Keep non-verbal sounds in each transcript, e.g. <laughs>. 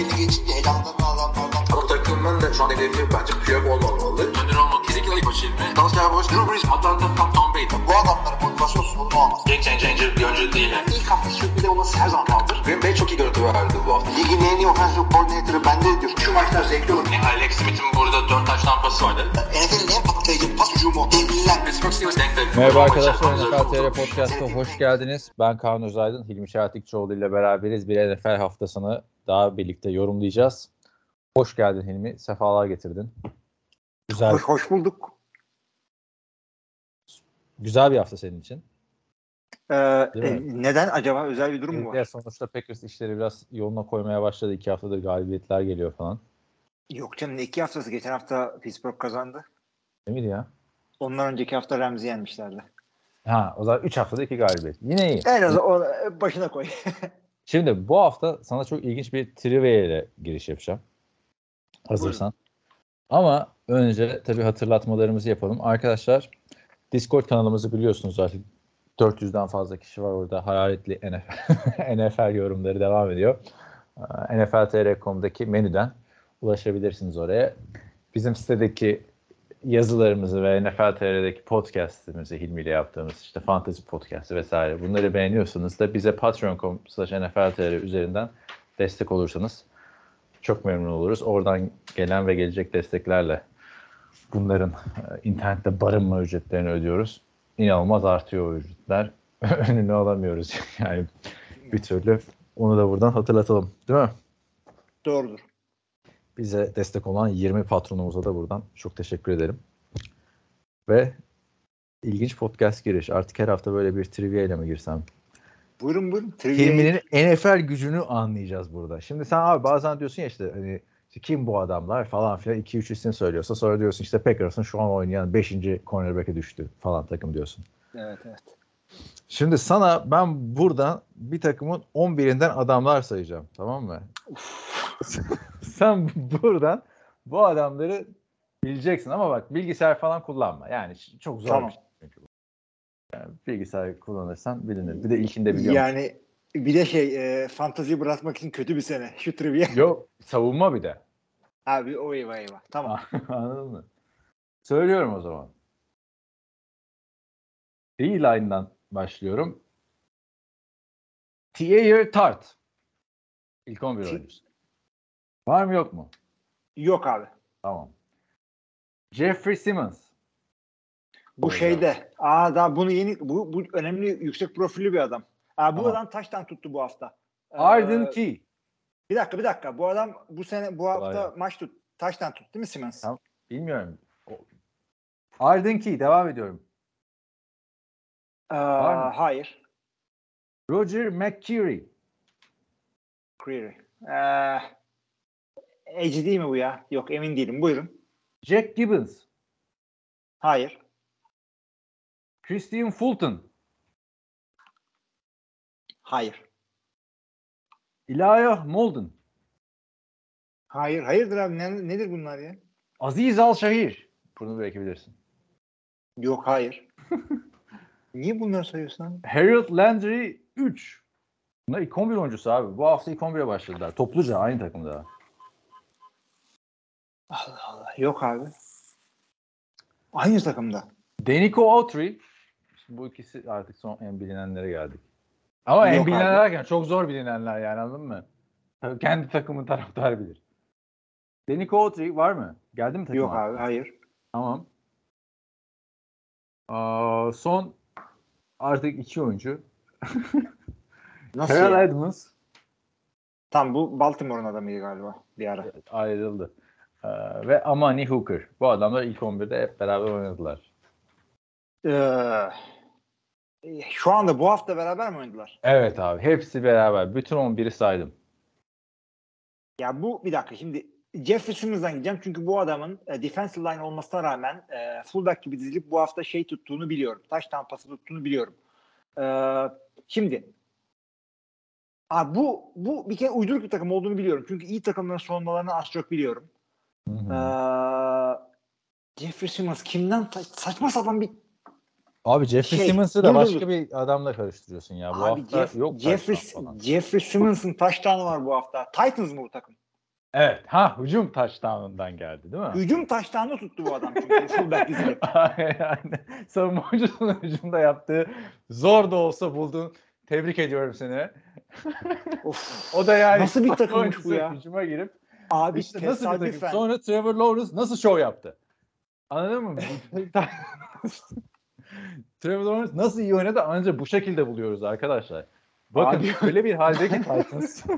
belli geçince elamdan adamlardan. Bu takımın da şu an hedefi bence Piyok olmamalı. Önder olmak kesinlikle ilk başı ilmi. Dalsya Boş, Drew Brees, Atlanta, Tom, Tom Brady. Bu adamların motivasyon sorunu olmaz. Game changer bir oyuncu değil. Yani. İlk hafta sürpriz olması her zaman kaldır. Green Bay çok iyi görüntü verdi bu hafta. Ligin en iyi offensive coordinator'ı bende diyor. Şu maçlar zevkli olur. Yani Alex Smith'in burada 4 taş tampası vardı. NFL'in en patlayıcı pas hücumu. Devliler. Pittsburgh Steelers denk de. Merhaba arkadaşlar NFL TR Podcast'a hoş geldiniz. Ben Kaan Özaydın, Hilmi Şahatikçioğlu ile beraberiz. Bir NFL haftasını daha birlikte yorumlayacağız. Hoş geldin Hilmi, sefalar getirdin. Güzel, Hoş, hoş bulduk. güzel bir hafta senin için. Ee, e, neden acaba? Özel bir durum mu Ya var? sonuçta Packers işleri biraz yoluna koymaya başladı. İki haftadır galibiyetler geliyor falan. Yok canım ne iki haftası. Geçen hafta Pittsburgh kazandı. Değil miydi ya? Ondan önceki hafta Ramsey yenmişlerdi. Ha, o zaman 3 haftada iki galibiyet. Yine iyi. En az o, e, başına koy. <laughs> Şimdi bu hafta sana çok ilginç bir trivia ile giriş yapacağım. Hazırsan. Ama önce tabii hatırlatmalarımızı yapalım. Arkadaşlar Discord kanalımızı biliyorsunuz artık 400'den fazla kişi var orada. Hararetli NFL, <laughs> NFL yorumları devam ediyor. Ee, NFL.tr.com'daki menüden ulaşabilirsiniz oraya. Bizim sitedeki yazılarımızı ve NFL TR'deki podcast'imizi Hilmi ile yaptığımız işte fantasy podcast'ı vesaire bunları beğeniyorsanız da bize patreon.com slash NFL TR üzerinden destek olursanız çok memnun oluruz. Oradan gelen ve gelecek desteklerle bunların e, internette barınma ücretlerini ödüyoruz. İnanılmaz artıyor o ücretler. <laughs> Önünü alamıyoruz <laughs> yani bir türlü. Onu da buradan hatırlatalım. Değil mi? Doğrudur. Bize destek olan 20 patronumuza da buradan çok teşekkür ederim. Ve ilginç podcast giriş. Artık her hafta böyle bir trivia ile mi girsem? Buyurun buyurun. Trivia- Hilmi'nin NFL gücünü anlayacağız burada. Şimdi sen abi bazen diyorsun ya işte hani kim bu adamlar falan filan 2-3 isim söylüyorsa sonra diyorsun işte Packers'ın şu an oynayan 5. cornerback'e düştü falan takım diyorsun. Evet evet. Şimdi sana ben buradan bir takımın 11'inden adamlar sayacağım. Tamam mı? <laughs> Sen buradan bu adamları bileceksin ama bak bilgisayar falan kullanma. Yani çok zor Tamam. bir şey çünkü. Yani bilgisayar kullanırsan bilinir. Bir de ilkinde biliyorum. Yani bir de şey e, fantaziyi bırakmak için kötü bir sene. Şu trivia. Yok savunma bir de. Abi o eyvah eyvah. Tamam. <laughs> Anladın mı? Söylüyorum o zaman. D-line'dan başlıyorum. T.A. Tart. İlk 11 T- oyuncusu. Var mı yok mu? Yok abi. Tamam. Jeffrey Simmons. Bu Orada. şeyde. Aa daha bunu yeni bu, bu önemli yüksek profilli bir adam. Aa, bu Tamam. adam taştan tuttu bu hafta. Ee, Arden Key. Bir dakika bir dakika. Bu adam bu sene bu hafta Vay. maç tut. Taştan tuttu değil mi Simmons? Tamam. Bilmiyorum. Arden Key. Devam ediyorum. Ee, Var mı? hayır. Roger McCreary. Creary. Ee, Edge değil mi bu ya? Yok emin değilim. Buyurun. Jack Gibbons. Hayır. Christian Fulton. Hayır. Elijah Molden. Hayır. Hayırdır abi. Ne, nedir bunlar ya? Aziz Al-Şahir. Bunu belki bilirsin. Yok hayır. <laughs> Niye bunları sayıyorsun abi? Harold Landry 3. Bunlar ilk 11 oyuncusu abi. Bu hafta ilk 11'e başladılar. Topluca aynı takımda. Allah Allah. Yok abi. Aynı takımda. Denico Autry. Şimdi bu ikisi artık son en bilinenlere geldik. Ama en Yok bilinenler abi. derken çok zor bilinenler yani anladın mı? Tabii Kendi takımın taraftarı bilir. Denico Autry var mı? Geldi mi takıma? Yok abi. Hayır. Tamam. Aa, son artık iki oyuncu. <laughs> Nasıl Terrell? Edmonds Tam bu Baltimore'un adamıydı galiba bir ara. ayrıldı. Ee, ve Amani Hooker. Bu adamlar ilk 11'de hep beraber oynadılar. Ee, şu anda bu hafta beraber mi oynadılar? Evet abi. Hepsi beraber. Bütün 11'i saydım. Ya bu bir dakika şimdi Jeffrey Simmons'dan gideceğim çünkü bu adamın e, defensive line olmasına rağmen e, fullback gibi dizilip bu hafta şey tuttuğunu biliyorum. Taş tampası tuttuğunu biliyorum. E, şimdi Abi bu bu bir kere uyduruk bir takım olduğunu biliyorum. Çünkü iyi takımların savunmalarını az çok biliyorum. Hı hı. Ee, Jeffrey Simmons kimden sa- saçma sapan bir Abi Jeffrey şey, Simmons'ı da başka bir adamla karıştırıyorsun ya. Bu abi hafta Jeff, yok Jeffrey. Jeffrey Simmons'ın taştanı var bu hafta. Titans mı bu takım? Evet. Ha hücum touchdown'undan geldi değil mi? Hücum taştanı tuttu bu adam çünkü fullback dizilip. <laughs> yani savunma oyuncusunun hücumda yaptığı zor da olsa buldun. Tebrik ediyorum seni. Of. <laughs> O da yani Nasıl bir takımmış bu ya? Hücuma girip Abi işte nasıl bir takım? Sonra Trevor Lawrence nasıl şov yaptı? Anladın mı? <laughs> Trevor Lawrence nasıl iyi oynadı ancak bu şekilde buluyoruz arkadaşlar. Bakın Abi- öyle bir halde ki Titans. <laughs>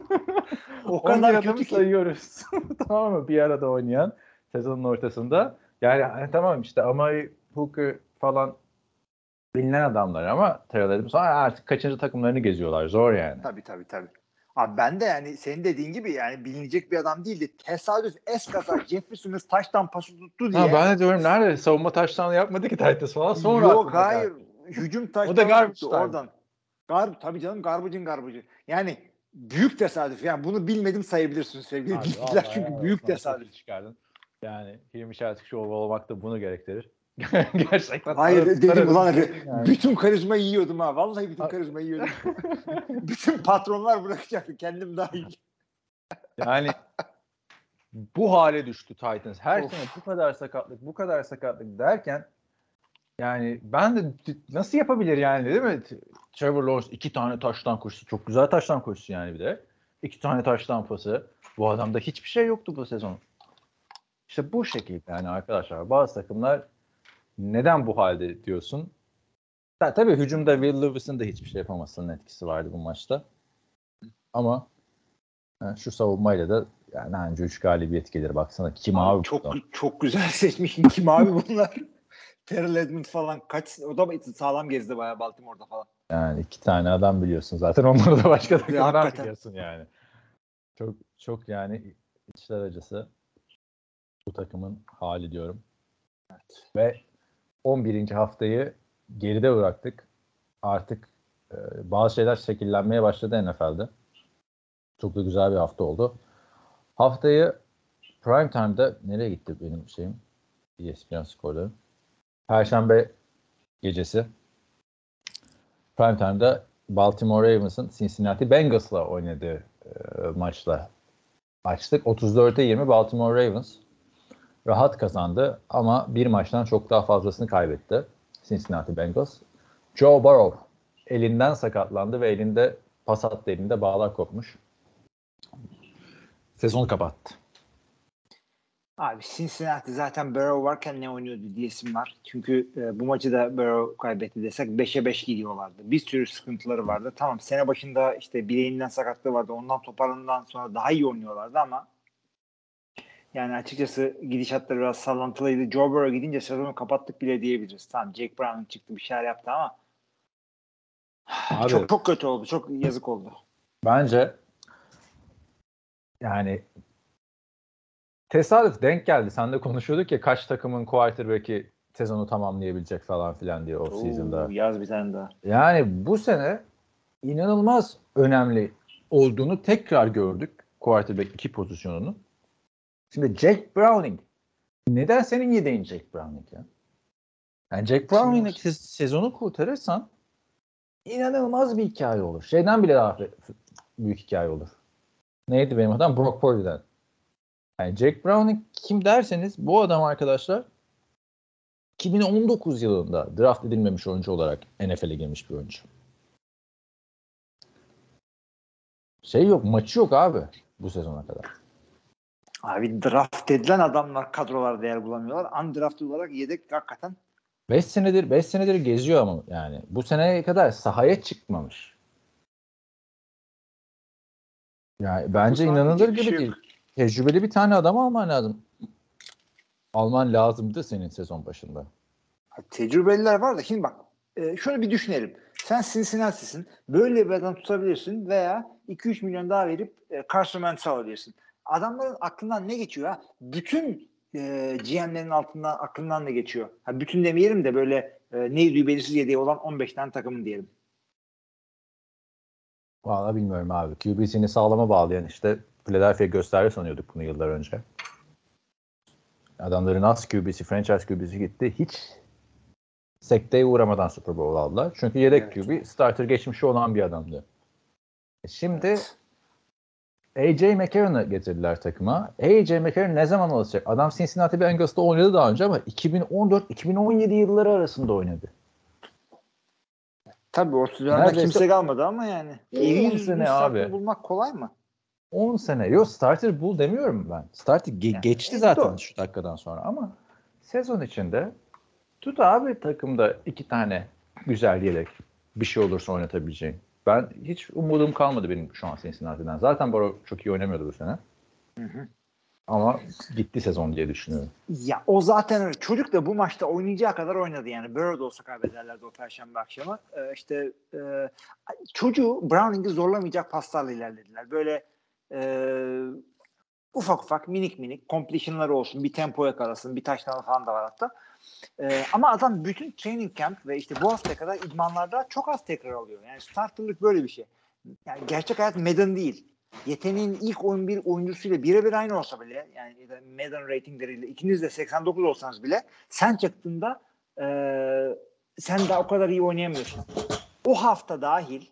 O 11 kadar kötü ki. sayıyoruz. <laughs> tamam mı? Bir arada oynayan sezonun ortasında. Yani hani tamam işte Amari Hooker falan bilinen adamlar ama Terrell sonra artık kaçıncı takımlarını geziyorlar. Zor yani. Tabii tabii tabii. Abi ben de yani senin dediğin gibi yani bilinecek bir adam değildi. Tesadüf eskasa <laughs> Jeffrey Simmons taştan pası tuttu diye. Ha, ben de diyorum nerede savunma taştan yapmadı ki Titans falan. Sonra Yok aklıma geldi. hayır. Hücum taştan O da garbage tuttu oradan. Garb tabii canım garbıcın garbıcı. Yani büyük tesadüf. Yani bunu bilmedim sayabilirsin sevgili Abi, dinleyiciler. Çünkü helal büyük tesadüf. çıkardın. Yani Hilmi Şahtik Show olmak da bunu gerektirir. <laughs> Gerçekten. Hayır dedim ulan yani. <laughs> bütün karizma yiyordum ha. Vallahi bütün karizma yiyordum. <laughs> bütün patronlar bırakacaktı. Kendim dahil. Yani bu hale düştü Titans. Her Of. sene bu kadar sakatlık, bu kadar sakatlık derken yani ben de nasıl yapabilir yani değil mi? Trevor Lawrence iki tane taştan koşusu. Çok güzel taştan koşusu yani bir de. İki tane taştan pası. Bu adamda hiçbir şey yoktu bu sezon. İşte bu şekilde yani arkadaşlar. Bazı takımlar neden bu halde diyorsun? Ta, tabii hücumda Will Lewis'in de hiçbir şey yapamasının etkisi vardı bu maçta. Ama Ha, şu savunmayla da yani anca 3 galibiyet gelir. Baksana kim abi, bu çok adam? çok güzel <laughs> seçmişsin. Kim abi bunlar? <laughs> Terrell Edmonds falan kaç o da sağlam gezdi bayağı Baltimore'da falan. Yani iki tane adam biliyorsun zaten. <laughs> Onları da başka takımdan hakikaten. biliyorsun yani. Çok çok yani içler acısı bu takımın hali diyorum. Ve 11. haftayı geride bıraktık. Artık e, bazı şeyler şekillenmeye başladı NFL'de. Çok da güzel bir hafta oldu. Haftayı prime time'da nereye gitti benim şeyim? ESPN skorları. Perşembe gecesi prime time'da Baltimore Ravens'ın Cincinnati Bengals'la oynadığı e, maçla açtık. 34'e 20 Baltimore Ravens rahat kazandı ama bir maçtan çok daha fazlasını kaybetti Cincinnati Bengals. Joe Burrow elinden sakatlandı ve elinde pas attı elinde bağlar kopmuş. Sezonu kapattı. Abi Cincinnati zaten Burrow varken ne oynuyordu diyesim var. Çünkü e, bu maçı da Burrow kaybetti desek 5'e 5 gidiyorlardı. Bir sürü sıkıntıları vardı. Tamam sene başında işte bileğinden sakatlığı vardı. Ondan toparlandıktan sonra daha iyi oynuyorlardı ama yani açıkçası gidişatları biraz sallantılıydı. Joe Burrow gidince sezonu kapattık bile diyebiliriz. Tamam Jake Brown çıktı bir şeyler yaptı ama <sighs> Abi, çok çok kötü oldu. Çok yazık oldu. Bence yani tesadüf denk geldi. Sen de konuşuyorduk ya kaç takımın quarterback'i sezonu tamamlayabilecek falan filan diye off season'da. Yaz bir tane daha. Yani bu sene inanılmaz önemli olduğunu tekrar gördük quarterback iki pozisyonunu. Şimdi Jack Browning neden senin yedeğin Jack Browning ya? Yani Jack Browning'le se- sezonu kurtarırsan inanılmaz bir hikaye olur. Şeyden bile daha büyük hikaye olur. Neydi benim adam? Brock Purdy'den. Yani Jack Browning kim derseniz bu adam arkadaşlar 2019 yılında draft edilmemiş oyuncu olarak NFL'e girmiş bir oyuncu. Şey yok, maçı yok abi bu sezona kadar. Abi draft edilen adamlar kadrolarda yer bulamıyorlar. Undrafted olarak yedek hakikaten 5 senedir 5 senedir geziyor ama yani bu seneye kadar sahaya çıkmamış. Yani bence inanılır gibi şey değil. yok. Tecrübeli bir tane adam alman lazım. Alman lazımdı senin sezon başında. Ha, Tecrübeliler var da şimdi bak e, şöyle bir düşünelim. Sen Cincinnati'sin. Böyle bir adam tutabilirsin veya 2-3 milyon daha verip e, Carson Wentz alabilirsin. Adamların aklından ne geçiyor ha? Bütün e, GM'lerin altından aklından ne geçiyor? Ha, bütün demeyelim de böyle e, neydi belirsiz yedeği olan 15 tane takımın diyelim. Valla bilmiyorum abi. QB'sini sağlama bağlayan işte Philadelphia gösterdi sanıyorduk bunu yıllar önce. Adamların az QB'si, franchise QB'si gitti. Hiç sekteye uğramadan Super Bowl aldılar. Çünkü yedek Evet. QB starter geçmişi olan bir adamdı. E Şimdi AJ McCarron'ı getirdiler takıma. AJ McCarron ne zaman alacak? Adam Cincinnati Bengals'ta oynadı daha önce ama 2014-2017 yılları arasında oynadı. Tabii o Neredeyse- kimse kalmadı ama yani. On İyi yüzlü sene starter abi. bulmak kolay mı? 10 sene. Yok starter bul demiyorum ben. Starter ge- Yani, geçti e, zaten doğru. şu dakikadan sonra ama sezon içinde tut abi takımda iki tane güzel yedek bir şey olursa oynatabileceğin. Ben hiç umudum kalmadı benim şu an Cincinnati'den. Zaten Baro çok iyi oynamıyordu bu sene. Hı hı. Ama gitti sezon diye düşünüyorum. Ya o zaten öyle. Çocuk da bu maçta oynayacağı kadar oynadı yani. Burrow da olsa kaybederlerdi o perşembe akşamı. Ee, işte e, çocuğu Browning'i zorlamayacak paslarla ilerlediler. Böyle e, ufak ufak minik minik completion'ları olsun. Bir tempo yakalasın. Bir taştan falan da var hatta. Ee, ama adam bütün training camp ve işte bu haftaya kadar idmanlarda çok az tekrar alıyor. Yani starterlık böyle bir şey. Yani gerçek hayat Madden değil. Yeteneğin ilk 11 oyuncusuyla birebir aynı olsa bile yani ya Madden ratingleriyle ikiniz de 89 olsanız bile sen çıktığında e, sen daha o kadar iyi oynayamıyorsun. O hafta dahil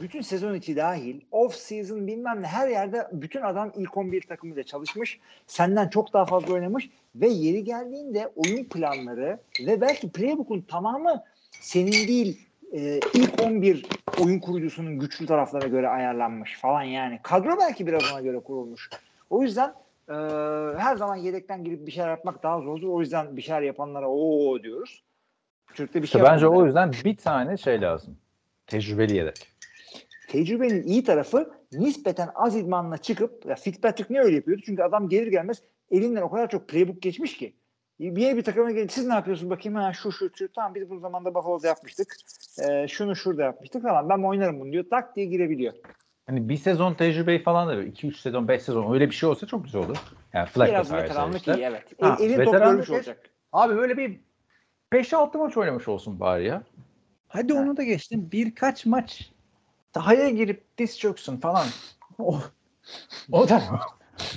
bütün sezon içi dahil off season bilmem ne her yerde bütün adam ilk 11 takımıyla çalışmış. Senden çok daha fazla oynamış ve yeri geldiğinde oyun planları ve belki playbook'un tamamı senin değil e, ilk 11 oyun kurucusunun güçlü taraflarına göre ayarlanmış falan yani. Kadro belki biraz ona göre kurulmuş. O yüzden e, her zaman yedekten girip bir şeyler yapmak daha zordur. O yüzden bir şeyler yapanlara o diyoruz. Çocukta bir İşte şey bence yapmadı. o yüzden bir tane şey lazım. Tecrübeli yedek. Tecrübenin iyi tarafı nispeten az idmanla çıkıp ya Fitzpatrick niye öyle yapıyordu? Çünkü adam gelir gelmez elinden o kadar çok playbook geçmiş ki. Bir yere bir takıma gelip siz ne yapıyorsunuz bakayım ha şu şu şu tamam biz bu zamanda Buffalo'da yapmıştık. Ee, şunu şurada yapmıştık tamam ben oynarım bunu diyor. Tak diye girebiliyor. Hani bir sezon tecrübeyi falan da 2-3 sezon 5 sezon öyle bir şey olsa çok güzel olur. Yani flag Biraz veteranlık işte. iyi evet. Ha, El, elin top görmüş geç. olacak. Abi böyle bir 5-6 maç oynamış olsun bari ya. Hadi onu da geçtim. Birkaç maç sahaya girip diz çöksün falan. O, o da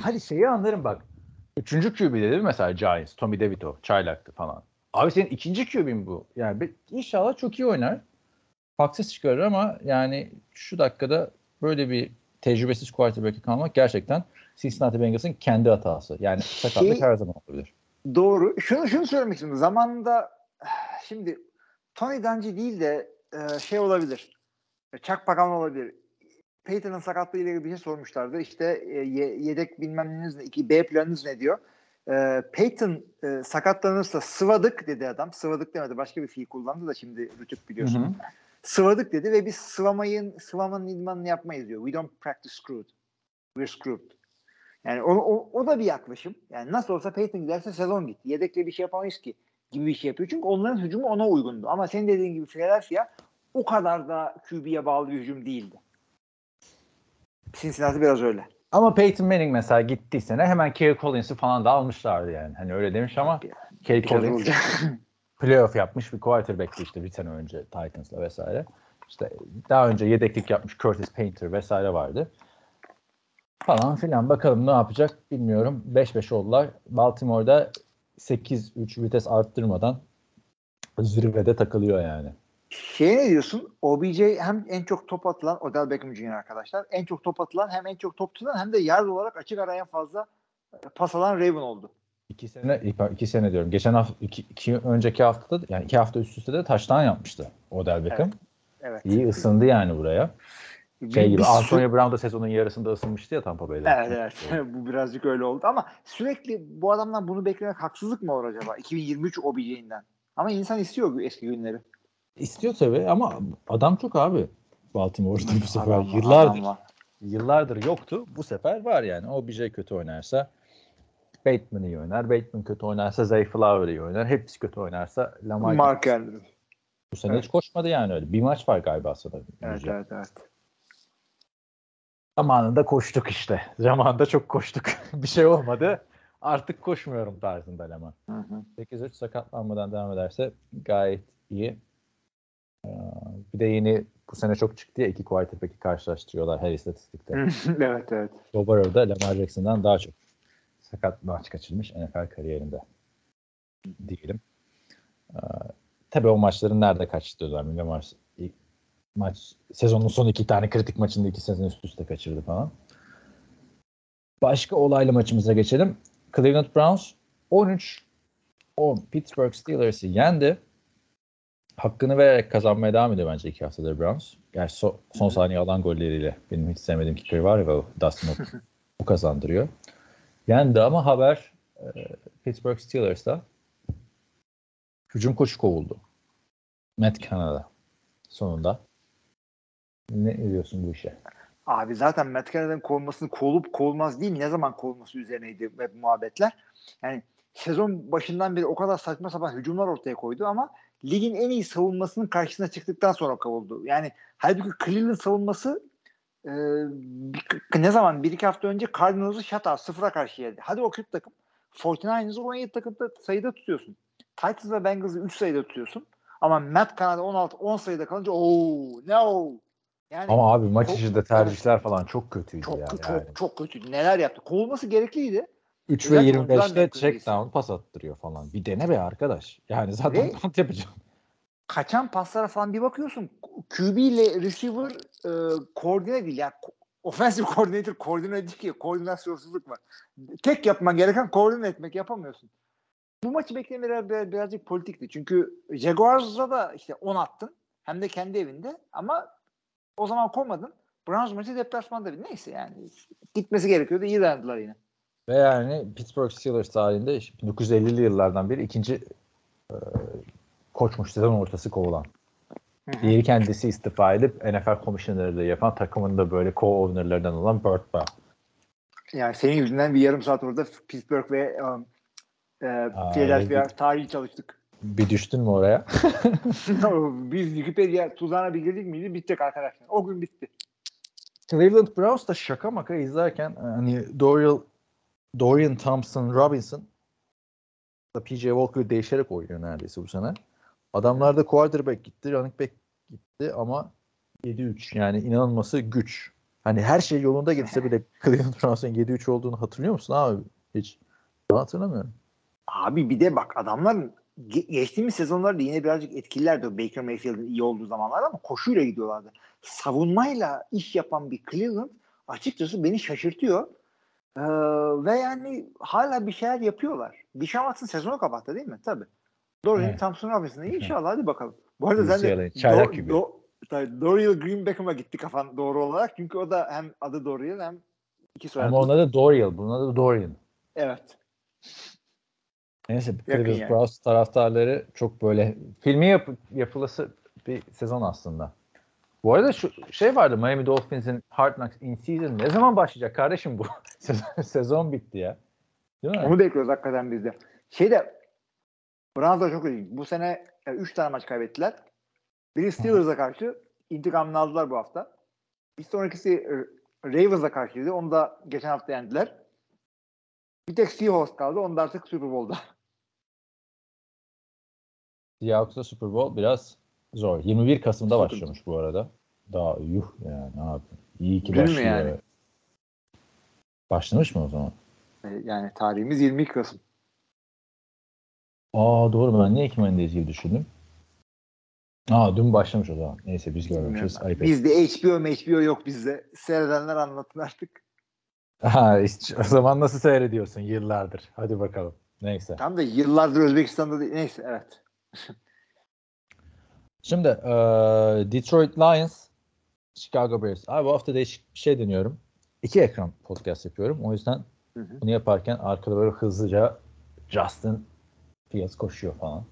Hadi şeyi anlarım bak. Üçüncü QB dedi mesela Giants, Tommy DeVito, çaylaktı falan. Abi senin ikinci QB'in bu. Yani inşallah çok iyi oynar. Haksız çıkarır ama yani şu dakikada böyle bir tecrübesiz quarterback'e kalmak gerçekten Cincinnati Bengals'ın kendi hatası. Yani sakatlık Şey- her zaman olabilir. Doğru. Şunu şunu söylemek istiyorum. Zamanında şimdi Tony Dungy değil de e, şey olabilir. Chuck Pagano olabilir. Peyton'ın sakatlığı ile ilgili bir şey sormuşlardı. İşte e, ye- yedek bilmem neniz ne, iki B planınız ne diyor. E, Peyton e, sakatlanırsa sıvadık dedi adam. Sıvadık demedi. Başka bir fiil kullandı da şimdi rütük biliyorsun. Hı hı. Sıvadık dedi ve biz sıvamayın, sıvamanın idmanını yapmayız diyor. We don't practice screwed. We're screwed. Yani o, o, o da bir yaklaşım. Yani nasıl olsa Peyton giderse sezon gitti. Yedekle bir şey yapamayız ki gibi bir şey yapıyor. Çünkü onların hücumu ona uygundu. Ama senin dediğin gibi Philadelphia o kadar da QB'ye bağlı bir hücum değildi. Cincinnati biraz öyle. Ama Peyton Manning mesela gittiği sene hemen Kerry Collins'i falan da almışlardı yani. Hani öyle demiş ama Kerry Biraz Collins <laughs> playoff yapmış bir quarterback'ti işte bir sene önce Titans'la vesaire. İşte daha önce yedeklik yapmış Curtis Painter vesaire vardı. Falan filan bakalım ne yapacak bilmiyorum. 5-5 oldular. Baltimore'da 8-3 vites arttırmadan zirvede takılıyor yani. Şey ne diyorsun? OBJ hem en çok top atılan Odell Beckham Jr. arkadaşlar. En çok top atılan hem en çok top tutan hem de yard olarak açık ara en fazla pas alan Raven oldu. İki sene, iki sene diyorum. Geçen hafta, iki, iki önceki haftada yani iki hafta üst üste de taştan yapmıştı Odell Beckham. Evet. İyi ısındı yani buraya. Şey gibi Antonio Brown da sezonun yarısında ısınmıştı ya Tampa Bay'de. Evet evet. <laughs> bu birazcık öyle oldu ama sürekli bu adamdan bunu beklemek haksızlık mı olur acaba? 2023 OBJ'inden. Ama insan istiyor bu eski günleri. İstiyor tabii ama adam çok abi. Baltimore'da bu sefer Adam yıllardır adam yıllardır yoktu. Bu sefer var yani. O BJ kötü oynarsa Bateman iyi oynar. Bateman kötü oynarsa Zay Flower iyi oynar. Hepsi kötü oynarsa Lamar Mark Andrews. bu sene Evet. hiç koşmadı yani öyle. Bir maç var galiba sana. Evet evet evet. Zamanında koştuk işte. Zamanında çok koştuk. <laughs> bir şey olmadı. Artık koşmuyorum tarzında Lamar. Hı hı. 8-3 sakatlanmadan devam ederse gayet iyi. Ee, Bir de yeni bu sene çok çıktı ya iki quarterback'i karşılaştırıyorlar her istatistikte. <laughs> evet evet. Joe Burrow da Lamar Jackson'dan daha çok sakat maç kaçırmış NFL kariyerinde diyelim. Ee, tabii o maçların nerede önemli. Lamar ilk maç sezonun son iki tane kritik maçında iki sezon üst üste kaçırdı falan. Başka olaylı maçımıza geçelim. Cleveland Browns 13 10 Pittsburgh Steelers'ı yendi. Hakkını vererek kazanmaya devam ediyor bence iki haftadır Browns. Gerçi so- son saniye alan golleriyle benim hiç sevmediğim kicker var ya o Dustin o <laughs> kazandırıyor. Yendi ama haber e, Pittsburgh Steelers'ta hücum koçu kovuldu. Matt Canada sonunda. Ne diyorsun bu işe? Abi zaten Matt Canada'nın kovulmasını kovulup kovulmaz değil ne zaman kovulması üzerineydi hep muhabbetler. Yani sezon başından beri o kadar saçma sapan hücumlar ortaya koydu ama ligin en iyi savunmasının karşısına çıktıktan sonra kovuldu. Yani halbuki Cleveland savunması e, ne zaman bir iki hafta önce Cardinals'ı shutout sıfıra karşı yedi. Hadi o kötü takım. 49ers'ı 17 takımda sayıda tutuyorsun. Titans ve Bengals'ı 3 sayıda tutuyorsun. Ama Matt Canada 16 10 sayıda kalınca ooo no. Yani Ama abi maç içinde tercihler falan çok kötüydü çok yani. çok çok kötü. Neler yaptı? Kovulması gerekliydi. 3 ve Özellikle oyuncular 25'te mevkimiz. check down pas attırıyor falan. Bir dene be arkadaş. Yani zaten <laughs> Ve- punt yapacağım. Kaçan paslara falan bir bakıyorsun. QB ile receiver e, koordine değil. Yani offensive <laughs> coordinator koordine değil ki. Koordinasyonsuzluk var. Tek yapman gereken koordine etmek. Yapamıyorsun. Bu maçı beklemeler biraz, birazcık politikti. Çünkü Jaguars'a da işte 10 attın. Hem de kendi evinde. Ama o zaman koymadın. Browns maçı deplasmanda bir. Neyse yani. Gitmesi gerekiyordu. İyi dayandılar yine. Ve yani Pittsburgh Steelers tarihinde 1950'li yıllardan beri ikinci e, koçmuş sezon ortası kovulan. Diğeri kendisi istifa edip NFL komisyonerliği yapan takımın da böyle co-ownerlarından olan Burt Bell. Yani senin yüzünden bir yarım saat orada Pittsburgh ve um, e, Philadelphia tarihi çalıştık. Bir düştün mü oraya? <laughs> Biz Wikipedia tuzağına bir girdik miydi bittik arkadaşlar. O gün bitti. Cleveland Browns da şaka maka izlerken hani Dorian, Dorian Thompson Robinson da PJ Walker değişerek oynuyor neredeyse bu sene. Adamlarda quarterback gitti, running back gitti ama 7-3 yani inanılması güç. Hani her şey yolunda gitse bile <laughs> Cleveland Browns'ın 7-3 olduğunu hatırlıyor musun abi? Hiç. Ben hatırlamıyorum. Abi bir de bak adamlar ge- geçtiğimiz sezonlarda yine birazcık etkililerdi o Baker Mayfield'in iyi olduğu zamanlar ama koşuyla gidiyorlardı. Savunmayla iş yapan bir Cleveland açıkçası beni şaşırtıyor. Ee, ve yani hala bir şeyler yapıyorlar. Dishon Watson sezonu kapattı değil mi? Tabii. Dorian Evet. Thompson Robinson'a inşallah hadi bakalım. Bu arada de çaylak Do- gibi. Do- tabii Dorian Green Beckham'a gitti kafan doğru olarak. Çünkü o da hem adı Dorian hem iki soyadı. Ama ona da Dorian, buna da Dorian. Evet. Neyse Cleveland yani. Browns taraftarları çok böyle filmi yap, yapılası bir sezon aslında. Bu arada şu şey vardı Miami Dolphins'in Hard Knocks in season ne zaman başlayacak kardeşim bu? <laughs> sezon, sezon bitti ya. Değil mi? Onu bekliyoruz hakikaten biz de. Şeyde Browns da çok ilginç. Bu sene 3 tane maç kaybettiler. Biri Steelers'a karşı intikamını aldılar bu hafta. Bir sonrakisi e, Ravens'a karşıydı. Onu da geçen hafta yendiler. Bir tek Seahawks kaldı. Onu da artık Super Bowl'da. Seahawks'ta Super Bowl biraz zor. 21 Kasım'da Sıkıntı. başlamış bu arada. Daha yuh yani abi. İyi ki mi başlıyor. yani? Başlamış mı o zaman? E, Yani tarihimiz 22 Kasım. Aa doğru ben niye Ekim ayındayız gibi düşündüm. Aa dün başlamış o zaman. Neyse biz görmemişiz. Ayıp. Bizde HBO HBO yok bizde. Seyredenler anlatın artık. Ha, işte o zaman nasıl seyrediyorsun yıllardır? Hadi bakalım. Neyse. Tam da yıllardır Özbekistan'da değil. Neyse evet. <laughs> Şimdi e, Detroit Lions, Chicago Bears. Abi bu hafta değişik bir şey deniyorum. İki ekran podcast yapıyorum. O yüzden Hı hı. bunu yaparken arkada böyle hızlıca Justin Fields koşuyor falan.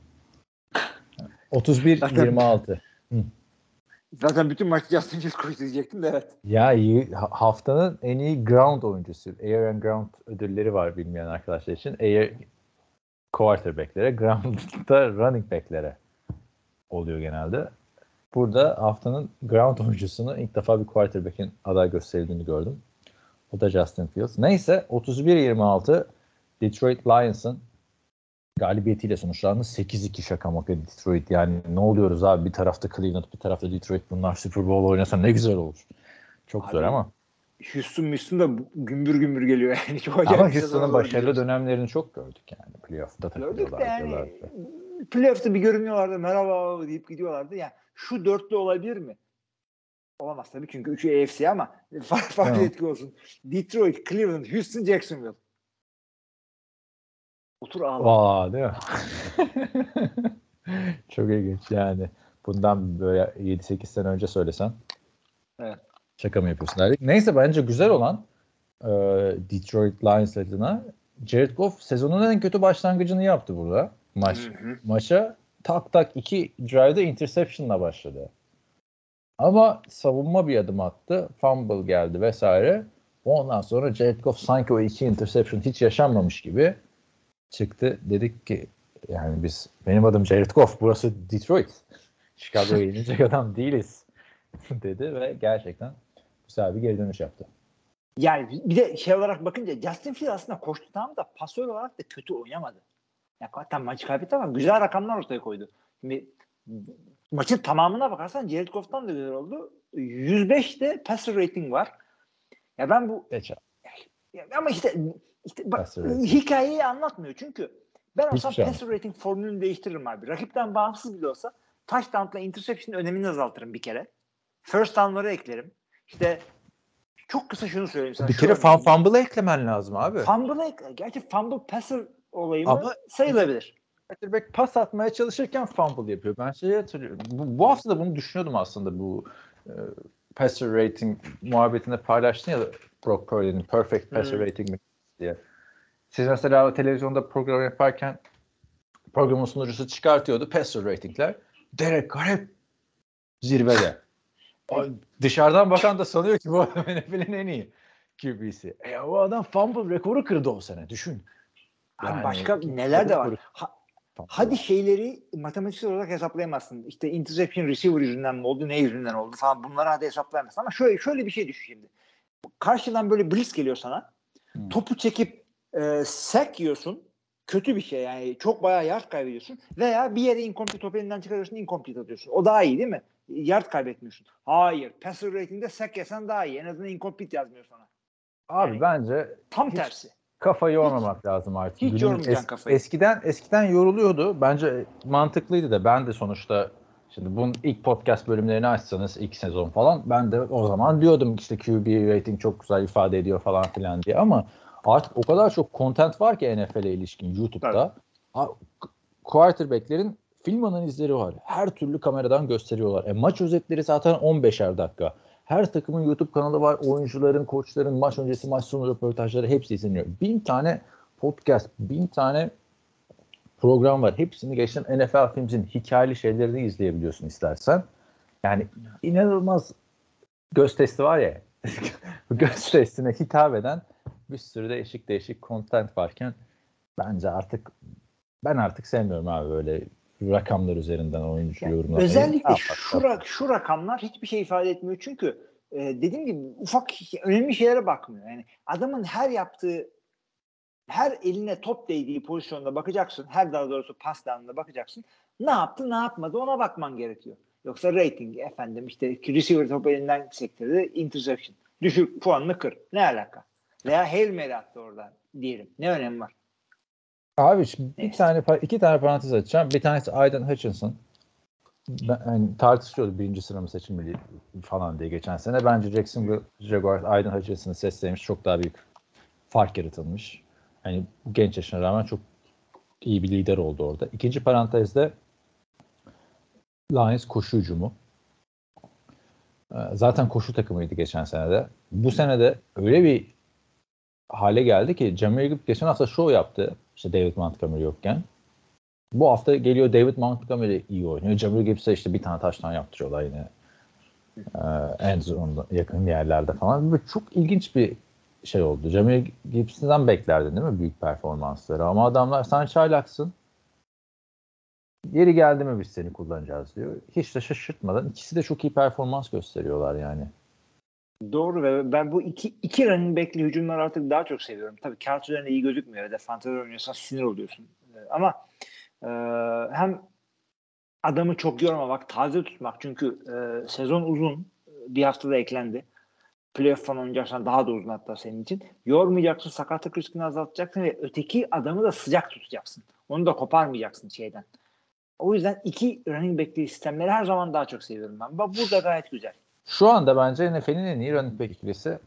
31-26. Zaten bütün maçı Justin Fields koştu diyecektim de evet. Ya iyi, ha- haftanın en iyi ground oyuncusu. Air and Ground ödülleri var bilmeyen arkadaşlar için. Air quarterback'lere, ground'da running back'lere oluyor genelde. Burada haftanın ground oyuncusunu ilk defa bir quarterback'in aday gösterildiğini gördüm. O da Justin Fields. Neyse 31-26 Detroit Lions'ın galibiyetiyle sonuçlandı. 8-2 şaka maka Detroit. Yani ne oluyoruz abi? Bir tarafta Cleveland, bir tarafta Detroit. Bunlar Super Bowl oynasa ne güzel olur. Çok Abi, zor ama. Houston Houston da gümbür gümbür geliyor yani. <laughs> Çok Ama Houston'ın başarılı gidiyoruz. dönemlerini çok gördük yani. Playoff'ta Gördük takılıyorlar. de yani. Playoff'ta bir görünüyorlardı merhaba deyip gidiyorlardı. Yani şu dörtlü olabilir mi? Olamaz tabii çünkü üçü AFC ama <laughs> farklı farklı Tamam. etki olsun. Detroit, Cleveland, Houston, Jacksonville. Otur ağla. Vaa değil mi? <laughs> Çok ilginç yani. Bundan böyle 7-8 sene önce söylesen. Evet. Şaka mı yapıyorsun derdik. Neyse bence güzel olan e, Detroit Lions adına Jared Goff sezonun en kötü başlangıcını yaptı burada. Maç Hı hı. maça tak tak iki drive'da interception'la başladı. Ama savunma bir adım attı. Fumble geldi vesaire. Ondan sonra Jared Goff sanki o iki interception hiç yaşanmamış gibi çıktı. Dedik ki yani biz benim adım Jared Goff burası Detroit. <laughs> Chicago'ya <laughs> yenilecek adam değiliz <laughs> dedi ve gerçekten güzel bir geri dönüş yaptı. Yani bir de şey olarak bakınca Justin Fields aslında koştu tamam da pasör olarak da kötü oynamadı. Ya hakikaten maçı kaybetti ama güzel rakamlar ortaya koydu. Şimdi maçın tamamına bakarsan Jared Goff'tan da güzel oldu. 105 de passer rating var. Ya ben bu Geç ya ama işte işte bak, hikayeyi anlatmıyor çünkü ben olsam şey passer rating formülünü değiştiririm abi. Rakipten bağımsız bile olsa touchdown'la interception'ın önemini azaltırım bir kere. First down'ları eklerim. İşte çok kısa şunu söyleyeyim sana. Bir kere örneği. fum, fumble'ı eklemen lazım abi. Fumble'a ekle. Gerçi fumble passer olayı Ama- sayılabilir. quarterback pas atmaya çalışırken fumble yapıyor. Ben şeyi hatırlıyorum. Bu, bu hafta da bunu düşünüyordum aslında bu e, passer rating muhabbetinde paylaştın ya Brock Purdy'nin perfect passer Hı. rating diye. Siz mesela televizyonda program yaparken programın sunucusu çıkartıyordu passer ratingler. Derek Carr hep zirvede. Dışarıdan bakan da sanıyor ki bu <laughs> adam NFL'in en iyi QB'si. E o adam fumble rekoru kırdı o sene. Düşün. Yani- başka neler de var. Ha- hadi şeyleri matematiksel olarak hesaplayamazsın. İşte interception receiver yüzünden mi oldu, ne yüzünden oldu falan bunları hadi hesaplayamazsın. Ama şöyle şöyle bir şey düşün şimdi. Karşıdan böyle blitz geliyor sana. Hı. Topu çekip e, sack yiyorsun. Kötü bir şey yani. Çok bayağı yard kaybediyorsun. Veya bir yere incomplete topu elinden çıkarıyorsun incomplete atıyorsun. O daha iyi değil mi? Yard kaybetmiyorsun. Hayır. Passer rating'de sack yesen daha iyi. En azından incomplete yazmıyor sana. Abi Yani- bence Tam Hiç- tersi. Kafayı yormamak lazım artık. hiç Günün yormayacaksın kafayı. Eskiden eskiden yoruluyordu. Bence mantıklıydı da ben de sonuçta şimdi bunun ilk podcast bölümlerini açsanız ilk sezon falan ben de o zaman diyordum işte QB rating çok güzel ifade ediyor falan filan diye ama artık o kadar çok content var ki NFL'e ilişkin YouTube'da. K- Quarterback'lerin film analizleri var. Her türlü kameradan gösteriyorlar. E, maç özetleri zaten 15'er dakika. Her takımın YouTube kanalı var. Oyuncuların, koçların maç öncesi, maç sonu röportajları hepsi izleniyor. Bin tane podcast, bin tane program var. Hepsini geçtim NFL Films'in hikayeli şeylerini izleyebiliyorsun istersen. Yani inanılmaz göz testi var ya. <laughs> göz testine hitap eden bir sürü değişik değişik content varken bence artık ben artık sevmiyorum abi böyle rakamlar üzerinden oyuncu Yani yorumlamayı. Özellikle şu, yapak- ra- şu rakamlar hiçbir şey ifade etmiyor. Çünkü e, dediğim gibi ufak önemli şeylere bakmıyor. Yani adamın her yaptığı her eline top değdiği pozisyonda bakacaksın. Her daha doğrusu pas down'da bakacaksın. Ne yaptı ne yapmadı ona bakman gerekiyor. Yoksa rating efendim işte receiver topu elinden sektirdi interception. Düşük puanını kır. Ne alaka? Veya Hail Mary attı orada diyelim. Ne önemi var? Abi şimdi bir tane iki tane parantez açacağım. Bir tanesi Aiden Hutchinson. Ben, hani tartışıyordu birinci sıra mı seçilmeli falan diye geçen sene. Bence Jacksonville Jaguars Aiden Hutchinson'ı seçseymiş çok daha büyük fark yaratılmış. Hani genç yaşına rağmen çok iyi bir lider oldu orada. İkinci parantezde Lions koşu hücumu. Ee, Zaten koşu takımıydı geçen senede. Bu sene de öyle bir hale geldi ki Jameer Gibbs geçen hafta show yaptı. İşte David Montgomery yokken. Bu hafta geliyor David Montgomery iyi oynuyor. Jameer Gibbs'e işte bir tane taştan yaptırıyorlar yine. Ee, end zone'da yakın yerlerde falan. Böyle çok ilginç bir şey oldu. Jameer Gibbs'den beklerdin değil mi büyük performansları? Ama adamlar sen çaylaksın. Yeri geldi mi biz seni kullanacağız diyor. Hiç de şaşırtmadan ikisi de çok iyi performans gösteriyorlar yani. Doğru ve ben bu iki, iki running back'li hücumları artık daha çok seviyorum. Tabii kağıt üzerinde iyi gözükmüyor. Fantezi oynuyorsan sinir oluyorsun. Ee, Ama e, hem adamı çok yormamak, taze tutmak. Çünkü e, sezon uzun. Bir haftada eklendi. Playoff falan oynayacaksan daha da uzun hatta senin için. Yormayacaksın, sakatlık riskini azaltacaksın ve öteki adamı da sıcak tutacaksın. Onu da koparmayacaksın şeyden. O yüzden iki running back'li sistemleri her zaman daha çok seviyorum ben. Bak burada gayet güzel. Şu anda bence NFL'in en iyi running back ikilisi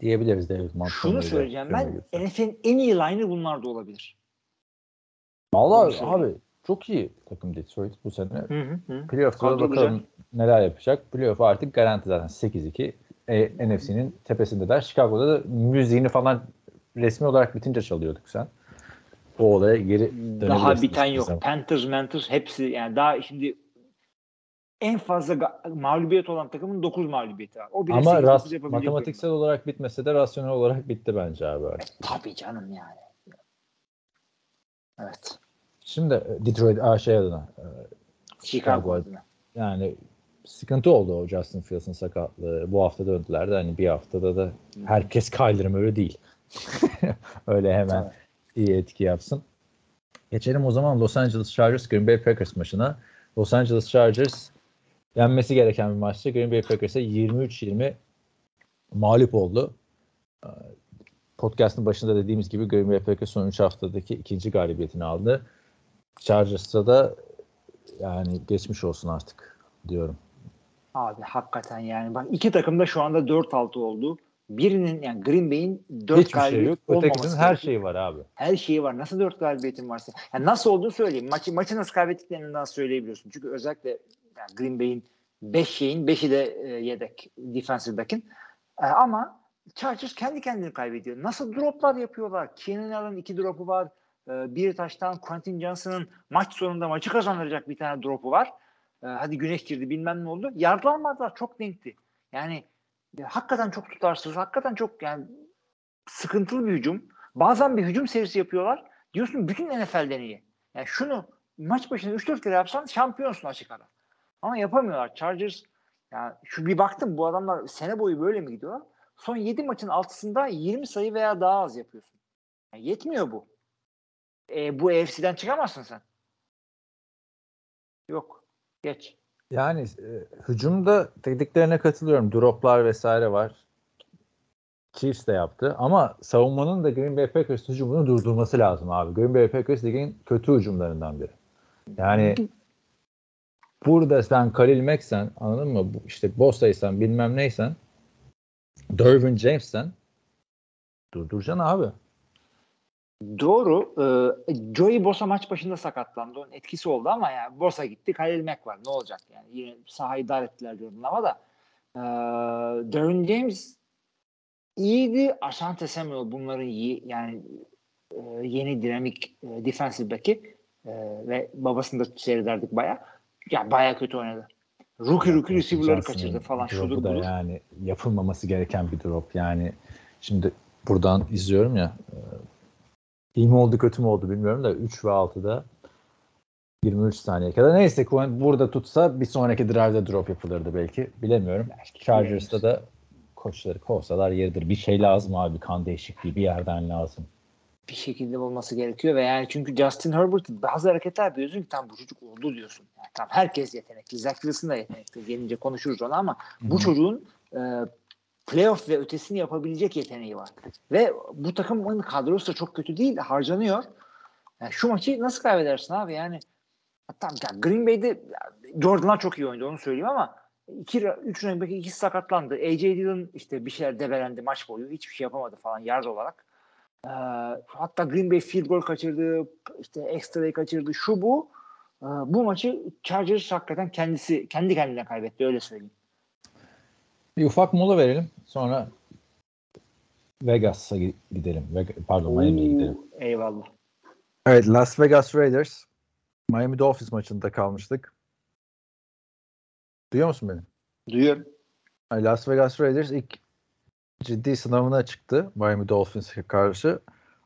diyebiliriz David Montgomery. Şunu söyleyeceğim ben. NFL'in en iyi line'ı bunlar da olabilir. Vallahi Onu söyleyeyim. abi çok iyi takım Detroit bu sene. Hı hı. Playoff'ta bakalım güzel. neler yapacak. Playoff artık garanti zaten 8-2. E, NFC'nin tepesindeler. Chicago'da da müziğini falan resmi olarak bitince çalıyorduk sen. O olaya geri. Daha biten yok. zaman. Panthers, Panthers hepsi yani daha şimdi en fazla mağlubiyet olan takımın 9 mağlubiyeti var. O bile Ama 8-9 ras, matematiksel olarak bitmese de rasyonel olarak bitti bence abi. durumda. Tabii canım yani. Evet. Şimdi e, Detroit a, şey adına e, Chicago adına. yani sıkıntı oldu o Justin Fields'ın sakatlığı. Bu hafta döndüler de hani bir haftada da herkes Kyler Murray değil. <laughs> Öyle hemen Evet. iyi etki yapsın. Geçelim o zaman Los Angeles Chargers Green Bay Packers maçına. Los Angeles Chargers yenmesi gereken bir maçtı. Green Bay Packers'a 23-20 mağlup oldu. Ee, Podcast'ın başında dediğimiz gibi Green Bay Packers son 3 haftadaki ikinci galibiyetini aldı. Chargers'ta da yani geçmiş olsun artık diyorum. Abi hakikaten yani bak iki takım da şu anda 4-6 oldu. Birinin yani Green Bay'in 4 Hiçbir şey galibiyet yok. olmaması her şeyi var abi. Her şeyi var. Nasıl 4 galibiyetin varsa. Yani nasıl olduğunu söyleyeyim. Maçı, maçı nasıl kaybettiklerini nasıl söyleyebiliyorsun. Çünkü özellikle yani Green Bay'in 5 şeyin 5'i de e, yedek defensive back'in. E, ama Chargers kendi kendini kaybediyor. Nasıl droplar yapıyorlar? Keenan Allen 2 dropu var. E, bir taştan Quentin Johnson'ın maç sonunda maçı kazandıracak bir tane dropu var. E, hadi güneş girdi bilmem ne oldu. Yargılanmadılar. Çok denkti. Yani e, hakikaten çok tutarsız. Hakikaten çok yani sıkıntılı bir hücum. Bazen bir hücum serisi yapıyorlar. Diyorsun bütün NFL'den iyi. Yani şunu maç başına 3-4 kere yapsan şampiyonsun açık ara. Ama yapamıyorlar. Chargers yani şu bir baktım bu adamlar sene boyu böyle mi gidiyorlar? Son 7 maçın altısında 20 sayı veya daha az yapıyorsun. Yani yetmiyor bu. E, bu EFC'den çıkamazsın sen. Yok. Geç. Yani e, hücumda dediklerine katılıyorum. Droplar vesaire var. Chiefs de yaptı ama savunmanın da Green Bay Packers hücumunu durdurması lazım abi. Green Bay Packers ligin kötü hücumlarından biri. Yani burada sen Khalil Mack'sen anladın mı? İşte Bosa'ysan bilmem neysen Dervin James'sen durduracaksın abi. Doğru. Ee, Joey Bosa maç başında sakatlandı. Onun etkisi oldu ama yani Bosa gitti. Halil Mack var. Ne olacak yani? Yine sahayı dar ettiler diyorum ama da. Ee, Derwin James iyiydi. Asante Samuel bunların iyi yani e, yeni dinamik e, defensive back'i e, ve babasını da seyrederdik baya. Ya baya kötü oynadı. Rookie rookie receiver'ları kaçırdı falan şudur da budur. yani yapılmaması gereken bir drop. Yani şimdi buradan izliyorum ya e, iyi mi oldu kötü mü oldu bilmiyorum da 3 ve 6'da 23 saniye kadar. Neyse Kuen burada tutsa bir sonraki drive'da drop yapılırdı belki. Bilemiyorum. Chargers'ta da koçları kovsalar yeridir. Bir şey lazım abi. Kan değişikliği bir yerden lazım. Bir şekilde olması gerekiyor ve yani çünkü Justin Herbert bazı hareketler yapıyorsun ki tam bu çocuk oldu diyorsun. Yani tam herkes yetenekli. Zach Wilson da yetenekli. Gelince konuşuruz onu ama bu çocuğun e, playoff ve ötesini yapabilecek yeteneği var. Ve bu takımın kadrosu da çok kötü değil. Harcanıyor. Yani şu maçı nasıl kaybedersin abi? Yani hatta ya Green Bay'de Jordan'lar çok iyi oynadı onu söyleyeyim ama iki, üç running back ikisi sakatlandı. AJ Dillon işte bir şeyler debelendi maç boyu. Hiçbir şey yapamadı falan yard olarak. Ee, hatta Green Bay field goal kaçırdı, işte extra'yı kaçırdı, şu bu. Ee, bu maçı Chargers hakikaten kendisi kendi kendine kaybetti öyle söyleyeyim. Bir ufak mola verelim. Sonra Vegas'a gi- gidelim. Pardon Miami'ye gidelim. Eyvallah. Evet Las Vegas Raiders Miami Dolphins maçında kalmıştık. Duyuyor musun beni? Duyuyorum. Las Vegas Raiders ilk ciddi sınavına çıktı Miami Dolphins'e karşı.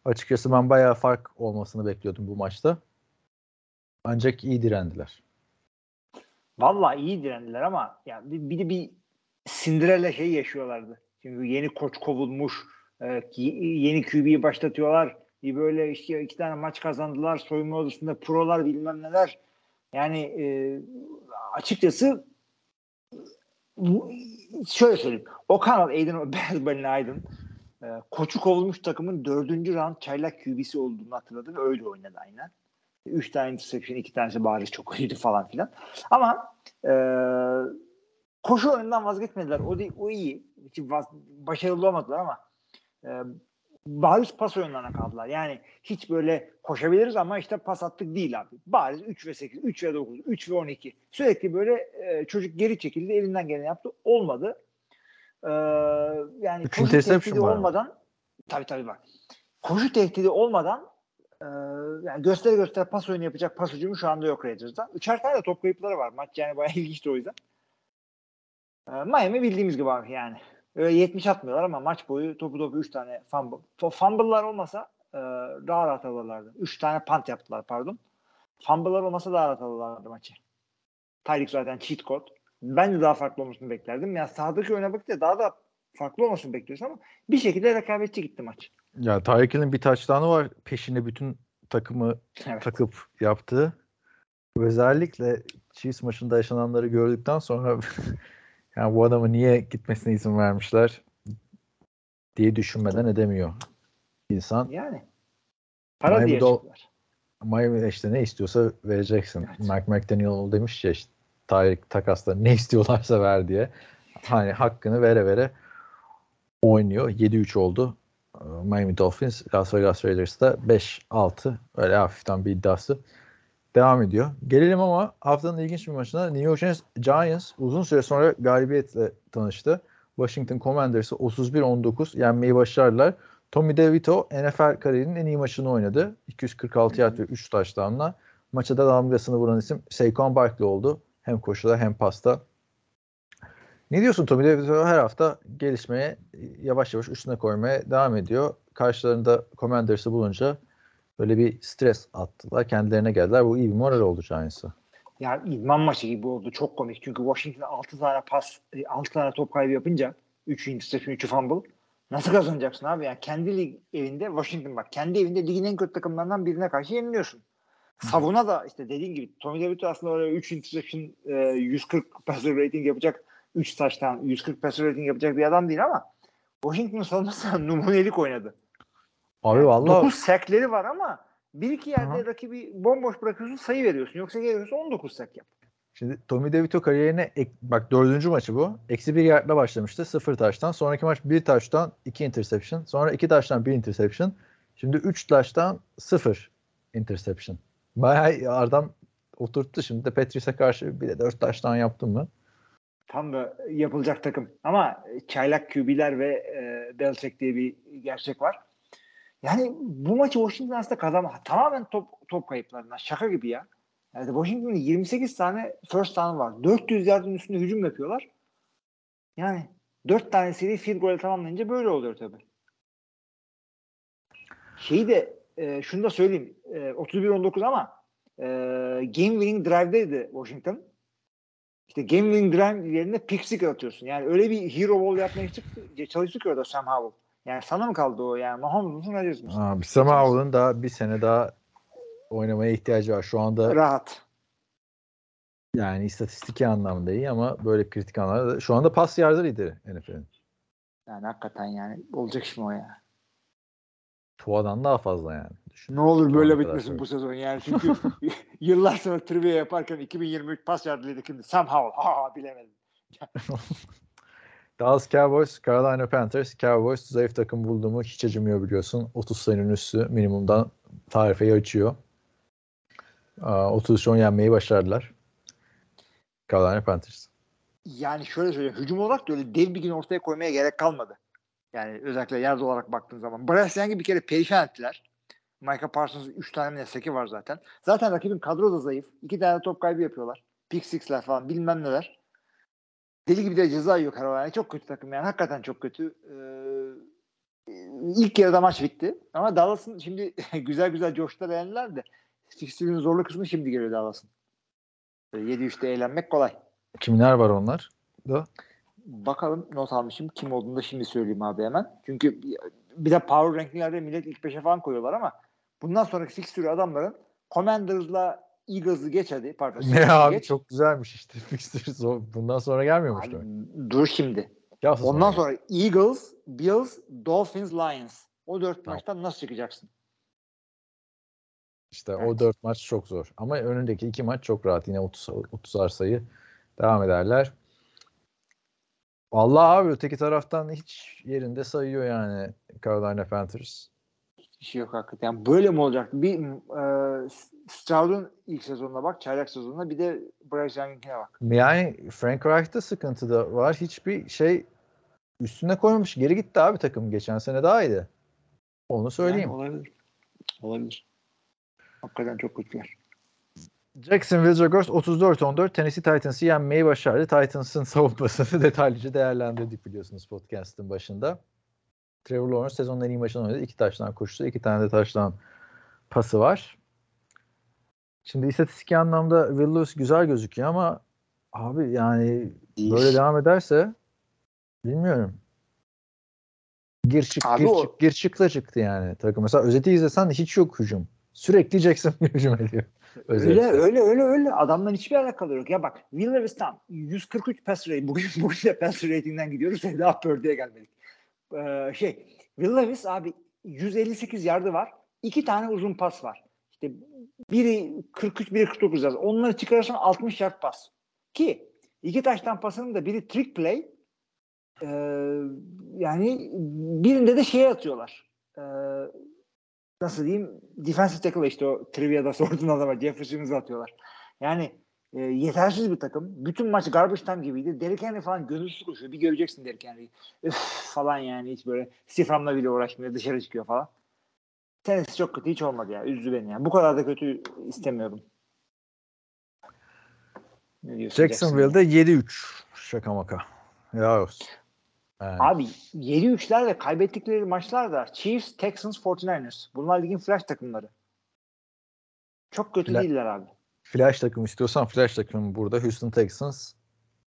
Açıkçası ben bayağı fark olmasını bekliyordum bu maçta. Ancak iyi direndiler. Vallahi iyi direndiler ama ya bir, bir de bir Cinderella şey yaşıyorlardı. Çünkü yeni koç kovulmuş, e, yeni QB'yi başlatıyorlar. Bir böyle işte iki tane maç kazandılar. Soyunma odasında prolar bilmem neler. Yani e, açıkçası şöyle söyleyeyim. O kanal Aiden Belbalin <laughs> Aydın e, koçu kovulmuş takımın dördüncü round çaylak QB'si olduğunu hatırladı ve öyle oynadı aynen. Üç tane interception, iki tanesi bariz çok iyiydi falan filan. Ama e, koşu oyundan vazgeçmediler. O, o iyi. Başarılı olmadılar ama e, bariz pas oyunlarına kaldılar. Yani hiç böyle koşabiliriz ama işte pas attık değil abi. Bariz 3 ve 8, 3 ve 9, 3 ve 12. Sürekli böyle e, çocuk geri çekildi, elinden geleni yaptı. Olmadı. E, yani Üç koşu tehdidi var olmadan tabii tabii bak. Koşu tehdidi olmadan e, yani gösteri göster pas oyunu yapacak pas hücumu şu anda yok Raiders'da. Üçer tane de top kayıpları var. Maç yani bayağı <laughs> ilginçti o yüzden. E, Miami bildiğimiz gibi abi yani. Öyle 70 atmıyorlar ama maç boyu topu topu 3 tane fumble. Fumble'lar olmasa e, daha rahat alırlardı. 3 tane punt yaptılar pardon. Fumble'lar olmasa daha rahat alırlardı maçı. Tyreek zaten cheat code. Ben de daha farklı olmasını beklerdim. Ya sahadaki oyuna bakınca daha da farklı olmasını bekliyorsun ama bir şekilde rekabetçi gitti maç. Ya Tyreek bir touchdown'u var. Peşinde bütün takımı Evet. takıp yaptığı. Özellikle Chiefs maçında yaşananları gördükten sonra <laughs> yani bu adamı niye gitmesine izin vermişler diye düşünmeden edemiyor insan. Yani. Para Miami diye Dol- işte ne istiyorsa vereceksin. Evet. Mike McDaniel demiş ya işte Tyreek takasla ne istiyorlarsa ver diye. Hani hakkını vere vere oynuyor. 7-3 oldu. Miami Dolphins, Las Vegas Raiders'da 5-6 öyle hafiften bir iddiası devam ediyor. Gelelim ama haftanın ilginç bir maçına New York Giants, uzun süre sonra galibiyetle tanıştı. Washington Commanders'ı 31-19 yenmeyi başardılar. Tommy DeVito NFL kariyerinin en iyi maçını oynadı. 246 yard ve 3 touchdown'la. Maça da damgasını vuran isim Saquon Barkley oldu. Hem koşuda hem pasta. Ne diyorsun Tommy DeVito her hafta gelişmeye yavaş yavaş üstüne koymaya devam ediyor. Karşılarında Commanders'ı bulunca böyle bir stres attılar. Kendilerine geldiler. Bu iyi bir moral oldu Giants'a. Yani idman maçı gibi oldu. Çok komik. Çünkü Washington 6 tane pas, 6 tane top kaybı yapınca 3 interception, 3 fumble. Nasıl kazanacaksın abi? Yani kendi lig evinde Washington bak kendi evinde ligin en kötü takımlarından birine karşı yeniliyorsun. Savuna da işte dediğin gibi Tommy DeVito aslında oraya 3 interception, e, 140 passer rating yapacak 3 taştan 140 passer rating yapacak bir adam değil ama Washington savunması <laughs> numunelik oynadı. Abi Yani vallahi 9 sekleri var ama bir iki yerde Aha. rakibi bomboş bırakıyorsun sayı veriyorsun. Yoksa geliyorsun 19 sek yap. Şimdi Tommy DeVito kariyerine ek- bak dördüncü maçı bu. Eksi bir yardla başlamıştı. Sıfır taştan. Sonraki maç bir taştan iki interception. Sonra iki taştan bir interception. Şimdi üç taştan sıfır interception. Bayağı adam oturttu. Şimdi de Patrice'e karşı bir de dört taştan yaptın mı? Tam da yapılacak takım. Ama çaylak QB'ler ve e, Belichick diye bir gerçek var. Yani bu maçı Washington aslında kazanma. Tamamen top, top kayıplarından. Şaka gibi ya. Yani Washington'ın 28 tane first down var. 400 yardın üstünde hücum yapıyorlar. Yani 4 tanesiyle field goal tamamlayınca böyle oluyor tabii. Şeyi de e, şunu da söyleyeyim. E, 31-19 ama e, game winning drive'daydı Washington. İşte game winning drive yerine pick six atıyorsun. Yani öyle bir hero ball yapmaya çıktı, çalıştı ki orada Sam Howell. Yani sana mı kaldı o yani? Mahomes musun Rodgers mısın? Abi Sam Howell'ın daha bir sene daha oynamaya ihtiyacı var. Şu anda Rahat. yani istatistiki anlamda iyi ama böyle kritik anlamda da- şu anda pas yardı lideri NFL'in. Yani hakikaten yani olacak mi o ya? Tua'dan daha fazla yani. Düşün. Ne olur böyle ana kadar bitmesin bu sezon yani çünkü <laughs> yıllar sonra trivia yaparken 2023 pas yardıydı şimdi Sam Howell. Ha bilemedim. <laughs> Dallas Cowboys, Carolina Panthers. Cowboys zayıf takım bulduğumu hiç acımıyor biliyorsun. 30 sayının üstü minimumdan tarifeyi açıyor. Aa, 33 10 yenmeyi başardılar. Carolina Panthers. Yani şöyle söyleyeyim. Hücum olarak da öyle dev bir gün ortaya koymaya gerek kalmadı. Yani özellikle yard olarak baktığın zaman. Bryce Young'i bir kere perişan ettiler. Micah Parsons'ın 3 tane mi var zaten. Zaten rakibin kadro da zayıf. 2 tane top kaybı yapıyorlar. Pick six'ler falan bilmem neler. Deli gibi de ceza yiyor Carolina. Çok kötü takım yani. Hakikaten çok kötü. Ee, ilk yarıda maç bitti. Ama Dallas'ın şimdi <laughs> güzel güzel coştular eğlendiler de fikstürün zorlu kısmı şimdi geliyor Dallas'ın. Böyle 7-3'te eğlenmek kolay. Kimler var onlar? Da. Bakalım not almışım. Kim olduğunu da şimdi söyleyeyim abi hemen. Çünkü bir de power rankinglerde millet ilk 5'e falan koyuyorlar ama bundan sonraki fixtürü adamların Commanders'la Eagles'ı geç hadi. Pardon. Ne abi geç. çok güzelmiş işte. <laughs> Fixtures. Bundan sonra gelmiyormuş Abi, dur şimdi. Hafta Ondan sonra. sonra Eagles, Bills, Dolphins, Lions. O dört Tamam. maçtan nasıl çıkacaksın? İşte o Evet. dört maç çok zor. Ama önündeki iki maç çok rahat. Yine 30 30'ar sayı devam ederler. Allah abi öteki taraftan hiç yerinde sayıyor yani Carolina Panthers. Bir şey yok hakikaten. Yani böyle mi olacak? Bir e, Stroud'un ilk sezonuna bak, çaylak sezonuna bir de Bryce Young'inkine bak. Yani Frank Reich'ta sıkıntı da var. Hiçbir şey üstüne koymamış. Geri gitti abi takım. Geçen sene daha iyiydi. Onu söyleyeyim. Yani olabilir. Olabilir. Hakikaten çok kötüler. Jacksonville Jaguars 34-14 Tennessee Titans'ı yenmeyi başardı. Titans'ın savunmasını <laughs> detaylıca değerlendirdik biliyorsunuz podcast'ın başında. Trevor Lawrence sezonun en iyi maçını oynadı. İki taştan koştu. iki tane de taştan pası var. Şimdi istatistik anlamda Will Lewis güzel gözüküyor ama abi yani böyle devam ederse bilmiyorum. Gir çık Abi gir o- çık gir çıkla çıktı yani takım. Mesela özeti izlesen hiç yok hücum. Sürekli Jacksonville <laughs> hücum ediyor. Özette. Öyle öyle öyle öyle. Adamdan hiçbir alakalı yok. Ya bak Will Levis'tan 143 pass rate. <laughs> Bugün, bugün de pass rating'den gidiyoruz. Daha Purdy'ye gelmedik. Ee, şey Will Levis abi 158 yardı var. İki tane uzun pas var. İşte biri 43 biri 49 yard. Onları çıkarırsan 60 yard pas. Ki iki taştan pasının da biri trick play. Ee, yani birinde de şeye atıyorlar. Ee, nasıl diyeyim defensive tackle işte o trivia'da sorduğun adama Jefferson'ı atıyorlar. Yani e, yetersiz bir takım. Bütün maç garbage time gibiydi. Derrick Henry falan gönülsüz koşuyor. Bir göreceksin Derrick Henry'i. Üf falan yani hiç böyle siframla bile uğraşmıyor. Dışarı çıkıyor falan. Tennessee çok kötü. Hiç olmadı ya. Üzdü beni ya. Bu kadar da kötü istemiyordum. Jacksonville'de 7-3 şaka maka. Ya olsun. Abi 7-3'ler ve kaybettikleri maçlar da Chiefs, Texans, 49ers. Bunlar ligin flash takımları. Çok kötü Fla- değiller abi. Flash takım istiyorsan flash takımı burada. Houston Texans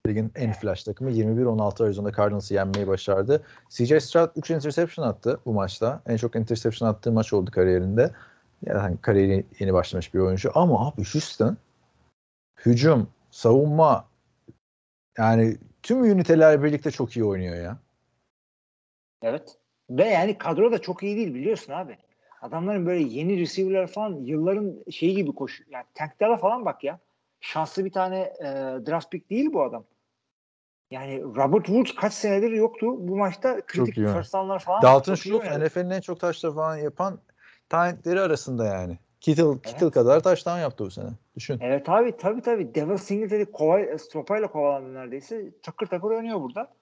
ligin en flash takımı 21-16 Arizona Cardinals'ı yenmeyi başardı. CJ Stroud 3 interception attı bu maçta. En çok interception attığı maç oldu kariyerinde. Yani hani kariyeri yeni başlamış bir oyuncu. Ama abi Houston hücum, savunma yani tüm üniteler birlikte çok iyi oynuyor ya. Evet. Ve yani kadro da çok iyi değil biliyorsun abi. Adamların böyle yeni receiver'lar falan yılların şeyi gibi koş. Yani Tank Dell'a falan bak ya. Şanslı bir tane e, draft pick değil bu adam. Yani Robert Woods kaç senedir yoktu. Bu maçta kritik first falan. Dalton Schultz oynadı. NFL'in en çok taşla falan yapan talentleri arasında yani. Kittle, Kittle kadar taştan yaptı bu sene. Düşün. Evet abi tabii tabii. Devil Singletary kova, sopayla kovalandı neredeyse. Takır takır oynuyor burada.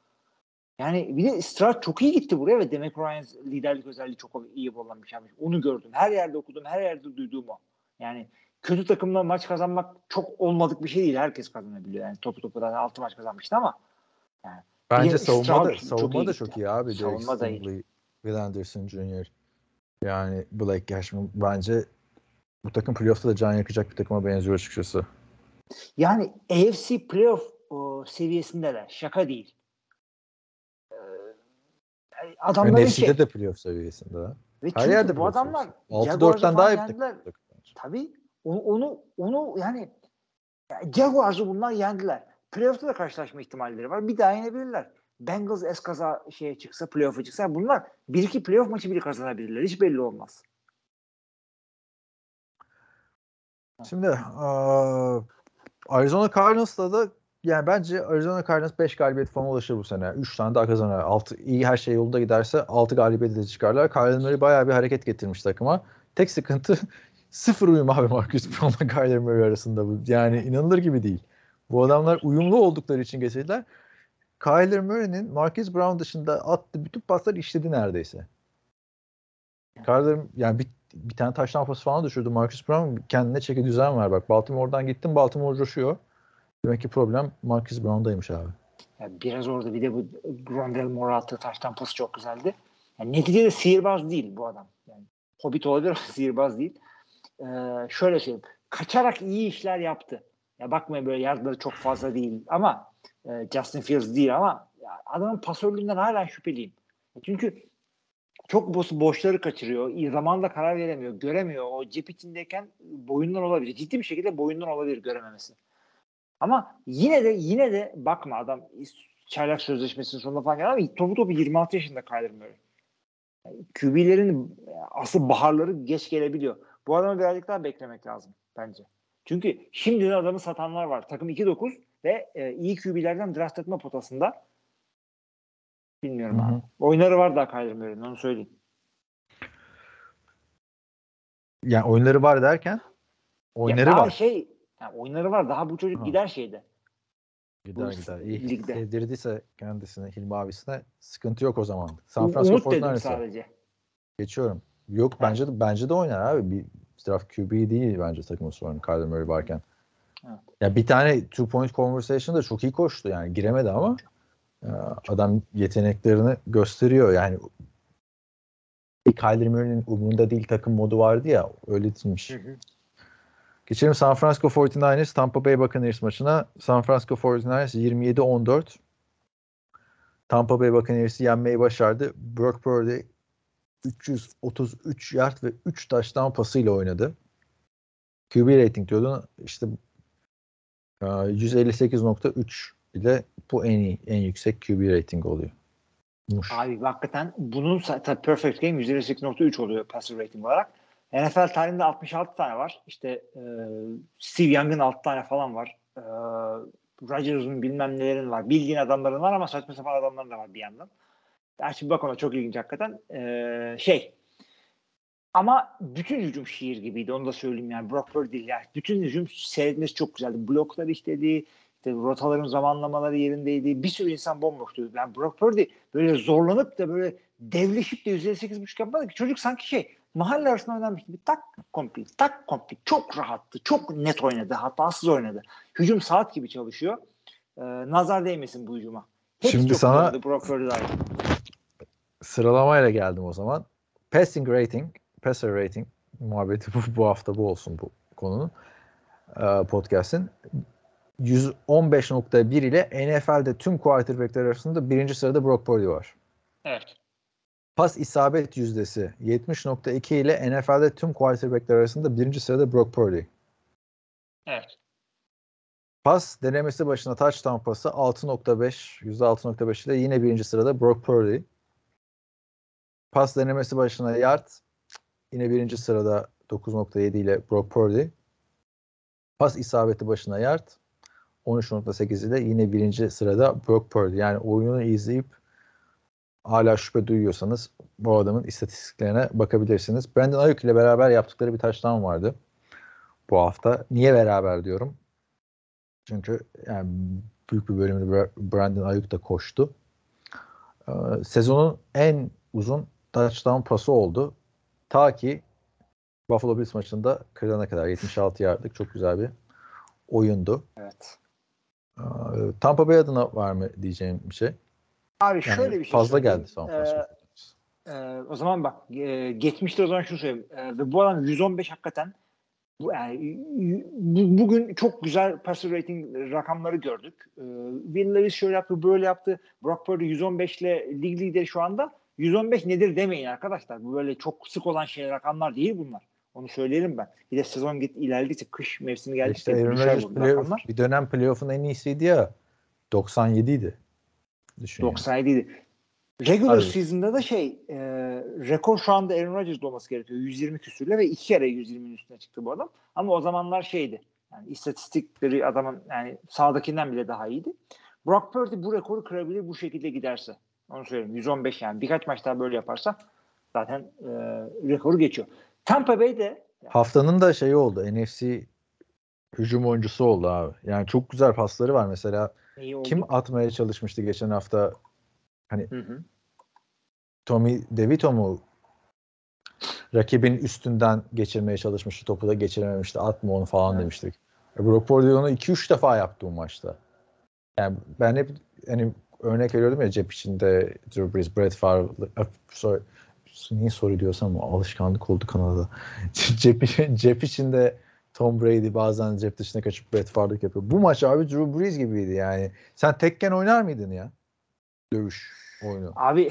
Yani bir de Stroud çok iyi gitti buraya ve Demek Ryan liderlik özelliği çok iyi kullanmış abi. Onu gördüm. Her yerde okudum. Her yerde duyduğum o. Yani kötü takımla maç kazanmak çok olmadık bir şey değil. Herkes kazanabiliyor. Yani topu topu da 6 maç kazanmıştı ama Bence Bir de savunma da, Stroud savunma çok da çok iyi abi. Savunma da iyi. Will Anderson Jr. Yani Blake Cashman bence bu takım playoff'ta da can yakacak bir takıma benziyor açıkçası. yani AFC playoff o, seviyesindeler. Şaka değil. Adamların NFC'de şey, de playoff seviyesinde. ve Her yerde bu adamlar seviyesinde. Jaguars'ı 6-4'ten falan daha yendiler. Tabii onu onu onu yani ya Jaguars'ı bunlar yendiler. Playoff'ta da karşılaşma ihtimalleri var. Bir daha yenebilirler. Bengals eskaza şeye çıksa, playoff'a çıksa bunlar bir iki playoff maçı bile kazanabilirler. Hiç belli olmaz. Şimdi eee, Arizona Cardinals'la da yani bence Arizona Cardinals 5 galibiyet falan ulaşır bu sene. 3 tane daha kazanır. 6 iyi her şey yolunda giderse 6 galibiyet de çıkarlar. Kyler Murray bayağı bir hareket getirmiş takıma. Tek sıkıntı <laughs> sıfır uyum abi Marcus Brown'la <laughs> Kyler Murray arasında bu. Yani inanılır gibi değil. Bu adamlar uyumlu oldukları için getirdiler. Kyler Murray'nin Marcus Brown dışında attığı bütün paslar işledi neredeyse. Kyler yani bir, bir tane taştan pası falan düşürdü Marcus Brown. Kendine çeki düzen var. Bak Baltimore'dan gittim. Baltimore coşuyor. Demek ki problem Marcus Brown'daymış abi. Yani biraz orada bir de bu Rondell Moore attığı taştan pası çok güzeldi. Yani neticede sihirbaz değil bu adam. Yani Hobbit olabilir ama <laughs> sihirbaz değil. Ee, şöyle söyleyeyim. Kaçarak iyi işler yaptı. Ya bakmayın böyle yardları çok fazla değil ama e, Justin Fields değil ama ya adamın pasörlüğünden hala şüpheliyim. Çünkü çok boş, boşları kaçırıyor. iyi Zamanında karar veremiyor. Göremiyor. O cep içindeyken boyundan olabilir. Ciddi bir şekilde boyundan olabilir görememesi. Ama yine de yine de bakma adam çaylak sözleşmesinin sonunda falan geldi ama topu topu 26 yaşında Murray. Yani QB'lerin asıl baharları geç gelebiliyor. Bu adamı birazcık daha beklemek lazım bence. Çünkü şimdi de adamı satanlar var. Takım 2-9 ve e, iyi QB'lerden draft etme potasında. Bilmiyorum Hı hı. abi. Oyunları var daha Murray'nin onu söyleyeyim. Yani oyunları var derken oyunları ya var. şey yani oyunları var. Daha bu çocuk Ha. gider şeyde. Gider gider. İyi ligde. sevdirdiyse kendisine Hilmi abisine sıkıntı yok o zaman. San Francisco Umut dedim 49ers'e sadece. geçiyorum. Yok bence de bence de oynar abi. Bir draft QB değil bence takımın sorunu Kyler Murray varken. Evet. Ya bir tane two point conversation'da çok iyi koştu yani giremedi ama e, adam yeteneklerini gösteriyor yani Kyler Murray'nin umurunda değil takım modu vardı ya öyle değilmiş. Hı hı. Geçelim San Francisco 49ers Tampa Bay Buccaneers maçına. San Francisco 49ers 27-14 Tampa Bay Buccaneers'i yenmeyi başardı. Brock Purdy 333 yard ve 3 touchdown pasıyla oynadı. QB rating diyordun. İşte e, 158.3 ile bu en iyi, en yüksek QB rating oluyor. Abi hakikaten bunun tabii perfect game 158.3 oluyor passer rating olarak. NFL tarihinde 66 tane var. İşte e, Steve Young'ın 6 tane falan var. E, Rodgers'ın bilmem nelerin var. Bildiğin adamların var ama saçma sapan adamların da var bir yandan. Gerçi bak ona çok ilginç hakikaten. E, şey ama bütün hücum şiir gibiydi. Onu da söyleyeyim yani. Brock Purdy. Yani bütün hücum seyretmesi çok güzeldi. Bloklar işledi. İşte rotaların zamanlamaları yerindeydi. Bir sürü insan bomboştu. Yani Brock Purdy böyle zorlanıp da böyle devleşip de 158.5 yapmadı ki. Çocuk sanki şey mahalle arasında oynamış gibi tak komplit, tak komplit. Çok rahattı. Çok net oynadı. Hatasız oynadı. Hücum saat gibi çalışıyor. Ee, nazar değmesin bu hücuma. Hepsi Şimdi çok sana-. Sıralamayla geldim o zaman. Passing rating, passer rating muhabbeti bu, bu hafta bu olsun bu konunun. Ee, podcast'in. 115.1 ile NFL'de tüm quarterbackler arasında birinci sırada Brock Purdy var. Evet. Pas isabet yüzdesi 70.2 ile NFL'de tüm quarterbackler arasında birinci sırada Brock Purdy. Evet. Pas denemesi başına touchdown pası 6.5, %6.5 ile yine birinci sırada Brock Purdy. Pas denemesi başına yard yine birinci sırada 9.7 ile Brock Purdy. Pas isabeti başına yard 13.8 ile yine birinci sırada Brock Purdy. Yani oyunu izleyip hala şüphe duyuyorsanız bu adamın istatistiklerine bakabilirsiniz. Brandon Ayuk ile beraber yaptıkları bir touchdown vardı bu hafta. Niye beraber diyorum? Çünkü yani büyük bir bölümünü Bra- Brandon Ayuk da koştu. Ee, sezonun en uzun touchdown pası oldu. Ta ki Buffalo Bills maçında kırılana kadar 76 yardlık çok güzel bir oyundu. Evet. Ee, Tampa Bay adına var mı diyeceğim bir şey? Abi Yani şöyle bir şey fazla söyleyeyim. geldi San Francisco. Ee, o zaman bak e, geçmişte o zaman şunu söyleyeyim. Ee, ve bu adam 115 hakikaten bu, yani, bu- bugün çok güzel passer rating rakamları gördük. Ee, Will Levis şöyle yaptı, böyle yaptı. Brock Purdy 115 ile lig lideri şu anda. 115 nedir demeyin arkadaşlar. Bu böyle çok sık olan şey rakamlar değil bunlar. Onu söyleyelim ben. Bir de sezon git ilerledikçe kış mevsimi geldikçe İşte bu playoff, rakamlar. bir dönem playoff'un en iyisiydi ya. 97 idi. Düşün yani. 97 idi. Regular Abi. season'da da şey e, rekor şu anda Aaron Rodgers'da olması gerekiyor. 120 küsürle ve iki kere 120'nin üstüne çıktı bu adam. Ama o zamanlar şeydi. Yani istatistikleri adamın yani sağdakinden bile daha iyiydi. Brock Purdy bu rekoru kırabilir bu şekilde giderse. Onu söyleyeyim. 115 yani. Birkaç maç daha böyle yaparsa zaten e, rekoru geçiyor. Tampa Bay'de Haftanın da şeyi oldu. NFC hücum oyuncusu oldu abi. Yani çok güzel pasları var mesela. İyi oldu. Kim atmaya çalışmıştı geçen hafta? Hı hı. Tommy DeVito mu rakibin üstünden geçirmeye çalışmıştı. Topu da geçirememişti. Atma onu falan Evet. demiştik. E, Brock Purdy onu 2-3 defa yaptı bu maçta. Yani ben hep hani örnek veriyordum ya cep içinde Drew Brees, Brett Favre, e, sorry, niye soru diyorsam alışkanlık oldu Kanada'da. <laughs> cep, cep içinde Tom Brady bazen cep dışına kaçıp Brett yapıyor. Bu maç abi Drew Brees gibiydi yani. Sen tekken oynar mıydın ya? Dövüş oyunu. Abi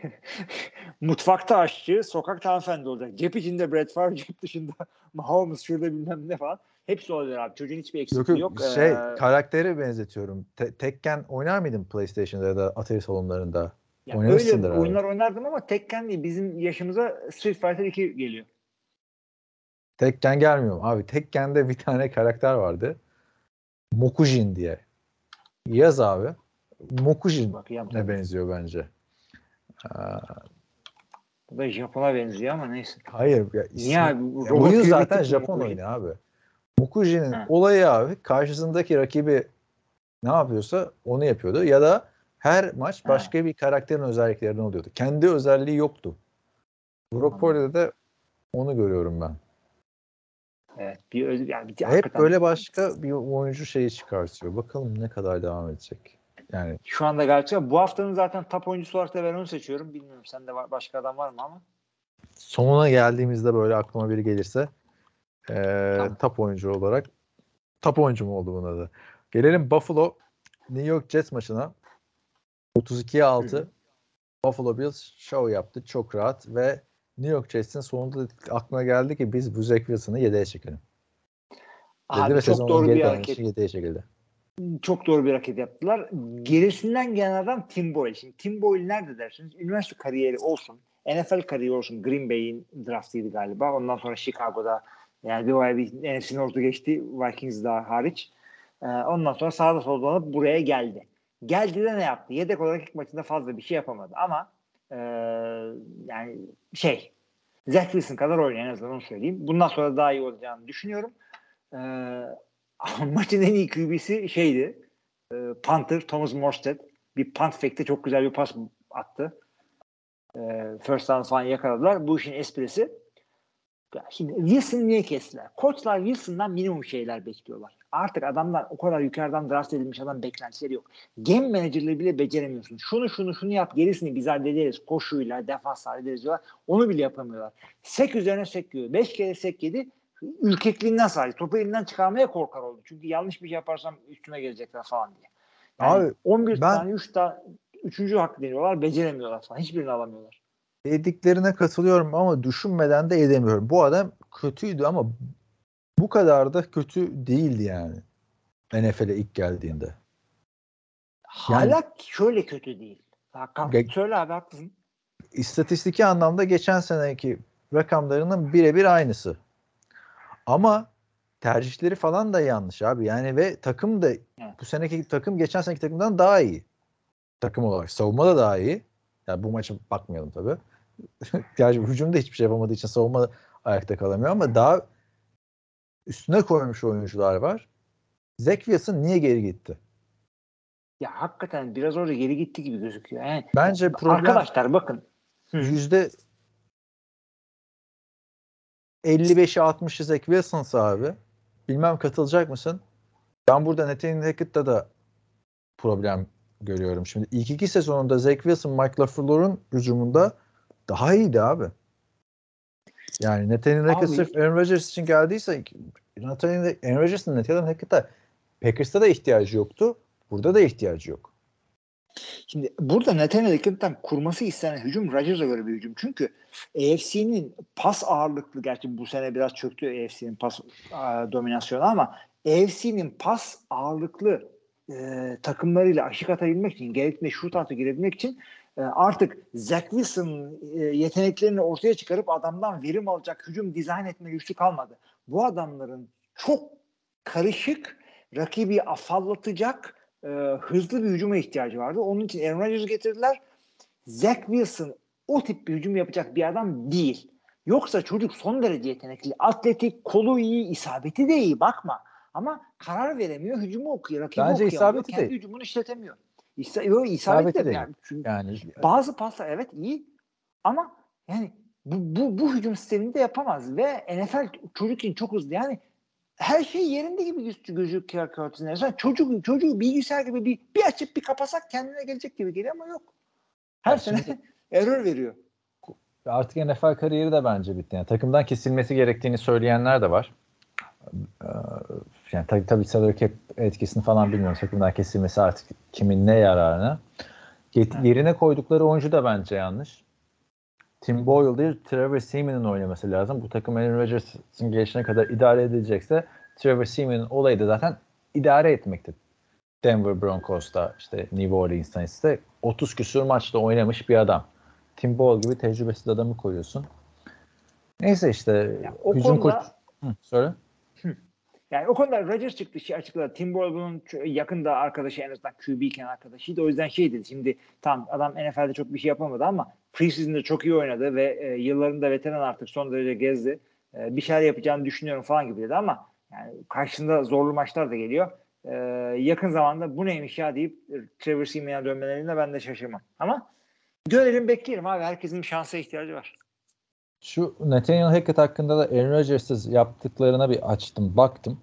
<laughs> mutfakta aşçı, sokakta hanımefendi olacak. Cep içinde Brett Favre, cep dışında <laughs> Mahomes şurada bilmem ne falan. Hepsi olabilir abi. Çocuğun hiçbir eksikliği yok yok. şey Ee, karakteri benzetiyorum. Te- tekken oynar mıydın PlayStation'da ya da Atari salonlarında? ya oynamışsındır öyle abi. oyunlar oynardım ama Tekken değil. Bizim yaşımıza Street Fighter 2 geliyor. Tekken gelmiyorum. Abi Tekken'de bir tane karakter vardı. Mokujin diye. Yaz abi. Mokujin ne benziyor bence. Ee, Bu da Japon'a benziyor ama neyse. hayır. Ya, ismi- Niye abi? Ya oyun zaten Japon oyunu abi. Mokujin'in Ha. olayı abi karşısındaki rakibi ne yapıyorsa onu yapıyordu ya da her maç Ha. başka bir karakterin özelliklerini oluyordu. Kendi özelliği yoktu. Brock Purdy'de de onu görüyorum ben. Evet. Bir, öz- yani bir, Hep böyle başka bir oyuncu şeyi çıkartıyor. Bakalım ne kadar devam edecek. Yani Şu anda gerçekten bu haftanın zaten top oyuncusu olarak da ben onu seçiyorum. Bilmiyorum sende var, başka adam var mı ama. sonuna geldiğimizde böyle aklıma biri gelirse eee Tamam. top oyuncu olarak top oyuncu mu oldu bunun adı? Gelelim Buffalo New York Jets maçına. 32'ye 6 Hı hı. Buffalo Bills show yaptı. Çok rahat ve New York Jets'in sonunda aklına geldi ki biz bu Zach Wilson'ı yedeğe çekelim. Dedi Abi ve çok doğru bir hareket. yedeğe çekildi. Çok doğru bir hareket yaptılar. Gerisinden gelen adam Tim Boyle. Şimdi Tim Boyle nerede dersiniz? Üniversite kariyeri olsun. NFL kariyeri olsun. Green Bay'in draftıydı galiba. Ondan sonra Chicago'da yani bir bayağı bir NFC North'u geçti. Vikings daha hariç. Ee, ondan sonra sağda solda buraya geldi. Geldi de ne yaptı? Yedek olarak ilk maçında fazla bir şey yapamadı. Ama ee, yani şey Zach Wilson kadar oynuyor azından onu söyleyeyim. Bundan sonra daha iyi olacağını düşünüyorum. Ee, <laughs> maçın en iyi QB'si şeydi. E, Panther Thomas Morstead. Bir punt fake'te çok güzel bir pas attı. E, first down falan yakaladılar. Bu işin esprisi. Şimdi Wilson niye kestiler? Koçlar Wilson'dan minimum şeyler bekliyorlar. Artık adamlar o kadar yukarıdan draft edilmiş adam beklentileri yok. Game manager'lığı bile beceremiyorsun. Şunu şunu şunu yap gerisini biz hallederiz. Koşuyla, defans hallederiz diyorlar. Onu bile yapamıyorlar. Sek üzerine sek yiyor. Beş kere sek yedi. Ürkekliğinden sadece. Topu elinden çıkarmaya korkar oldu. Çünkü yanlış bir şey yaparsam üstüme gelecekler falan diye. Yani Abi, 11 ben- tane 3 tane 3. hak deniyorlar. Beceremiyorlar falan. Hiçbirini alamıyorlar. Dediklerine katılıyorum ama düşünmeden de edemiyorum. Bu adam kötüydü ama bu kadar da kötü değildi yani. NFL'e ilk geldiğinde. Hala şöyle kötü değil. Hakan, Ge- söyle abi haklısın. İstatistiki anlamda geçen seneki rakamlarının birebir aynısı. Ama tercihleri falan da yanlış abi. Yani ve takım da bu seneki takım geçen seneki takımdan daha iyi. Takım olarak. Savunma da daha iyi. Yani bu maça bakmayalım tabii. <laughs> Gerçi hücumda hiçbir şey yapamadığı için savunma ayakta kalamıyor ama daha üstüne koymuş oyuncular var. Zach Wilson niye geri gitti? Ya hakikaten biraz orada geri gitti gibi gözüküyor. Yani Bence problem arkadaşlar bakın. Yüzde 55'i 60'ı Zach Wilson'sa abi bilmem katılacak mısın? Ben burada Nathaniel Hackett'ta da problem görüyorum. Şimdi ilk iki sezonunda Zach Wilson Mike LaFleur'un hücumunda daha iyiydi abi. Yani Nathaniel Hackett sırf Aaron Rodgers için geldiyse Nathaniel Rodgers'ın Nathaniel Hackett'a Packers'ta da ihtiyacı yoktu. Burada da ihtiyacı yok. Şimdi burada Nathaniel Hackett'ten kurması istenen hücum Rodgers'a göre bir hücum. Çünkü AFC'nin pas ağırlıklı gerçi bu sene biraz çöktü AFC'nin pas a, dominasyonu ama AFC'nin pas ağırlıklı e, takımlarıyla aşık atabilmek için gerektiğinde şut atı girebilmek için e, artık Zach Wilson'ın e, yeteneklerini ortaya çıkarıp adamdan verim alacak hücum dizayn etme lüksü kalmadı. Bu adamların çok karışık, rakibi afallatacak e, hızlı bir hücuma ihtiyacı vardı. Onun için Aaron Rodgers'ı getirdiler. Zach Wilson o tip bir hücum yapacak bir adam değil. Yoksa çocuk son derece yetenekli. Atletik, kolu iyi, isabeti de iyi bakma. Ama karar veremiyor, hücumu okuyor, rakibi Bence okuyamıyor, isabeti kendi değil. hücumunu işletemiyor. İsa, yo, İsabeti de yani. Çünkü Yani bazı paslar evet iyi ama yani bu, bu, bu hücum sisteminde yapamaz ve NFL çocuk için çok hızlı. Yani her şey yerinde gibi gözü- gözüküyor Curtis'in. Sen çocuk, çocuğu bilgisayar gibi bir, bir açıp bir kapasak kendine gelecek gibi geliyor ama yok. Her Ya sene şimdi- <laughs> error veriyor. artık NFL kariyeri de bence bitti. Yani takımdan kesilmesi gerektiğini söyleyenler de var. Yani tabii tabii salary etkisini falan bilmiyorum. Takımdan kesilmesi artık kimin ne yararına. Yerine koydukları oyuncu da bence yanlış. Tim Boyle değil, Trevor Seaman'ın oynaması lazım. Bu takım Aaron Rodgers'ın gelişine kadar idare edilecekse Trevor Seaman'ın olayı da zaten idare etmekti. Denver Broncos'ta işte New Orleans'ta ise 30 küsur maçta oynamış bir adam. Tim Boyle gibi tecrübesiz adamı koyuyorsun. Neyse işte Ya o hücum konuda- koç... Hı, söyle. Yani o konuda Rodgers çıktı şey açıkladı. Tim Bowles'un yakında arkadaşı en azından QB iken arkadaşıydı. O yüzden şey dedi. Şimdi tam adam NFL'de çok bir şey yapamadı ama preseason'da çok iyi oynadı ve e, yıllarında veteran artık son derece gezdi. E, bir şeyler yapacağını düşünüyorum falan gibi dedi ama yani karşısında zorlu maçlar da geliyor. E, yakın zamanda bu neymiş ya deyip Trevor Simeon'a dönmelerine ben de şaşırmam. Ama görelim bekleyelim abi. Herkesin şansa ihtiyacı var. Şu Nathaniel Hackett hakkında da Aaron Rodgers'ız yaptıklarına bir açtım, baktım.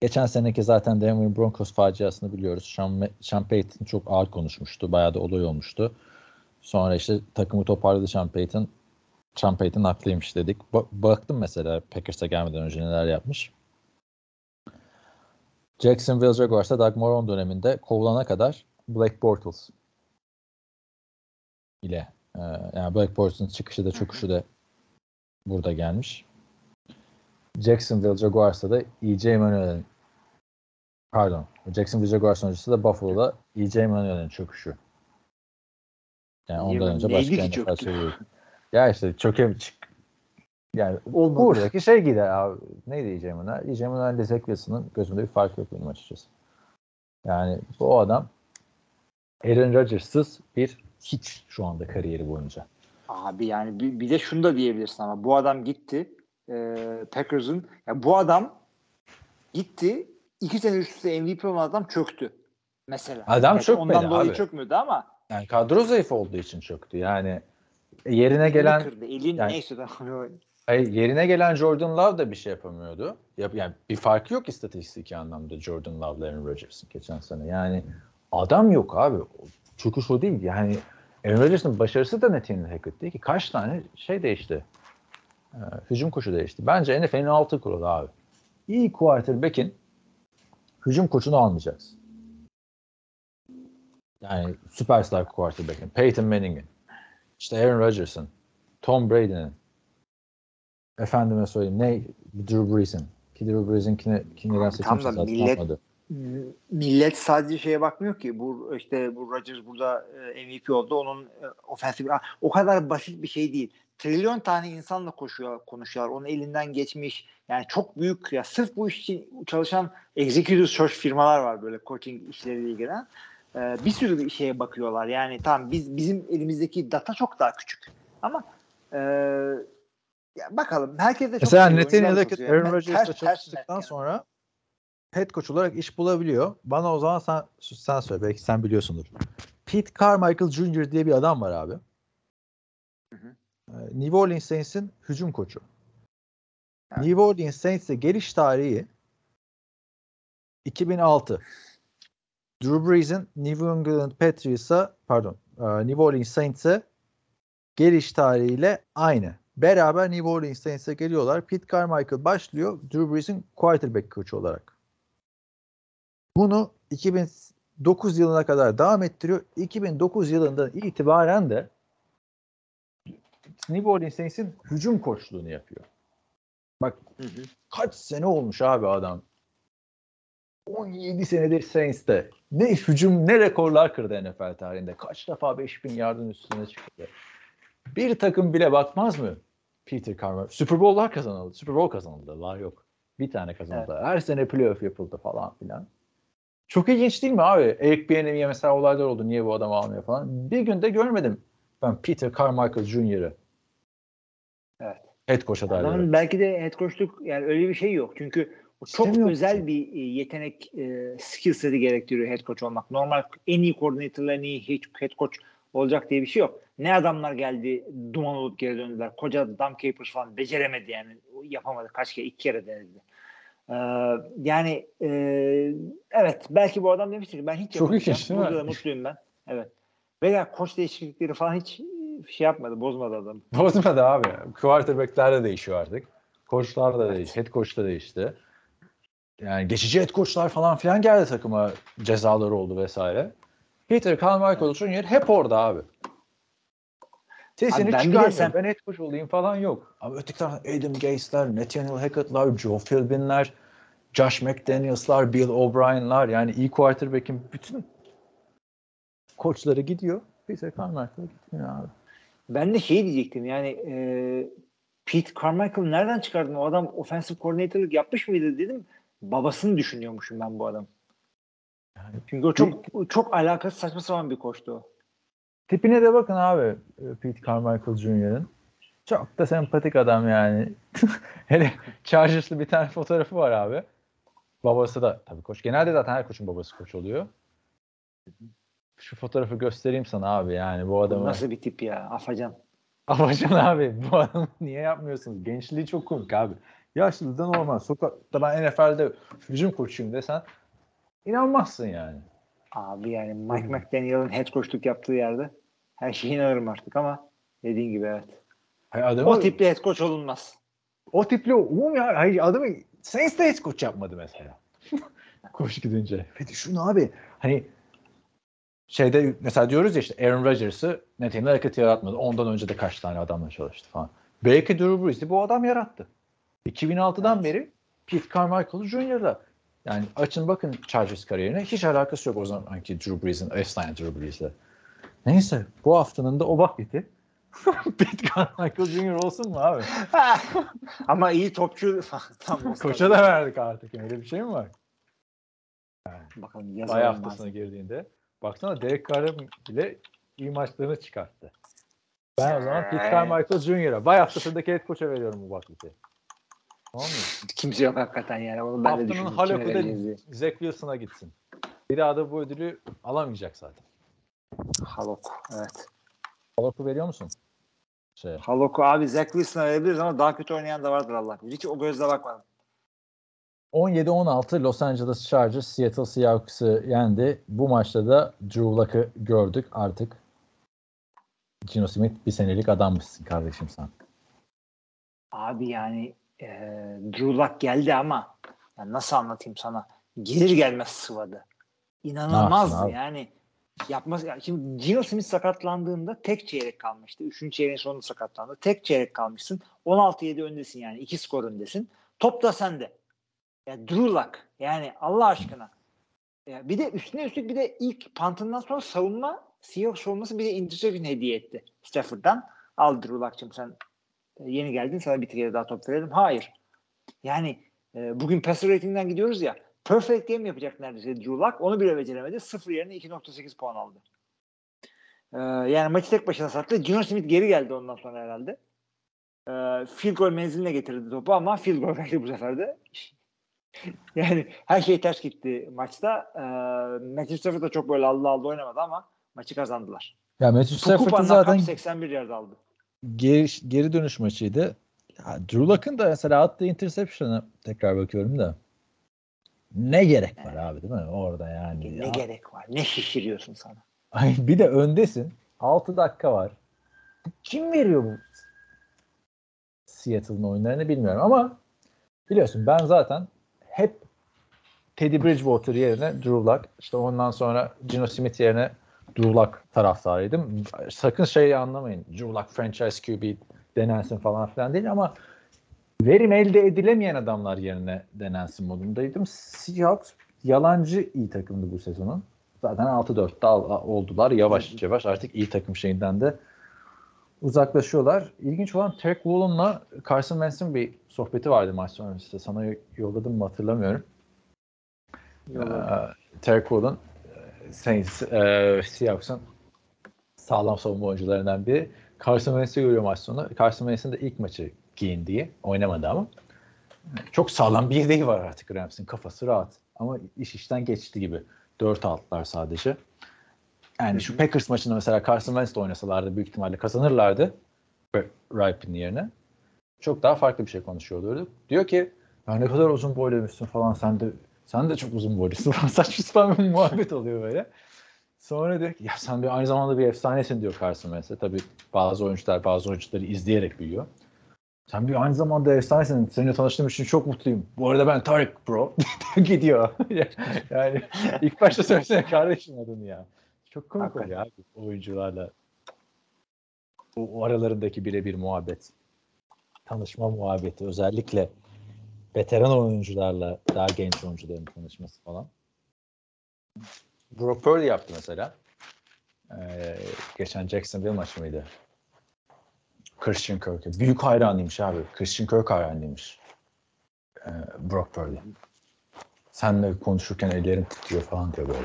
Geçen seneki zaten Denver Broncos faciasını biliyoruz. Sean, Sean Payton çok ağır konuşmuştu. Bayağı da olay olmuştu. Sonra işte takımı toparladı Sean Payton. Sean Payton haklıymış dedik. Ba- baktım mesela Packers'a gelmeden önce neler yapmış. Jacksonville Jaguars'ta Doug Moron döneminde kovulana kadar Black Bortles ile e, yani Black Bortles'ın çıkışı da çöküşü de burada gelmiş. Jacksonville Jaguars'ta da E.J. Manuel'in pardon Jacksonville Jaguars öncesi de Buffalo'da E.J. Manuel'in çöküşü. Yani ondan Neydi önce başka? NFL söylüyor. Ya işte çöke çık. Yani Olmadı. buradaki şey gider abi. Neydi E.J. Manuel? E.J. Manuel ile Zach Wilson'ın gözümde bir fark yok benim açıkçası. Yani bu adam Aaron Rodgers'sız bir hiç şu anda kariyeri boyunca. Abi yani bir, bir de şunu da diyebilirsin ama bu adam gitti e, Packers'ın ya bu adam gitti iki sene üst üste MVP olan adam çöktü mesela. Adam Yani çökmedi Ondan dolayı abi. çökmüyordu ama Yani kadro zayıf olduğu için çöktü. Yani yerine gelen kırdı. Elin yani- neyse hayır, yerine gelen Jordan Love da bir şey yapamıyordu. Yap, yani bir farkı yok istatistik anlamda Jordan Love'la Aaron Rodgers'ın geçen sene. Yani adam yok abi. Çöküş o değil. Yani Aaron Rodgers'ın başarısı da Nathaniel Hackett değil ki. Kaç tane şey değişti. Ee, hücum koşu değişti. Bence NFL'in altı kuralı abi. İyi quarterback'in hücum koçunu almayacaksın. Yani süperstar quarterback'in, Peyton Manning'in, işte Aaron Rodgers'ın, Tom Brady'nin, efendime söyleyeyim ne Drew Brees'in. Ki Drew Brees'inkini kim neden Abi tam da millet-. Millet sadece şeye bakmıyor ki. Bu işte bu Rodgers burada e, MVP oldu. Onun e, ofensif o kadar basit bir şey değil. Trilyon tane insanla koşuyor, konuşuyorlar. Onun elinden geçmiş. Yani çok büyük ya sırf bu iş için çalışan executive search firmalar var böyle coaching işleriyle ilgilenen. E, bir sürü şeye bakıyorlar. Yani tamam biz bizim elimizdeki data çok daha küçük. Ama e, ya bakalım. Herkes de çok Mesela konuşuyor. Aaron Rodgers'la çalıştıktan yani. sonra head coach olarak iş bulabiliyor. Bana o zaman sen, sen söyle belki sen biliyorsundur. Pete Carmichael Jr. diye bir adam var abi. Hı hı. Ee, New Orleans Saints'in hücum koçu. Evet. New Orleans Saints'e geliş tarihi 2006. Drew Brees'in New England Patriots'a pardon e, New Orleans Saints'e geliş tarihiyle aynı. Beraber New Orleans Saints'e geliyorlar. Pete Carmichael başlıyor Drew Brees'in quarterback koçu olarak. Bunu 2009 yılına kadar devam ettiriyor. 2009 yılından itibaren de New Orleans Saints'in hücum koçluğunu yapıyor. Bak Hı hı. kaç sene olmuş abi adam. 17 senedir Saints'te. Ne hücum ne rekorlar kırdı NFL tarihinde. Kaç defa 5000 yardın üstüne çıktı. Bir takım bile bakmaz mı? Peter Carmichael. Super Bowl'lar kazanıldı. Super Bowl kazanıldılar yok. Bir tane kazanıldı. Her sene playoff yapıldı falan filan. Çok ilginç değil mi abi? Eric Bieniem'e mesela olaylar oldu. Niye bu adam almıyor falan. Bir günde görmedim ben Peter Carmichael Jr.'ı. Evet. Head coach adayları. Belki de head coachluk yani öyle bir şey yok. Çünkü o çok özel bir e, yetenek e, skill set'i gerektiriyor head coach olmak. Normal en iyi koordinatörler en iyi head- head coach olacak diye bir şey yok. Ne adamlar geldi duman olup geri döndüler. Koca Dam Capers falan beceremedi yani. Yapamadı. Kaç kere? iki kere denedi. Ee, yani e, evet belki bu adam demiştir ki ben hiç Çok ilginç? Burada da mutluyum ben. Evet. Veya koç değişiklikleri falan hiç e, şey yapmadı. Bozmadı adamı. <laughs> Bozmadı abi. Quarterback'ler de değişiyor artık. Koçlar da değişti. Head coach da değişti. Yani geçici head coachlar falan filan geldi takıma. Cezaları oldu vesaire. Peter Carmichael Jr. hep orada abi. Sesini Abi ben çıkarmıyor. sen- Ben head coach olayım falan yok. Ama öteki taraftan Adam Gase'ler, Nathaniel Hackett'lar, Joe Philbin'ler, Josh McDaniels'lar, Bill O'Brien'lar yani iyi quarterback'in bütün koçları gidiyor. Peter Carmichael gitmiyor abi. Ben de şey diyecektim yani e, Pete Carmichael nereden çıkardın? O adam offensive coordinator'lık yapmış mıydı dedim. Babasını düşünüyormuşum ben bu adam. Yani Çünkü o çok çok alakasız saçma sapan bir koçtu o. Tipine de bakın abi e, Pete Carmichael Jr.'ın. Çok da sempatik adam yani. <laughs> Hele Chargers'lı bir tane fotoğrafı var abi. Babası da tabii koç. Genelde zaten her koçun babası koç oluyor. Şu fotoğrafı göstereyim sana abi yani bu Bu adamı. Nasıl bir tip ya? Afacan. Afacan abi bu adamı niye yapmıyorsunuz? Gençliği çok komik abi. Yaşlı da normal. Sokakta ben NFL'de hücum koçuyum desen inanmazsın yani. Abi yani Mike McDaniel'ın head coachluk yaptığı yerde her şeyi inanırım artık ama dediğin gibi evet. Hayır, adamı, O tiple head coach olunmaz. O tipli umum ya. Hayır adamı Saints de hiç koç yapmadı mesela. <laughs> koç gidince. Ve düşün abi. Hani şeyde mesela diyoruz ya işte Aaron Rodgers'ı Nathaniel Hackett yaratmadı. Ondan önce de kaç tane adamla çalıştı falan. Belki Drew Brees'i bu adam yarattı. 2006'dan Evet. beri Pete Carmichael Jr.'la yani açın bakın Chargers kariyerine hiç alakası yok o zamanki Drew Brees'in, efsane Drew Brees'le. Neyse bu haftanın da o vakti Pete Carmichael Jr. olsun mu abi? <laughs> ama iyi topçu tam Koça da verdik artık. Öyle bir şey mi var? Bakalım Bay haftasına girdiğinde. Baksana Derek Carr'ın bile iyi maçlarını çıkarttı. Ben o zaman Pete Carmichael Jr.'a bay haftasındaki head coach'a veriyorum bu. Tamam mı? Kimse yok hakikaten yani. Onu ben Haftanın haloku da Zach Wilson'a gitsin. Bir daha da bu ödülü alamayacak zaten. Halok. Evet. Haloku veriyor musun? Şey, Halok'u abi Zach Wilson'a verebiliriz ama daha kötü oynayan da vardır Allah. Hiç o gözle bakmadım. 17-16 Los Angeles Chargers Seattle Seahawks'ı yendi. Bu maçta da Drew Luck'ı gördük artık. Gino Smith bir senelik adammışsın kardeşim sen. Abi yani e, Drew Luck geldi ama yani nasıl anlatayım sana? Gelir gelmez sıvadı. İnanılmazdı abi? yani. Yapmaz. Yani şimdi Gino Smith sakatlandığında tek çeyrek kalmıştı. Üçüncü çeyreğin sonunda sakatlandı. Tek çeyrek kalmışsın. 16-7 öndesin yani. iki skor öndesin. Top da sende. Ya Drew Luck. Yani Allah aşkına. Ya bir de üstüne üstlük bir de ilk pantından sonra savunma Seahawks savunması bir de interception hediye etti Stafford'dan. Al Drew Luck'cığım sen yeni geldin sana bir kere daha top verelim. Hayır. Yani e, bugün passer rating'den gidiyoruz ya perfect game yapacak neredeyse Drew Luck. Onu bile beceremedi. Sıfır yerine 2.8 puan aldı. E, yani maçı tek başına sattı. Gino Smith geri geldi ondan sonra herhalde. E, field goal menziline getirdi topu ama field goal verdi bu sefer de. <laughs> yani her şey ters gitti maçta. E, Matthew Stafford da çok böyle Allah Allah oynamadı ama maçı kazandılar. Ya Matthew Kupa'ndan zaten kap 81 yard aldı. geri, geri dönüş maçıydı. Ya, Drew Luck'ın da mesela attığı interception'a tekrar bakıyorum da ne gerek var abi değil mi orada yani. Ne Ya- gerek var? Ne şişiriyorsun sana? Ay, bir de öndesin. 6 dakika var. Kim veriyor bu Seattle'ın oyunlarını bilmiyorum ama biliyorsun ben zaten hep Teddy Bridgewater yerine Drew Luck işte ondan sonra Gino Smith yerine Drew Luck taraftarıydım. Sakın şeyi anlamayın. Drew Luck franchise QB denensin falan filan değil ama verim elde edilemeyen adamlar yerine denensin modundaydım. Seahawks yalancı iyi takımdı bu sezonun. Zaten 6-4'te al- oldular. Yavaş yavaş artık iyi takım şeyinden de uzaklaşıyorlar. İlginç olan Terry Woolen'la Carson Wentz'in bir sohbeti vardı maç sonrasında. Sana yolladım mı hatırlamıyorum. Ee, Terry Woolen e, Saints, e, Seahawks'ın sağlam savunma oyuncularından biri. Carson Wentz'i görüyor maç sonu. Carson Wentz'in de ilk maçı giyindiği, oynamadı ama. Çok sağlam bir yedeği var artık Rams'in. Kafası rahat. Ama iş işten geçti gibi. 4 altılar sadece. Yani şu Packers maçında mesela Carson Wentz oynasalardı büyük ihtimalle kazanırlardı. Ripin yerine. Çok daha farklı bir şey konuşuyor olurduk. Diyor ki ya ne kadar uzun boyluymuşsun falan sen de sen de çok uzun boylusun falan <laughs> saçma sapan bir muhabbet oluyor böyle. Sonra diyor ki ya sen bir aynı zamanda bir efsanesin diyor Carson Wentz'e. Tabii bazı oyuncular bazı oyuncuları izleyerek büyüyor. Sen bir aynı zamanda efsanesin. Seninle tanıştığım için çok mutluyum. Bu arada ben Tarık bro. <laughs> Gidiyor. <laughs> yani ilk başta söylesene kardeşim adını ya. Çok komik Hakikaten. oluyor abi oyuncularla. O, o aralarındaki birebir muhabbet. Tanışma muhabbeti. Özellikle veteran oyuncularla daha genç oyuncuların tanışması falan. Brock Purdy yaptı mesela. Ee, geçen Jacksonville maçı mıydı? Christian Kirk'e. Büyük hayranıymış abi. Christian Kirk hayranıymış. Ee, Brock Purdy. Senle konuşurken ellerim titriyor falan diyor böyle.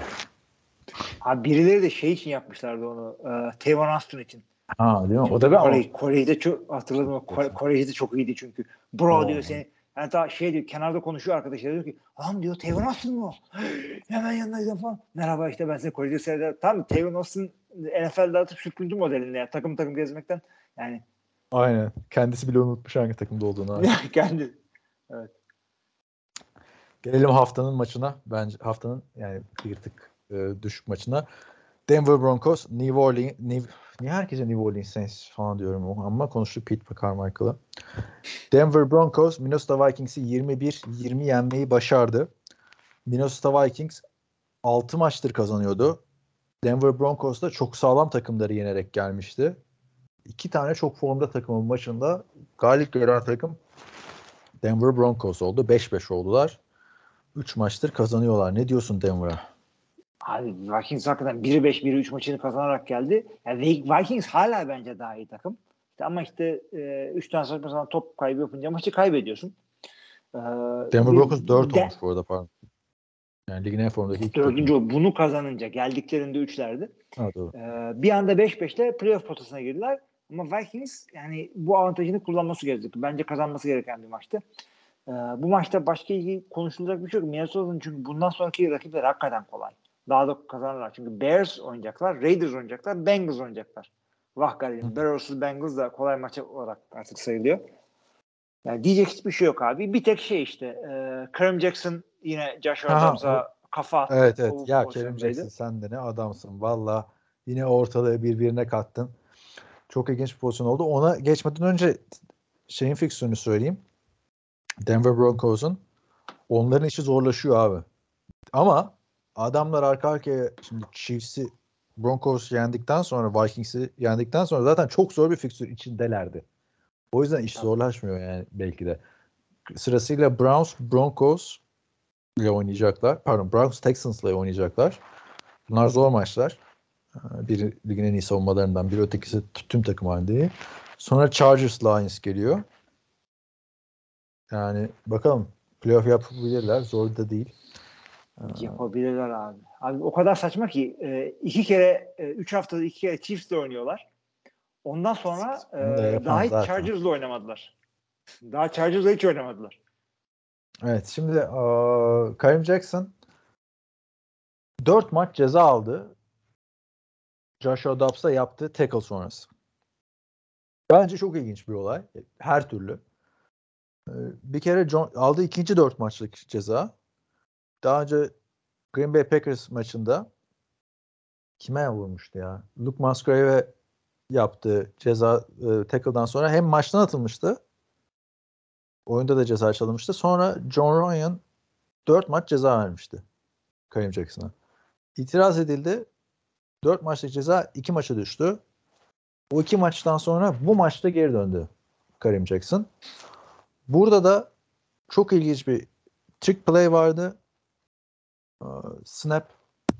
Abi birileri de şey için yapmışlardı onu. E, Tavon Austin için. Ha değil mi? O da bir Kore, Kore'yi de çok hatırladım. Kore, Kore'yi de çok iyiydi çünkü. Bro diyor seni. Yani daha şey diyor kenarda konuşuyor arkadaşlar diyor ki lan diyor Tavon Austin mı? <gasps> Hemen yanına falan. Merhaba işte ben seni Kore'de seyrederim. Tamam Tavon Austin NFL'de artık süpürdü modelinde ya. Takım takım gezmekten. Yani Aynen. Kendisi bile unutmuş hangi takımda olduğunu. <laughs> abi. kendi. Gelelim haftanın maçına. Bence haftanın yani bir tık e, düşük maçına. Denver Broncos, New Orleans, New, niye herkese New Orleans Saints falan diyorum ama konuştuk Pete Carmichael'ı. Denver Broncos, Minnesota Vikings'i 21-20 yenmeyi başardı. Minnesota Vikings 6 maçtır kazanıyordu. Denver Broncos da çok sağlam takımları yenerek gelmişti. İki tane çok formda takımın maçında galip gelen takım Denver Broncos oldu. 5-5 oldular. 3 maçtır kazanıyorlar. Ne diyorsun Denver'a? Abi Vikings hakikaten 1-5 1-3 maçını kazanarak geldi. Yani Vikings hala bence daha iyi takım. İşte ama işte 3 tane saçma sapan top kaybı yapınca maçı kaybediyorsun. Ee, Denver Broncos 4 de- olmuş bu arada pardon. Yani ligin en formdaki ilk Dördüncü. Bunu kazanınca geldiklerinde üçlerdi. Ha, doğru. Ee, bir anda 5-5 ile playoff potasına girdiler. Ama Vikings yani bu avantajını kullanması gerekti. Bence kazanması gereken bir maçtı. Ee, bu maçta başka ilgi konuşulacak bir şey yok. Minnesota'nın çünkü bundan sonraki rakipleri hakikaten kolay. Daha da kazanırlar. Çünkü Bears oynayacaklar, Raiders oynayacaklar, Bengals oynayacaklar. Vah garibim. Bears'ız Bengals da kolay maç olarak artık sayılıyor. Yani diyecek hiçbir şey yok abi. Bir tek şey işte. E, Kareem Jackson yine Josh Adams'a kafa Evet evet. o Ya pozisyondaydı. Jackson sen de ne adamsın. Valla yine ortalığı birbirine kattın. Çok ilginç bir pozisyon oldu. Ona geçmeden önce şeyin fiksiyonu söyleyeyim. Denver Broncos'un onların işi zorlaşıyor abi. Ama adamlar arka arkaya şimdi Chiefs'i Broncos yendikten sonra Vikings'i yendikten sonra zaten çok zor bir fikstür içindelerdi. O yüzden iş zorlaşmıyor yani belki de. Sırasıyla Browns, Broncos ile oynayacaklar. Pardon Browns Texans ile oynayacaklar. Bunlar zor maçlar. Ee, Biri ligin en iyi savunmalarından biri ötekisi tüm takım halinde. Sonra Chargers Lions geliyor. Yani bakalım playoff yapabilirler. Zor da değil. Yapabilirler abi. Abi o kadar saçma ki e, iki kere e, üç haftada iki kere Chiefs'le oynuyorlar. Ondan sonra e, daha hiç zaten. Chargers'la oynamadılar. Daha Chargers'la hiç oynamadılar. Evet şimdi eee Kareem Jackson 4 maç ceza aldı. Joshua Dobbs'a yaptığı tackle sonrası. Bence çok ilginç bir olay. Her türlü. Ee, Bir kere John, aldığı ikinci 4 maçlık ceza. Daha önce Green Bay Packers maçında kime vurmuştu ya? Luke Musgrave yaptığı ceza e, tackle'dan sonra hem maçtan atılmıştı Oyunda da ceza çalınmıştı. Sonra John Ryan 4 maç ceza vermişti Kareem Jackson'a. İtiraz edildi. 4 maçlık ceza 2 maça düştü. O 2 maçtan sonra bu maçta geri döndü Kareem Jackson. Burada da çok ilginç bir trick play vardı. Ee, Snap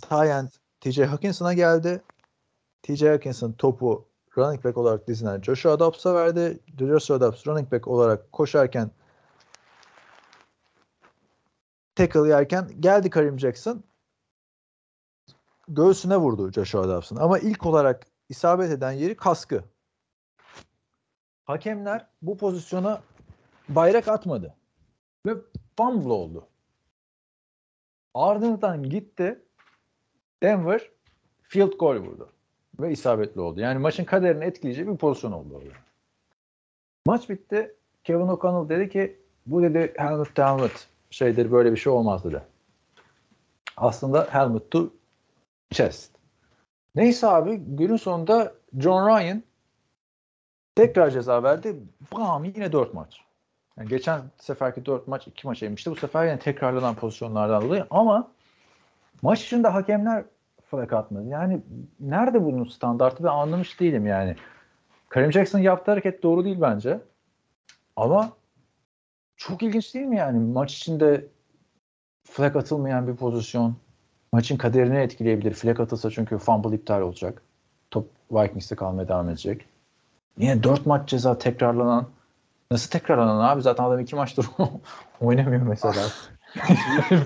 tie end TJ Hawkinson'a geldi. TJ Hawkinson topu running back olarak dizinen Joshua Dobbs'a verdi. Joshua Dobbs running back olarak koşarken tackle yerken geldi Kareem Jackson göğsüne vurdu Joshua Dobbs'ın. Ama ilk olarak isabet eden yeri kaskı. Hakemler bu pozisyona bayrak atmadı. Ve fumble oldu. Ardından gitti Denver field goal vurdu. Ve isabetli oldu. Yani maçın kaderini etkileyecek bir pozisyon oldu orada. Maç bitti. Kevin O'Connell dedi ki bu dedi helmet to helmet şeydir böyle bir şey olmaz dedi. Aslında helmet to chest. Neyse abi günün sonunda John Ryan tekrar ceza verdi. Bam yine 4 maç. Yani geçen seferki 4 maç 2 maç yemişti. Bu sefer yine tekrarlanan pozisyonlardan dolayı ama maç içinde hakemler flag atmadı. Yani nerede bunun standartı ben anlamış değilim yani. Kareem Jackson yaptığı hareket doğru değil bence. Ama çok ilginç değil mi yani? Maç içinde flag atılmayan bir pozisyon maçın kaderini etkileyebilir. Flag atılsa çünkü fumble iptal olacak. Top Vikings'te kalmaya devam edecek. Niye dört maç ceza tekrarlanan? Nasıl tekrarlanan abi? Zaten adam iki maçtır <laughs> oynamıyor mesela. <laughs>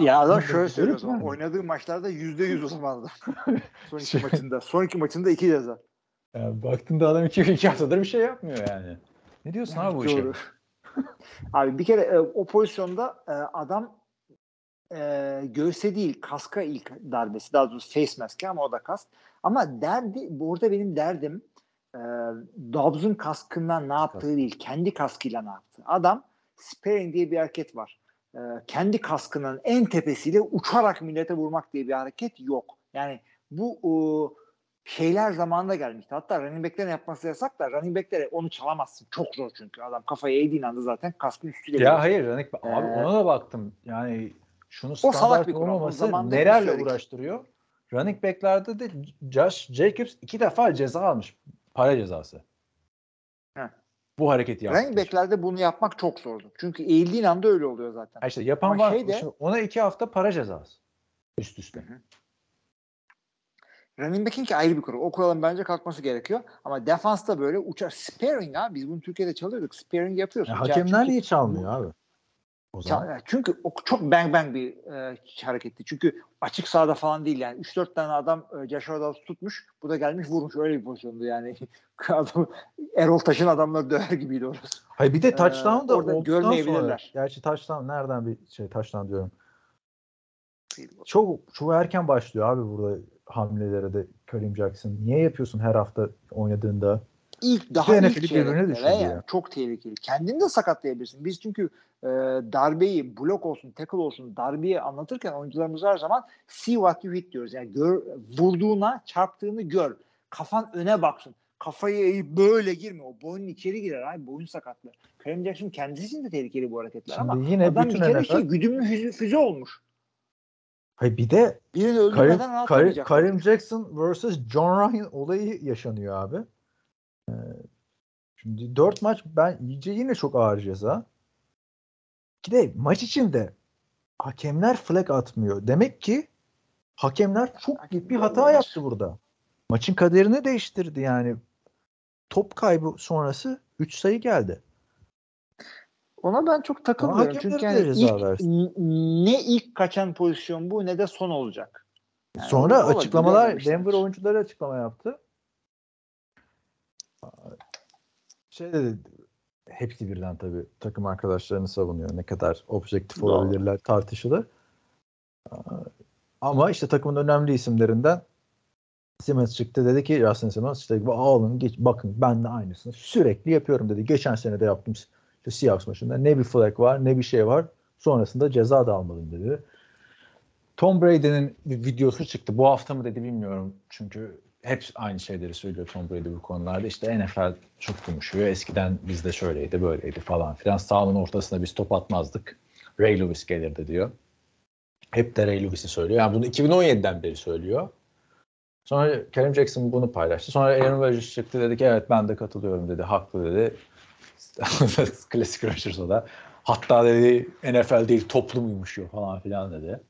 Ya adam şöyle söylüyor. yani. Oynadığı maçlarda yüzde yüz o zaman adam. <laughs> Son iki Şey- maçında. Son iki maçında iki ceza. Yani baktığında adam iki, iki haftadır bir şey yapmıyor yani. Ne diyorsun abi bu işe? Abi bir kere e, o pozisyonda e, adam e, göğse değil kaska ilk darbesi. Daha doğrusu face mask'e ama o da kask. Ama derdi burada benim derdim e, Dobbs'un kaskından ne yaptığı değil. Kendi kaskıyla ne yaptı. Adam sparing diye bir hareket var. E, kendi kaskının en tepesiyle uçarak millete vurmak diye bir hareket yok. Yani bu e, şeyler zamanında gelmişti. Hatta running back'lerin yapması yasak da running back'lere onu çalamazsın. Çok zor çünkü. Adam kafayı eğdiğin anda zaten kaskın üstüyle. Ya hayır Ranik abi Ee, ona da baktım. Yani şunu salak standart bir kural. O olmaması nelerle uğraştırıyor. Running back'lerde de Josh Jacobs iki defa ceza almış. Para cezası. Heh. Bu hareketi yaptı. Running back'lerde bunu yapmak çok zordu. Çünkü eğildiğin anda öyle oluyor zaten. Ha işte yapan Ama var. şey de- ona iki hafta para cezası. Üst üste. Running back'in ki ayrı bir kural. O kuralın bence kalkması gerekiyor. Ama defansta böyle uçar. Sparing ha. Biz bunu Türkiye'de çalıyorduk. Sparing yapıyorsun. Ya hakemler niye çalmıyor abi? O zaman. Çünkü o çok bang bang bir e, hareketti. Çünkü açık sahada falan değil yani. 3-4 tane adam e, Joshua Dobbs tutmuş. Bu da gelmiş vurmuş. Öyle bir pozisyondu yani. <laughs> adam, Erol Taş'ın adamları döver gibiydi orası. Hayır bir de Ee, touchdown da orada olduktan görmeyebilirler. sonra. Gerçi touchdown nereden bir şey touchdown diyorum. Çok çok erken başlıyor abi burada hamlelere de Kareem Jackson. Niye yapıyorsun her hafta oynadığında? İlk daha Bir ilk NFL'i birbirine yani ya. çok tehlikeli. Kendini de sakatlayabilirsin. Biz çünkü e, darbeyi blok olsun, tackle olsun darbeyi anlatırken oyuncularımız her zaman see what you hit diyoruz. Yani gör, vurduğuna, çarptığını gör. Kafan öne baksın. Kafayı eğip böyle girme. O boynun içeri girer. Ay boyun sakatlı. Kareem Jackson kendisi için de tehlikeli bu hareketler Şimdi ama yine adam bütün bir kere NFL şey güdümlü füze, füze olmuş. Hayır bir de Birini Karim, öldürmeden Karim. Karim Jackson vs. John Ryan olayı yaşanıyor abi. Ee, şimdi 4 maç ben iyice yine çok ağır ceza. Bir de maç içinde hakemler flag atmıyor. Demek ki hakemler çok büyük bir hata yaptı burada. Maçın kaderini değiştirdi yani. Top kaybı sonrası 3 sayı geldi. Ona ben çok takılmıyorum. Çünkü yani ilk, versin. ne ilk kaçan pozisyon bu ne de son olacak. Yani Sonra açıklamalar. Denver oyuncuları açıklama yaptı. Şey dedi hepsi birden tabii takım arkadaşlarını savunuyor. Ne kadar objektif Doğru. olabilirler tartışılır. Ama işte takımın önemli isimlerinden Simmons çıktı dedi ki Justin Simmons işte alın geç bakın ben de aynısını sürekli yapıyorum dedi. Geçen sene de yaptım işte Seahawks maçında ne bir flag var ne bir şey var. Sonrasında ceza da almalıyım dedi. Tom Brady'nin videosu çıktı. Bu hafta mı dedi bilmiyorum. Çünkü hep aynı şeyleri söylüyor Tom Brady bu konularda. İşte NFL çok konuşuyor. Eskiden bizde şöyleydi böyleydi falan filan. Sahanın ortasına biz top atmazdık. Ray Lewis gelirdi diyor. Hep de Ray Lewis'i söylüyor. Yani bunu 2017'den beri söylüyor. Sonra Karim Jackson bunu paylaştı. Sonra Aaron Rodgers çıktı dedi ki evet ben de katılıyorum dedi. Haklı dedi. <laughs> Klasik Rodgers o da. Hatta dedi NFL değil toplum uyumuşuyor falan filan dedi.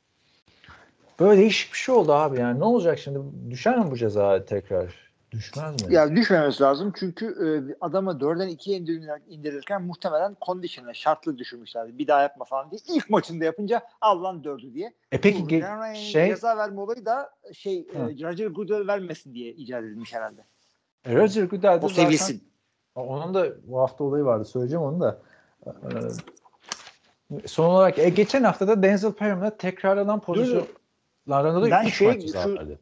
Böyle değişik bir şey oldu abi yani. Ne olacak şimdi? Düşer mi bu ceza tekrar? Düşmez mi? Ya düşmemesi lazım çünkü e, adamı 4'den 2'ye indirir- indirirken muhtemelen condition'e şartlı düşürmüşlerdi. Bir daha yapma falan diye. İlk maçında yapınca al lan 4'ü diye. e peki Bu ge- şey ceza verme olayı da şey e. Roger Goodell vermesin diye icat edilmiş herhalde. e, Roger Goodell de O zaten seviyesi. onun da bu hafta olayı vardı. Söyleyeceğim onu da. Ee, son olarak e, geçen hafta da Denzel Perriman'a tekrarlanan pozisyonlarında da Ben 3 şey- şu-.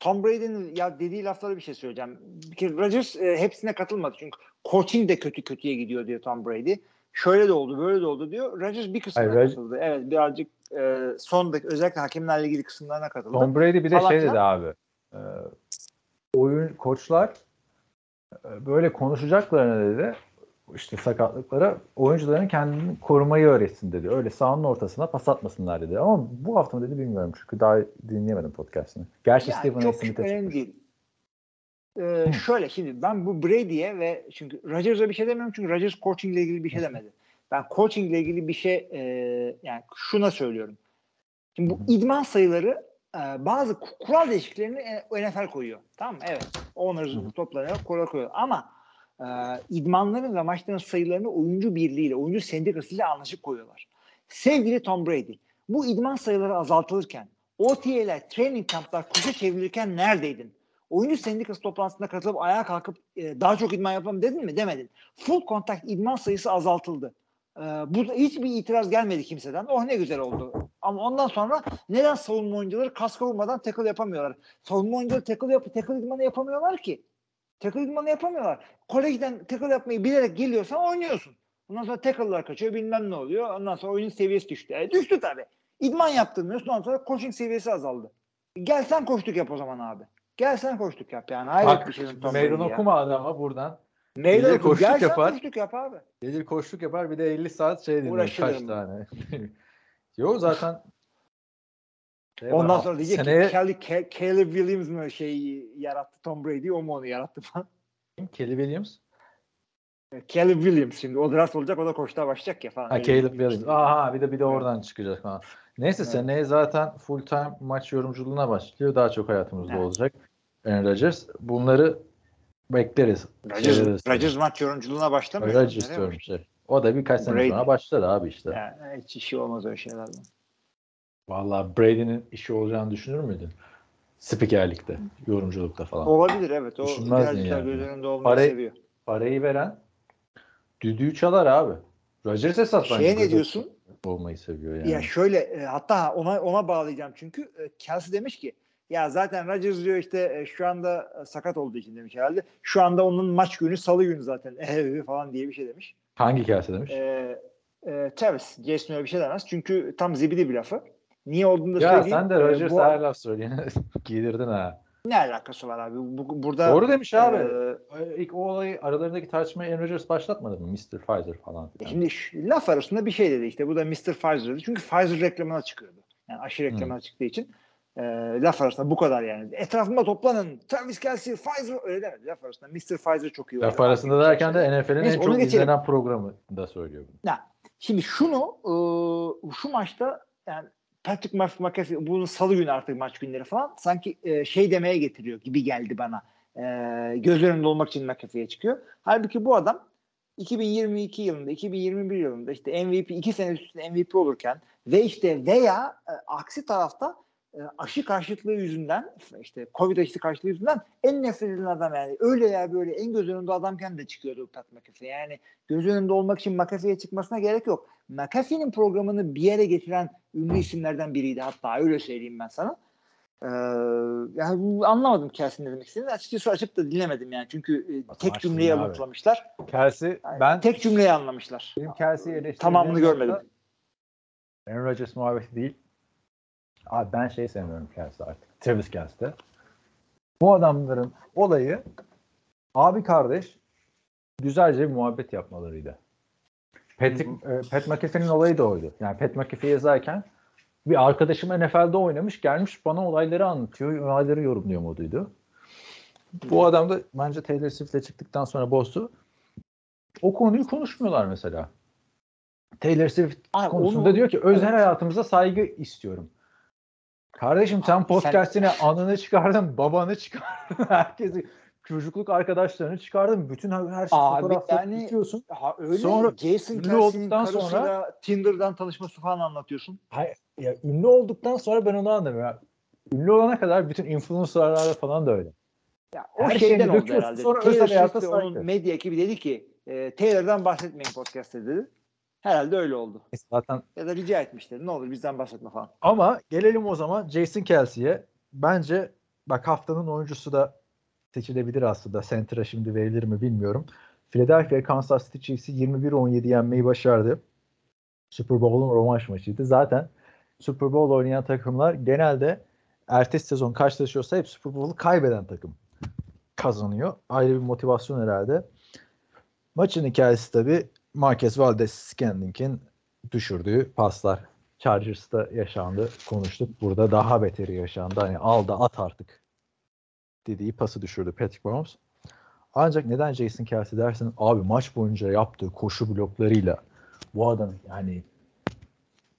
Tom Brady'nin ya dediği laflara bir şey söyleyeceğim. Bir kere Rodgers e, hepsine katılmadı çünkü coaching de kötü kötüye gidiyor diyor Tom Brady. Şöyle de oldu, böyle de oldu diyor. Rodgers bir kısmına Hayır, katıldı. Evet, birazcık e, son dakika özellikle hakemlerle ilgili kısımlarına katıldı. Tom Brady bir de Falan şey dedi abi. E, oyun koçlar e, böyle konuşacaklarına dedi işte sakatlıklara oyuncuların kendini korumayı öğretsin dedi. Öyle sahanın ortasına pas atmasınlar dedi. Ama bu hafta mı dedi bilmiyorum çünkü daha dinleyemedim podcast'ını. Gerçi Yani Stephen A. çok Smith'e çıkmış. değil. Ee, şöyle şimdi ben bu Brady'ye ve çünkü Rodgers'a bir şey demiyorum çünkü Rodgers coaching ile ilgili bir şey demedi. Ben coaching ile ilgili bir şey e, yani şuna söylüyorum. Şimdi bu idman sayıları e, bazı ku- kural değişikliklerini e, NFL koyuyor. Tamam mı? Evet. Owners toplanıyor, kural koyuyor. Ama e, idmanların ve maçların sayılarını oyuncu birliğiyle, oyuncu sendikasıyla anlaşıp koyuyorlar. Sevgili Tom Brady, bu idman sayıları azaltılırken, OTA'ler, training camplar kuşa çevrilirken neredeydin? Oyuncu sendikası toplantısına katılıp ayağa kalkıp e, daha çok idman yapalım dedin mi? Demedin. Full contact idman sayısı azaltıldı. Ee, burada hiçbir itiraz gelmedi kimseden. Oh ne güzel oldu. Ama ondan sonra neden savunma oyuncuları kaska vurmadan tackle yapamıyorlar? Savunma oyuncuları tackle, yap tackle idmanı yapamıyorlar ki. Tackle idmanı yapamıyorlar. Kolejden tackle yapmayı bilerek geliyorsan oynuyorsun. Ondan sonra tackle'lar kaçıyor bilmem ne oluyor. Ondan sonra oyunun seviyesi düştü. E, düştü tabii. İdman yaptırmıyorsun ondan sonra coaching seviyesi azaldı. Gel sen koştuk yap o zaman abi. Gel sen koştuk yap yani. Hayret Bak bir şey. Brady ya. okuma adama buradan. De oku. koştuk Gel sen yapar. koştuk yap abi. Gelir koşluk yapar bir de 50 saat şey dinler kaç tane. <laughs> Yok zaten şey var, Ondan sonra diyecek seneye ki Kelly, Ke- Caleb Williams mı şey yarattı Tom Brady o mu onu yarattı falan. Kelly Williams. Caleb Williams şimdi o draft olacak o da koştuğa başlayacak ya falan. Ha Caleb Williams. şey. Aha bir de bir de oradan çıkacak falan. Neyse Evet. seneye zaten full time maç yorumculuğuna başlıyor. Daha çok hayatımızda Evet. olacak. Aaron Rodgers. Bunları bekleriz. Rodgers. Rodgers maç yorumculuğuna başlamıyor. Rodgers diyorum işte. O da birkaç sene Brady. sonra başlar abi işte. Yani hiç işi olmaz öyle şeylerden. Vallahi Brady'nin işi olacağını düşünür müydün? Spikerlikte, yorumculukta falan. Olabilir evet. O Düşünmezdin yani. göz önünde olmayı Parayı- seviyor. Parayı veren düdüğü çalar abi. Rodgers esas bence Şeye ne diyorsun? olmayı seviyor yani. Ya şöyle e, hatta ona ona bağlayacağım çünkü e, Kelsey demiş ki ya zaten Rodgers diyor işte e, şu anda e, sakat olduğu için demiş herhalde. Şu anda onun maç günü salı günü zaten falan diye bir şey demiş. Hangi kase demiş? e, e, Travis Jason öyle bir şey demez. Çünkü tam zibidi bir lafı. Niye olduğunu da ya söyleyeyim. sen de E, Rodgers'a bu- her laf söyleyene <laughs> giydirdin ha. ne alakası var abi? Bu, burada Doğru demiş abi. e, İlk o olayı aralarındaki tartışmayı Aaron Rodgers başlatmadı mı? Mr. Pfizer falan. filan. şimdi laf arasında bir şey dedi işte. Bu da Mr. Pfizer dedi. Çünkü Pfizer reklamına çıkıyordu. Yani aşı reklamına çıktığı için e, laf arasında bu kadar yani. Etrafıma toplanın. Travis Kelsey, Pfizer öyle demedi. Laf arasında Mr. Pfizer çok iyi. Laf arasında derken de NFL'in en çok geçelim. izlenen programı da söylüyor bunu. Ya, şimdi şunu e, şu maçta yani Patrick McAfee bunun salı günü artık maç günleri falan sanki e, şey demeye getiriyor gibi geldi bana. E, göz önünde olmak için McAfee'ye çıkıyor. Halbuki bu adam 2022 yılında, 2021 yılında işte MVP iki sene üst üste MVP olurken ve işte veya e, aksi tarafta aşı karşıtlığı yüzünden işte Covid aşısı karşıtlığı yüzünden en nefret edilen adam yani öyle ya böyle en göz önünde adamken de çıkıyordu Pat McAfee. Yani göz önünde olmak için McAfee'ye çıkmasına gerek yok. McAfee'nin programını bir yere getiren ünlü isimlerden biriydi hatta öyle söyleyeyim ben sana. Ee, yani anlamadım Kelsey'nin ne demek istediğini. Açıkçası açıp da dinlemedim yani. Çünkü e, tek cümleyi alıntılamışlar. Kelsey Yani ben tek cümleyi anlamışlar. benim eleştirdiğim Tamamını görmedim. Aaron Rodgers muhabbeti değil. Abi ben şey sevmiyorum Kelsey artık. Travis Kelsey'de. Bu adamların olayı abi kardeş güzelce bir muhabbet yapmalarıydı. Patrick, e, Pat McAfee'nin olayı da oydu. Yani Pat McAfee yazarken bir arkadaşım NFL'de oynamış gelmiş bana olayları anlatıyor, olayları yorumluyor moduydu. Bu adam da bence Taylor Swift'le çıktıktan sonra bozdu. O konuyu konuşmuyorlar mesela. Taylor Swift Abi konusunda onu- diyor ki özel Evet. hayatımıza saygı istiyorum. Kardeşim sen Abi podcast'ine anını çıkardın, babanı çıkardın, <laughs> herkesi çocukluk arkadaşlarını çıkardın. Bütün her, şey Abi fotoğrafları yani- tutuyorsun. Ha, öyle Sonra Jason ünlü olduktan sonra- Tinder'dan tanışması falan anlatıyorsun. Hayır, ya ünlü olduktan sonra ben onu anlamıyorum. Ya, ünlü olana kadar bütün influencerlarla falan da öyle. Ya, o Her şeyden oldu herhalde. sonra Taylor Swift onun medya ekibi dedi ki e, Taylor'dan bahsetmeyin podcast'te dedi. Herhalde öyle oldu. Zaten Ya da rica etmişler. Ne olur bizden bahsetme falan. Ama gelelim o zaman Jason Kelsey'e. Bence bak haftanın oyuncusu da seçilebilir aslında. Center'a şimdi verilir mi bilmiyorum. Philadelphia Kansas City Chiefs'i 21-17 yenmeyi başardı. Super Bowl'un rövanş maçıydı. Zaten Super Bowl oynayan takımlar genelde ertesi sezon karşılaşıyorsa hep Super Bowl'u kaybeden takım kazanıyor. Ayrı bir motivasyon herhalde. Maçın hikayesi tabii Marquez Valdez-Scantlink'in düşürdüğü paslar. Chargers'ta yaşandı. Konuştuk. Burada daha beteri yaşandı. Hani al da at artık dediği pası düşürdü Patrick Mahomes. Ancak neden Jason Kelsey dersin? Abi maç boyunca yaptığı koşu bloklarıyla bu adam yani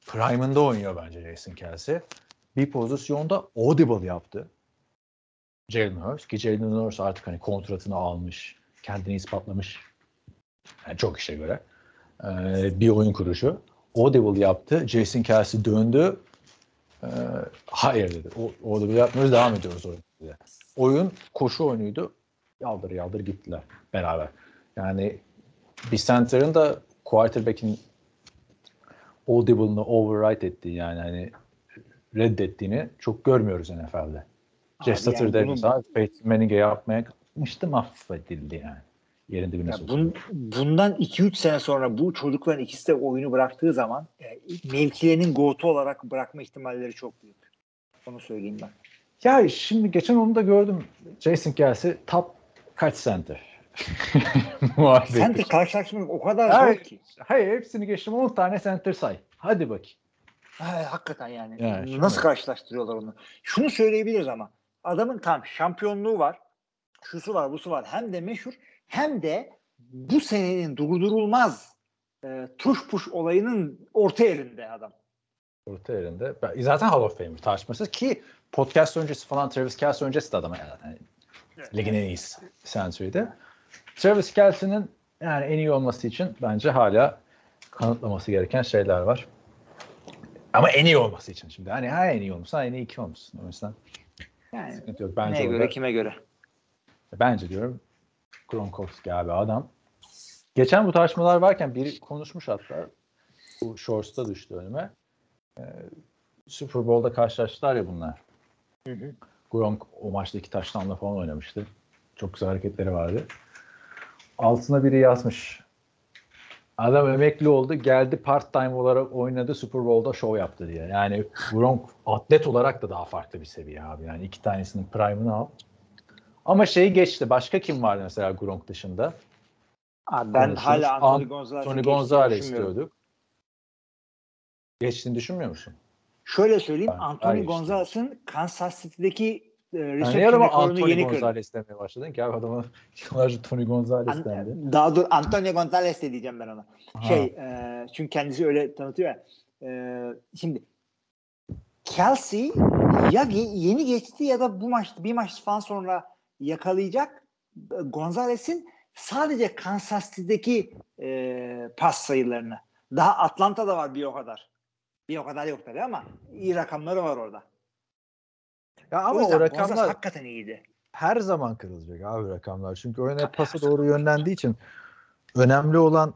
prime'ında oynuyor bence Jason Kelsey. Bir pozisyonda audible yaptı. Jalen Hurts ki Jalen Hurts artık hani kontratını almış. kendini ispatlamış. Yani çok işe göre. Ee, bir oyun kuruşu. Audible yaptı. Jason Kelsey döndü. Ee, hayır dedi. O, Audible yapmıyoruz. Devam ediyoruz oyun. Dedi. Oyun koşu oyunuydu. Yaldır yaldır gittiler beraber. Yani bir center'ın da quarterback'in audible'ını override ettiği yani hani reddettiğini çok görmüyoruz NFL'de. Jeff yani Saturday bunu- mesela Peyton Manning'e yapmaya kalkmıştı mahvedildi yani. Yerin dibine Ya soktu. bun, bundan 2-3 sene sonra bu çocukların ikisi de oyunu bıraktığı zaman e, mevkilerinin go'tu olarak bırakma ihtimalleri çok büyük. Onu söyleyeyim ben. Ya şimdi geçen onu da gördüm. Jason Kelsey top kaç center? <laughs> Muhabbeti. Center karşılaşmak o kadar Hayır. zor ki. Hayır hepsini geçtim 10 tane center say. Hadi bakayım. Ha, hakikaten yani. Yani şimdi- Nasıl karşılaştırıyorlar onu? Şunu söyleyebiliriz ama adamın tam şampiyonluğu var. Şusu var, busu var. Hem de meşhur hem de bu senenin durdurulmaz e, tuş puş olayının orta yerinde adam. Orta yerinde. Zaten Hall of Famer tartışmasız ki podcast öncesi falan Travis Kelsey öncesi de adama yani. Ligin en iyisi center'ıydı. Travis Kelsey'nin yani en iyi olması için bence hala kanıtlaması gereken şeyler var. Ama en iyi olması için şimdi. Hani ha en iyi olmuşsun, en iyi kim olmuşsun. O yüzden Yani sıkıntı yok. Bence neye orada- göre, kime göre? Bence diyorum Gronkowski abi adam. Geçen bu tartışmalar varken biri konuşmuş hatta. Bu Shorts'ta düştü önüme. Ee, Super Bowl'da karşılaştılar ya bunlar. Hı hı. Gronk o maçta iki taştanla falan oynamıştı. Çok güzel hareketleri vardı. Altına biri yazmış. Adam emekli oldu. Geldi part time olarak oynadı. Super Bowl'da show yaptı diye. Yani Gronk atlet olarak da daha farklı bir seviye abi. Yani iki tanesinin prime'ını al. Ama şeyi geçti. Başka kim vardı mesela Gronk dışında? Abi ben Konuşuruz. hala Anthony An- Gonzalez'in Tony geçtiğini Gonzalez diyorduk. Geçtiğini düşünmüyor musun? Şöyle söyleyeyim. Ben- Anthony. Gonzalez'in Kansas City'deki e, Yani rekorunu Anthony yeni kırdı. Gonzalez demeye başladın ki abi adama <laughs> yıllarca Tony Gonzalez An- dendi. daha dur Antonio Gonzalez de diyeceğim ben ona. Ha. Şey e, çünkü kendisi öyle tanıtıyor ya. E, şimdi Kelsey ya yeni geçti ya da bu maç bir maç falan sonra yakalayacak Gonzalez'in sadece Kansas City'deki e, pas sayılarını. Daha Atlanta'da var bir o kadar. Bir o kadar yok tabii ama iyi rakamları var orada. Ya O ama yüzden o Gonzalez rakamlar hakikaten iyiydi. her zaman kırılacak abi rakamlar. Çünkü oyun hep pasa doğru yönlendiği için önemli olan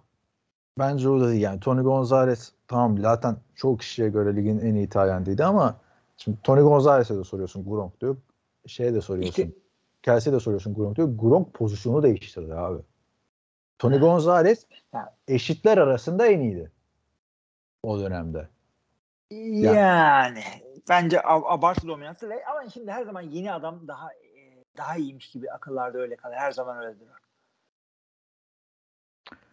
bence o da değil. Yani Tony Gonzalez tamam zaten çok kişiye göre ligin en iyi tayyendiydi ama şimdi Tony Gonzalez'e de soruyorsun Gronk diyor. Şeye de soruyorsun. İşte- Kelsey'e de soruyorsun Gronk diyor. Gronk pozisyonu değiştirdi abi. Tony Gonzalez eşitler arasında en iyiydi. O dönemde. Yani bence ab- abartı dominantı ve ama şimdi her zaman yeni adam daha e, daha iyiymiş gibi akıllarda öyle kalır. Her zaman öyledir. o.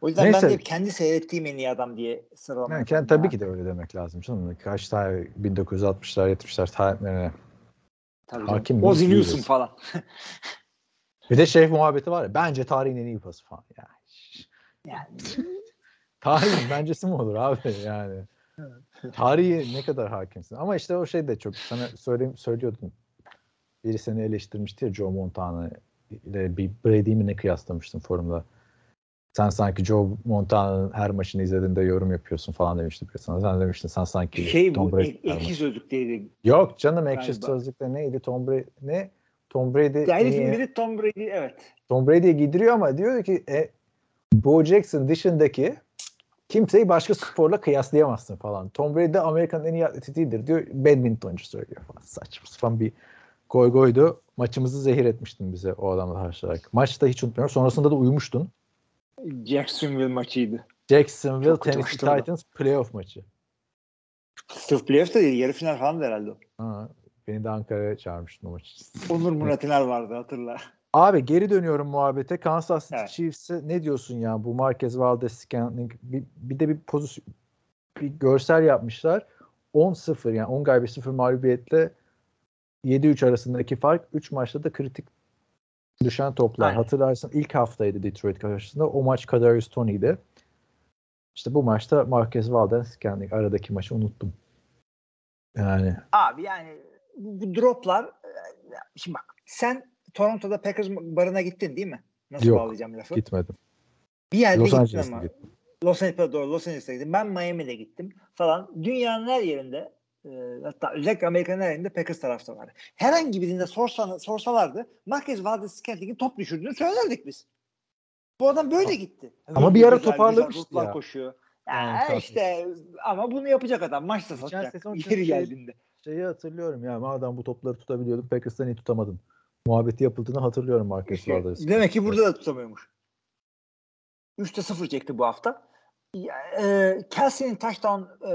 O yüzden Neyse. ben de kendi seyrettiğim en iyi adam diye sıralamaya Yani kendi, tabii ki de öyle demek lazım. Canım. Kaç tane 1960'lar 70'ler tarihlerine. Tabii hakim Ozzy. Newsome falan. <laughs> Bir de şey muhabbeti var ya. Bence tarihin en iyi pası falan. Ya. Yani <laughs> Tarihin bencesi mi olur abi yani. Tarihi ne kadar hakimsin. Ama işte o şey de çok sana söyleyeyim, söylüyordun. Biri seni eleştirmişti ya Joe Montana ile bir Brady'yi mi ne kıyaslamıştın forumda. Sen sanki Joe Montana'nın her maçını izlediğinde yorum yapıyorsun falan demişti bir sana. Sen demiştin sen sanki şey Tom bu Brady ek, ekşi sözlükteydi. Yok canım ekşi sözlükte neydi? Tom Brady ne? Tom Brady iyi- biri Tom Brady evet. Tom Brady'ye giydiriyor ama diyor ki e, Bo Jackson dışındaki kimseyi başka sporla kıyaslayamazsın falan. Tom Brady de Amerika'nın en iyi atleti değildir diyor. Badmintoncu söylüyor falan. Saçma sapan bir goy goydu. Maçımızı zehir etmiştin bize o adamla karşılayarak. Maçta hiç unutmuyorum. Sonrasında da uyumuştun. Jacksonville maçıydı. Jacksonville Çok Tennessee. Titans playoff maçı. Sırf playoff da değil. Yarı final falan da herhalde. Ha, beni de Ankara'ya çağırmıştın o maç için. Onur <laughs> Murat İner vardı hatırla. Abi geri dönüyorum muhabbete. Kansas City Evet. Chiefs'e ne diyorsun ya? Bu Marquez Valdez Scantling bir, bir de bir pozisyon bir görsel yapmışlar. 10-0 yani 10 galibiyet 0 mağlubiyetle 7-3 arasındaki fark 3 maçta da kritik düşen toplar. Aynen. Hatırlarsın ilk haftaydı Detroit karşısında. O maç Kadarius Tony'di. İşte bu maçta Marquez Valdez Scantling aradaki maçı unuttum. Yani Abi yani bu, droplar e, şimdi bak sen Toronto'da Packers barına gittin değil mi? Nasıl Yok, bağlayacağım lafı? Gitmedim. Bir yerde Los gittim ama. gittim. Los Angeles'e doğru Los Angeles'e gittim. Ben Miami'de gittim falan. Dünyanın her yerinde e, hatta özellikle Amerika'nın her yerinde Packers taraftarı var. Herhangi birinde sorsan, sorsalardı Marquez Valdez-Scantling'in top düşürdüğünü söylerdik biz. Bu adam böyle gitti. Ama bir ara toparlamıştı ya. koşuyor. Ya Yani işte ama bunu yapacak adam. Maçta satacak. Yeri çünkü- geldiğinde. Şeyi hatırlıyorum ya madem bu topları tutabiliyordun Packers'tan iyi tutamadın. Muhabbeti yapıldığını hatırlıyorum Marcus İşte, Valdez. demek ki burada da tutamıyormuş. 3'te 0 çekti bu hafta. Ya, E, Kelsey'nin touchdown e,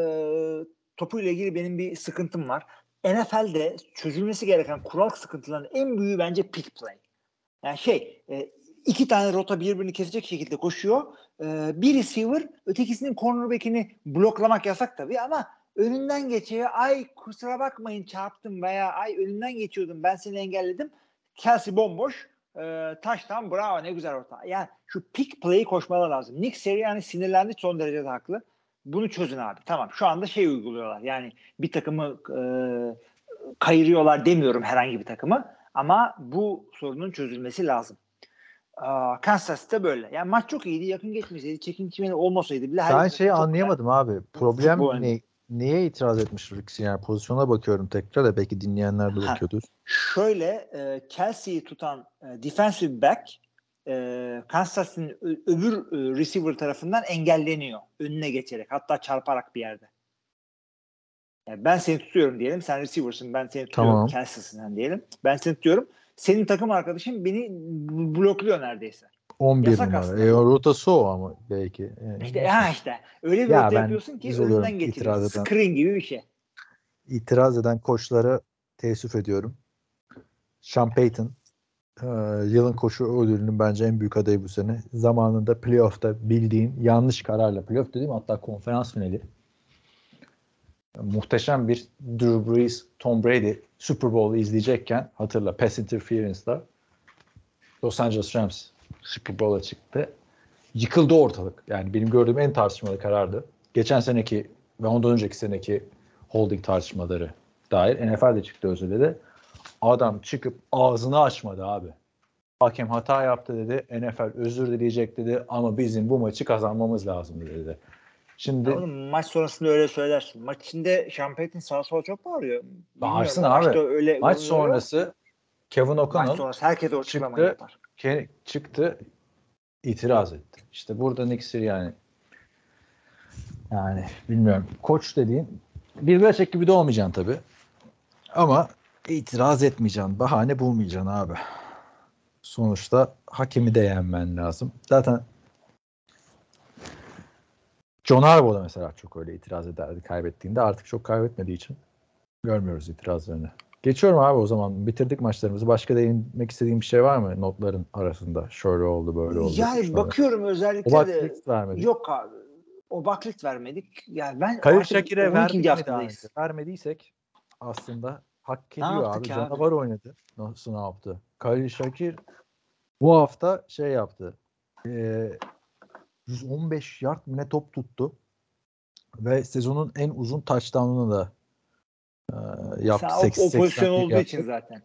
topuyla ilgili benim bir sıkıntım var. NFL'de çözülmesi gereken kural sıkıntılarının en büyüğü bence pick play. Yani şey e, iki tane rota birbirini kesecek şekilde koşuyor. E, bir receiver ötekisinin cornerback'ini bloklamak yasak tabii ama önünden geçiyor. Ay kusura bakmayın çarptım veya ay önünden geçiyordum ben seni engelledim. Kelsey bomboş. E, touchdown bravo ne güzel orta. Yani şu pick play'i koşmalar lazım. Nick Sirianni sinirlendi son derece de haklı. Bunu çözün abi. Tamam şu anda şey uyguluyorlar. Yani bir takımı e, kayırıyorlar demiyorum herhangi bir takımı. Ama bu sorunun çözülmesi lazım. Aa, Kansas City böyle. Yani maç çok iyiydi. Yakın geçmeseydi, çekin çimeni olmasaydı bile. Ben şeyi anlayamadım abi. Problem Futbol ne? Niye itiraz etmiş Rixi? Yani pozisyona bakıyorum tekrar da belki dinleyenler de Ha. bakıyordur. Şöyle e, Kelsey'yi tutan e, defensive back e, Kansas City'nin öbür e, receiver tarafından engelleniyor. Önüne geçerek. Hatta çarparak bir yerde. Yani ben seni tutuyorum diyelim. Sen receiver'sın. Ben seni tutuyorum. Tamam. Sen diyelim. Ben seni tutuyorum. Senin takım arkadaşın beni blokluyor neredeyse. 11 Yasak numara. aslında. E, rotası o ama belki. Yani İşte ha işte. Öyle bir Ya rota yapıyorsun ki önünden eden. Screen gibi bir şey. itiraz eden koçlara teessüf ediyorum. Sean Payton e, yılın koşu ödülünün bence en büyük adayı bu sene. Zamanında playoff'ta bildiğin yanlış kararla playoff dediğim hatta konferans finali muhteşem bir Drew Brees, Tom Brady Super Bowl izleyecekken hatırla pass interference'da Los Angeles Rams Super Bowl'a çıktı. Yıkıldı ortalık. Yani benim gördüğüm en tartışmalı karardı. Geçen seneki ve ondan önceki seneki holding tartışmaları dair NFL'de çıktı özür dedi. Adam çıkıp ağzını açmadı abi. Hakem hata yaptı dedi. NFL özür dileyecek dedi ama bizim bu maçı kazanmamız lazım dedi. Şimdi Oğlum, maç sonrasında öyle söylersin. Maç içinde Payton sağa sola çok bağırıyor. Bağırsın abi. maçta Öyle maç sonrası Kevin maç O'Connell sonrası herkes o çıktı. yapar. ke- çıktı itiraz etti. İşte burada Nick Sirianni yani bilmiyorum koç dediğin bir Belichick gibi de olmayacaksın tabii. Ama itiraz etmeyeceksin. Bahane bulmayacaksın abi. Sonuçta hakemi de yenmen lazım. Zaten John Harbaugh da mesela çok öyle itiraz ederdi kaybettiğinde. Artık çok kaybetmediği için görmüyoruz itirazlarını. Geçiyorum abi o zaman. Bitirdik maçlarımızı. Başka değinmek istediğim bir şey var mı notların arasında? Şöyle oldu, böyle oldu. Yani şöyle. bakıyorum özellikle Obak de vermedik. yok abi. O baklit vermedik. Yani ben artık Şakir'e 12. verdik mi daha haftadayız. önce? Vermediysek aslında hak ediyor abi. ki abi? Canavar oynadı. Nasıl ne yaptı? Kalil Şakir bu hafta şey yaptı. Ee, 115 yard mı ne top tuttu. Ve sezonun en uzun touchdown'unu da e, yaptı. Sen o, o 80 pozisyon olduğu yaptı. için zaten.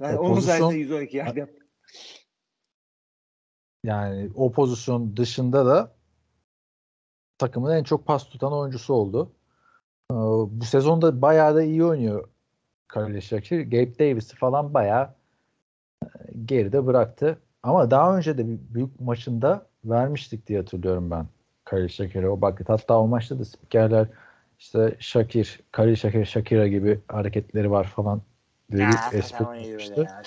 Ben O onun pozisyon- sayesinde 112 yard yaptım. Yani o pozisyon dışında da takımın en çok pas tutan oyuncusu oldu. Bu sezonda bayağı da iyi oynuyor Khalil Şakir. Gabe Davis'i falan bayağı e, geride bıraktı. Ama daha önce de büyük maçında vermiştik diye hatırlıyorum ben Khalil Şakir'e o bakit. Hatta o maçta da spikerler işte Şakir, Khalil Şakir, Şakira gibi hareketleri var falan diye bir espri tamam, iyi yapmıştı. böyle ya.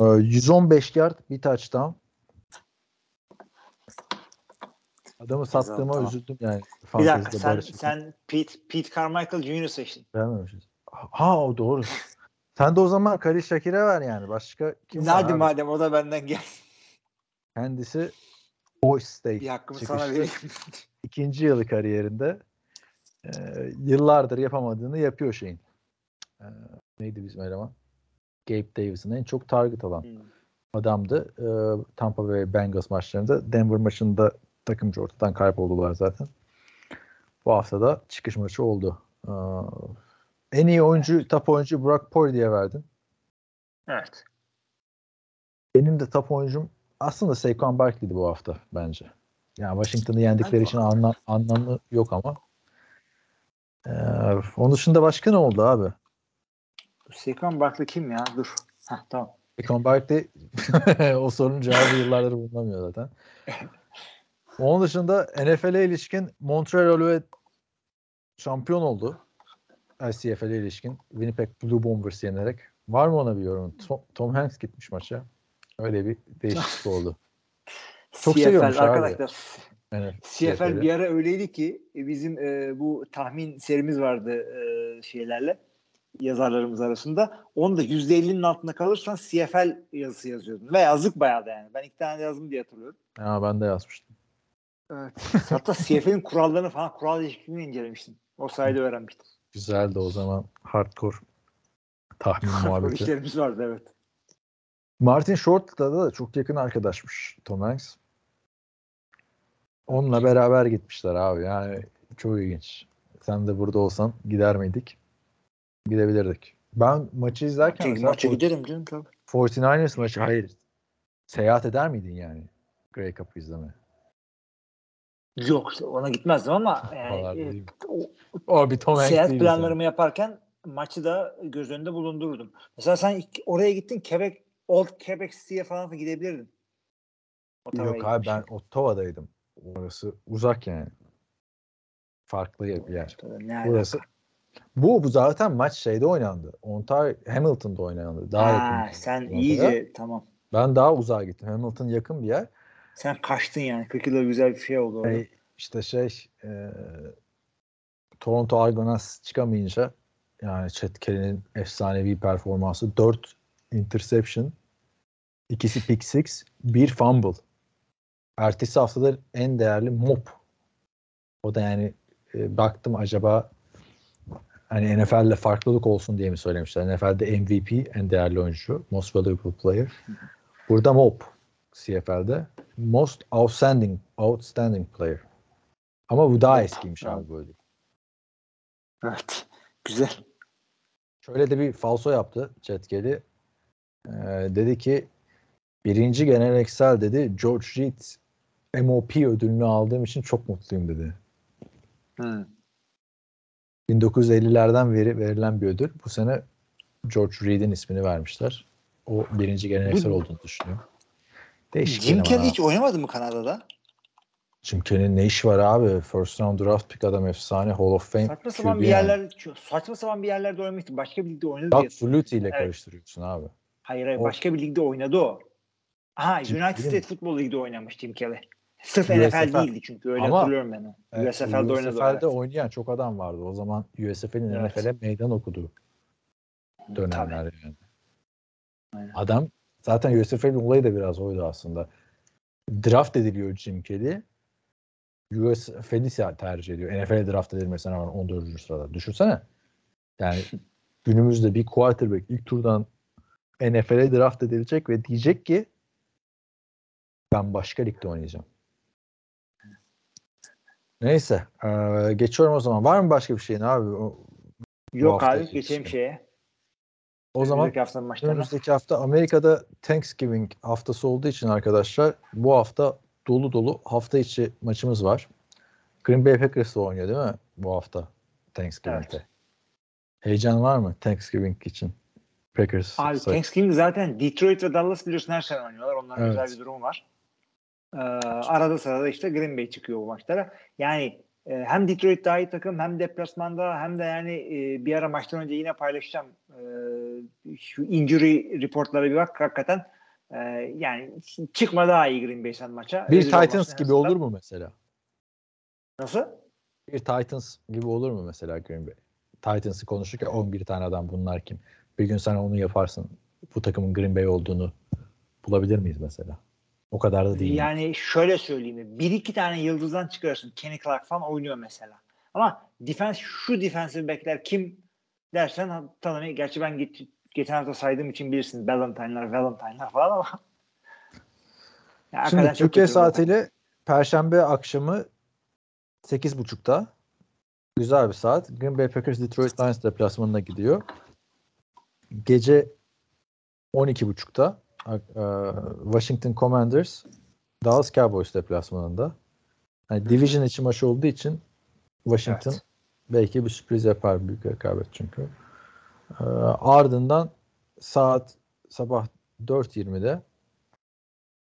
Ee, 115 yard bir touchdown. Adamı sattığıma tamam. üzüldüm yani. Bir dakika sen, sen Pete, Pete Carmichael Jr. seçtin. Vermemişiz. Ha o doğru. Sen de o zaman Khalil Şakir'e ver yani. Başka kim var Hadi madem o da benden gel. Kendisi Boise State Bir hakkımı çıkışlı. sana vereyim. <laughs> ikinci yılı kariyerinde e, yıllardır yapamadığını yapıyor şeyin. E, neydi bizim eleman? Gabe Davis'in en çok target alan Hmm. adamdı. E, Tampa Bay Bengals maçlarında. Denver maçında takımcı ortadan kayboldular zaten. Bu hafta da çıkış maçı oldu. E, en iyi oyuncu, top oyuncu Brock Purdy diye verdin. Evet. Benim de top oyuncum aslında Saquon Barkley'di bu hafta bence. Yani Washington'ı yendikleri için anlam, anlamı yok ama. Ee, onun dışında başka ne oldu abi? Saquon Barkley kim ya? Dur. Heh, tamam. Saquon Barkley <laughs> o sorunun cevabı yıllardır bulunamıyor zaten. <laughs> Onun dışında NFL'e ilişkin Montreal Alouette şampiyon oldu. ICFL'e ilişkin Winnipeg Blue Bombers yenerek. Var mı ona bir yorum? Tom, Tom Hanks gitmiş maça. Öyle bir değişiklik oldu. Çok seviyormuş abi. arkadaşlar. Yani CFL bir ara öyleydi ki bizim e, bu tahmin serimiz vardı e, şeylerle yazarlarımız arasında. Onda %50'nin altında kalırsan CFL yazısı yazıyordun. Ve yazık bayağı da yani. Ben iki tane yazdım diye hatırlıyorum. Ha, ben de yazmıştım. Evet. <laughs> Hatta CFL'in kurallarını falan kural değişikliğini incelemiştim. O sayede öğrenmiştim. Güzeldi o zaman hardcore tahmin muhabbeti. İşlerimiz vardı evet. Martin Short'la da çok yakın arkadaşmış Tom Hanks. Onunla beraber gitmişler abi. Yani çok ilginç. Sen de burada olsan gider miydik? Gidebilirdik. Ben maçı izlerken maça For- giderim canım tabii. 49ers maçı hayır. Seyahat eder miydin yani? Grey Cup'ı izlemeye. Yok ona gitmezdim ama <laughs> yani, e, o, O bir Tom seyahat değil planlarımı yaparken maçı da göz önünde bulundururdum. Mesela sen oraya gittin Quebec, Old Quebec City'ye falan gidebilirdin. Ottawa'ya Yok abi ben. Ottawa'daydım. Orası uzak yani. Farklı bir yer. Ne Burası. Bu, bu zaten maç şeyde oynandı. Ontario Hamilton'da oynandı. Daha Ha, yakın. sen iyice tamam. Ben daha uzağa gittim. Hamilton yakın bir yer. Sen kaçtın yani. 40 yılda güzel bir şey oldu orada. Şey, işte şey e, Toronto Argonauts çıkamayınca yani Chet Kelly'nin efsanevi performansı 4 interception ikisi pick six bir fumble. Ertesi haftada en değerli mop. O da yani e, baktım acaba hani NFL'le farklılık olsun diye mi söylemişler? NFL'de MVP en değerli oyuncu. Most valuable player. Burada mop CFL'de. Most outstanding outstanding player. Ama bu daha eskiymiş abi böyle. Evet. Güzel. Şöyle de bir falso yaptı Chetgeli. Ee, dedi ki birinci geleneksel dedi George Reed MOP ödülünü aldığım için çok mutluyum dedi. Hı. 1950'lerden beri verilen bir ödül. Bu sene George Reed'in ismini vermişler. O birinci geleneksel olduğunu düşünüyorum. Değişik Jim Kelly hiç oynamadı mı Kanada'da? Jim Kelly'nin ne işi var abi? First round draft pick adam efsane. Hall of Fame. Saçma sapan bir yani. yerler saçma sapan bir yerlerde oynamıştı. Başka bir ligde oynadı. Doug Flutie ile Evet. karıştırıyorsun abi. Hayır hayır O- başka bir ligde oynadı o. Aha Jim United States Football Ligi'de oynamış Jim Kelly. Sırf USFL. NFL değildi çünkü öyle Ama- hatırlıyorum ben. Evet, USFL'de oynadı. USFL'de evet. oynayan çok adam vardı. O zaman USFL'in Evet. NFL'e meydan okuduğu dönemler yani. Aynen. Adam zaten USFL'in olayı da biraz oydu aslında. Draft ediliyor Jim Kelly. USFL'i tercih ediyor. NFL'e draft edilmesine rağmen 14. sırada. Düşünsene. Yani <laughs> günümüzde bir quarterback ilk turdan NFL'e draft edilecek ve diyecek ki ben başka ligde oynayacağım. Neyse. eee, geçiyorum o zaman. Var mı başka bir şeyin abi? O, Yok abi geçelim şeye. O zaman Önümüzdeki maçlarına. önümüzdeki hafta Amerika'da Thanksgiving haftası olduğu için arkadaşlar bu hafta dolu dolu hafta içi maçımız var. Green Bay Packers'la oynuyor değil mi bu hafta Thanksgiving'de? Evet. Heyecan var mı Thanksgiving için? Packers. Abi say- Thanksgiving zaten Detroit ve Dallas biliyorsun her sene oynuyorlar. Onların Evet. güzel bir durumu var. Ee, arada sırada işte Green Bay çıkıyor bu maçlara. Yani e, hem Detroit daha iyi takım hem deplasmanda hem de yani e, bir ara maçtan önce yine paylaşacağım. E, şu injury reportlara bir bak hakikaten e, yani çıkma daha iyi Green Bay sen maça. bir Rezil Titans gibi olur mu mesela? Nasıl? Bir Titans gibi olur mu mesela Green Bay? Titans'ı konuşurken 11 tane adam bunlar kim? Bir gün sen onu yaparsın. Bu takımın Green Bay olduğunu bulabilir miyiz mesela? O kadar da değil. Yani şöyle söyleyeyim. Bir iki tane yıldızdan çıkarırsın. Kenny Clark falan oynuyor mesela. Ama defense şu defensive backler kim dersen tanımayı. Gerçi ben geç, geçen hafta saydığım için bilirsin. Valentine'lar, Valentine'lar falan ama. Ya Şimdi Türkiye saatiyle Perşembe akşamı 8.30'da güzel bir saat. Green Bay Packers Detroit Lions deplasmanına gidiyor. Gece 12.30'da e, Washington Commanders Dallas Cowboys deplasmanında. Yani division içi maç olduğu için Washington Evet. belki bir sürpriz yapar büyük rekabet çünkü. E, ardından saat sabah 4.20'de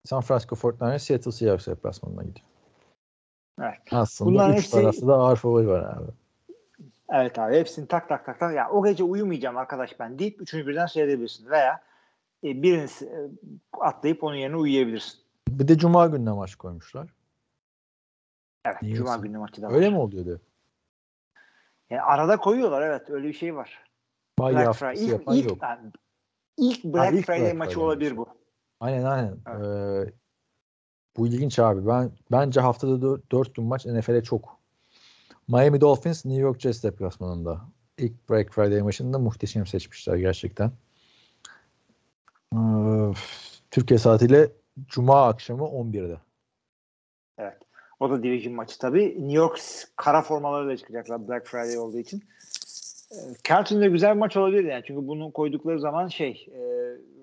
San Francisco 49ers Seattle Seahawks deplasmanına gidiyor. Evet. Aslında Bunların üç hepsi- tarafta da ağır favori var abi. Evet abi hepsini tak tak tak tak. Ya o gece uyumayacağım arkadaş ben deyip üçünü birden seyredebilirsin. Veya e, birini e, atlayıp onun yerine uyuyabilirsin. Bir de Cuma gününe maç koymuşlar. Evet. Niye Cuma yoksa? günü maçı da var. Öyle mi oluyordu? Yani arada koyuyorlar evet öyle bir şey var. Bay Black Friday. İlk, ilk, yok. yani ilk Black ilk Friday Black maçı Friday olabilir bu. Aynen aynen. Ee, bu ilginç abi. Ben bence haftada 4, gün maç NFL'e çok. Miami Dolphins New York Jets deplasmanında. İlk Black Friday maçında muhteşem seçmişler gerçekten. Ee, Türkiye saatiyle Cuma akşamı 11'de. Evet. O da division maçı tabii. New York kara formalarıyla çıkacaklar Black Friday olduğu için. E, Carlton'da güzel bir maç olabilir yani. Çünkü bunu koydukları zaman şey e,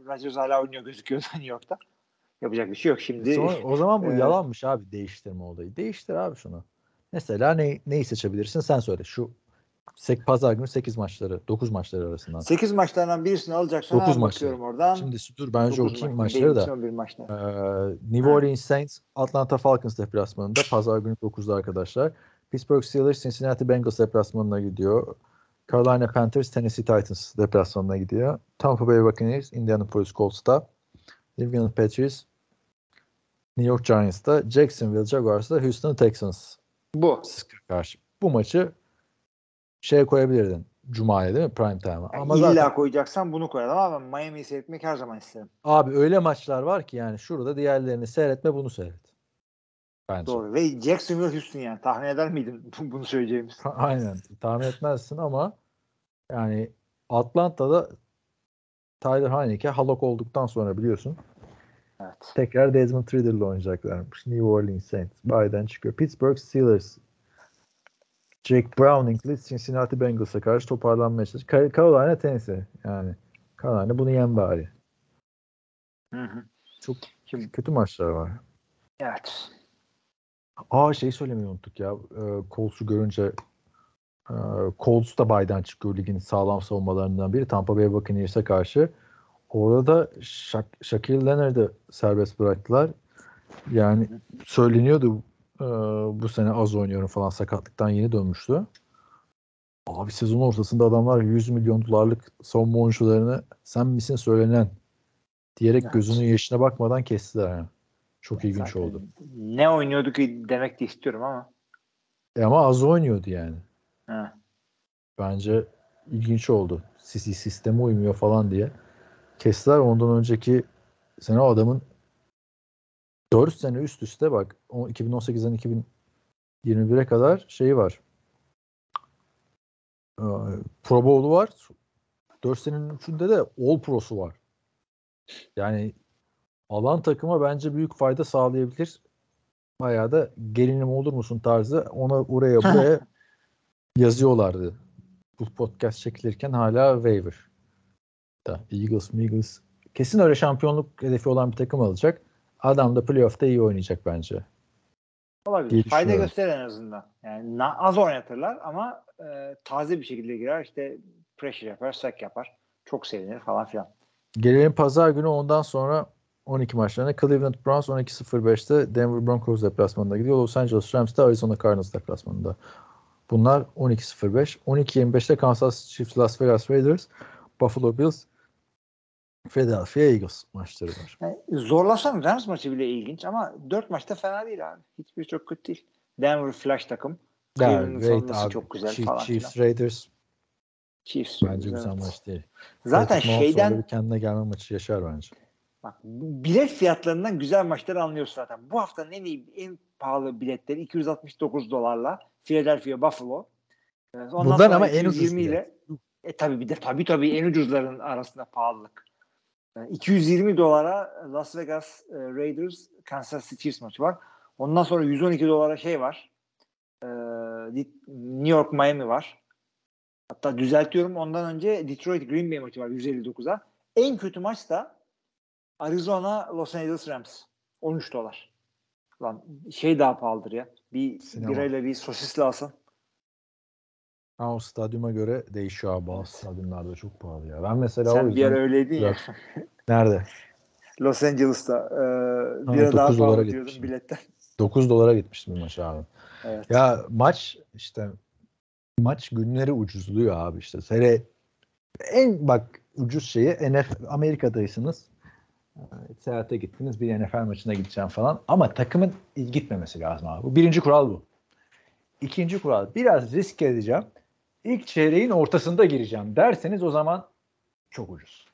Rodgers hala oynuyor gözüküyor <laughs> New York'ta. Yapacak bir şey yok şimdi. Sonra, o zaman bu <laughs> e, yalanmış abi değiştirme olayı. Değiştir abi şunu. Mesela ne, neyi seçebilirsin sen söyle. Şu pazar günü 8 maçları 9 maçları arasından. 8 maçlardan birisini alacaksan Dokuz hemen maçları. bakıyorum oradan. Şimdi dur ben önce Dokuz okuyayım maç. maçları da. Benim için 11 maçta. Ee, New Orleans Saints Atlanta Falcons deplasmanında pazar günü 9'da arkadaşlar. Pittsburgh Steelers Cincinnati Bengals deplasmanına gidiyor. Carolina Panthers Tennessee Titans deplasmanına gidiyor. Tampa Bay Buccaneers Indianapolis Colts'ta. New England Patriots New York Giants'ta. Jacksonville Jaguars'ta Houston Texans Bu. karşı. Bu maçı şeye koyabilirdin. Cuma'ya değil mi? Prime time'a. Yani Ama illa zaten koyacaksan bunu koyalım ama ben Miami'yi seyretmek her zaman isterim. abi öyle maçlar var ki yani şurada diğerlerini seyretme bunu seyret. Bence. Doğru. Ve Jacksonville Houston yani. Tahmin eder miydin <laughs> bunu söyleyeceğimiz? Aynen. Tahmin etmezsin ama yani Atlanta'da Tyler Heineke halok olduktan sonra biliyorsun Evet. tekrar Desmond Ridder'la oynayacaklarmış. New Orleans Saints. Bay'den çıkıyor. Pittsburgh Steelers. Jake Browning'li Cincinnati Bengals'a karşı toparlanmaya çalışıyor. Car- Carolina Tennessee. Yani Carolina bunu yen bari. Hı hı. Çok Şimdi, kötü maçlar var. evet. Aa şey söylemeyi unuttuk ya. E, Colts'u görünce e, Colts da baydan çıkıyor ligin sağlam savunmalarından biri. Tampa Bay Buccaneers'e karşı. Orada da Shak- Shaquille Leonard'ı serbest bıraktılar. Yani söyleniyordu e, bu sene az oynuyorum falan sakatlıktan yeni dönmüştü. Abi sezon ortasında adamlar 100 milyon dolarlık savunma oyuncularını sen misin söylenen diyerek Evet. gözünün yaşına bakmadan kestiler yani. Çok ilginç Zaten oldu. Ne oynuyordu ki demek de istiyorum ama. E ama az oynuyordu yani. He. Bence ilginç oldu. Sisteme uymuyor falan diye. Kestiler ondan önceki sene o adamın 4 sene üst üste bak o 2018'den 2021'e kadar şeyi var. Ee, Pro Bowl'u var. 4 senenin üçünde de All Pro'su var. Yani alan takıma bence büyük fayda sağlayabilir. Bayağı da gelinim olur musun tarzı ona oraya <laughs> buraya yazıyorlardı. Bu podcast çekilirken hala waiver. Da Eagles, Eagles kesin öyle şampiyonluk hedefi olan bir takım alacak. Adam da playoff'ta iyi oynayacak bence. Olabilir. Fayda gösterir en azından. Yani az oynatırlar ama e, taze bir şekilde girer. İşte pressure yapar, sack yapar. Çok sevinir falan filan. Gelelim pazar günü ondan sonra 12 maçlarına Cleveland Browns 12.05'te Denver Broncos deplasmanında gidiyor. Los Angeles Rams de Arizona Cardinals deplasmanında. Bunlar 12.05. 12.25'te Kansas City Chiefs Las Vegas Raiders, Buffalo Bills, Philadelphia Eagles maçları var. Yani zorlasan Rams maçı bile ilginç ama 4 maçta fena değil abi. Hiçbir çok kötü değil. Denver flash takım. Cleveland'ın savunması çok güzel Chief- falan Chiefs filan. Raiders Chiefs. bence evet. güzel maç değil. Zaten Patrick şeyden bir kendine gelme maçı yaşar bence. Bak bilet fiyatlarından güzel maçları anlıyorsun zaten. Bu haftanın en iyi en pahalı biletleri 269 dolarla Philadelphia Buffalo. Ee, Ondan Bundan sonra ama en ucuz 220 bilet. ile e tabii bir de tabii tabii en ucuzların arasında pahalılık. Yani 220 dolara Las Vegas e, Raiders Kansas City Chiefs maçı var. Ondan sonra 112 dolara şey var. Ee, New York Miami var. Hatta düzeltiyorum ondan önce Detroit Green Bay maçı var 159'a. En kötü maç da Arizona Los Angeles Rams. 13 dolar. Lan şey daha pahalıdır ya. Bir Sinema. birayla bir sosisli alsan. Ha, o stadyuma göre değişiyor abi. Bazı stadyumlarda çok pahalı ya. Ben mesela o Sen bir yüzden... ara öyleydin ya. <laughs> Nerede? Los Angeles'ta. E, Ha, bir ara daha 9 dolara pahalı diyordun biletten. 9 dolara gitmiştim bir maça abi. Evet. Ya maç işte maç günleri ucuzluyor abi işte. Sene en bak ucuz şeyi NFL Amerika'daysınız. Ee, Seyahate gittiniz bir NFL maçına gideceğim falan. Ama takımın gitmemesi lazım abi. Bu birinci kural bu. İkinci kural biraz risk edeceğim. İlk çeyreğin ortasında gireceğim derseniz o zaman çok ucuz.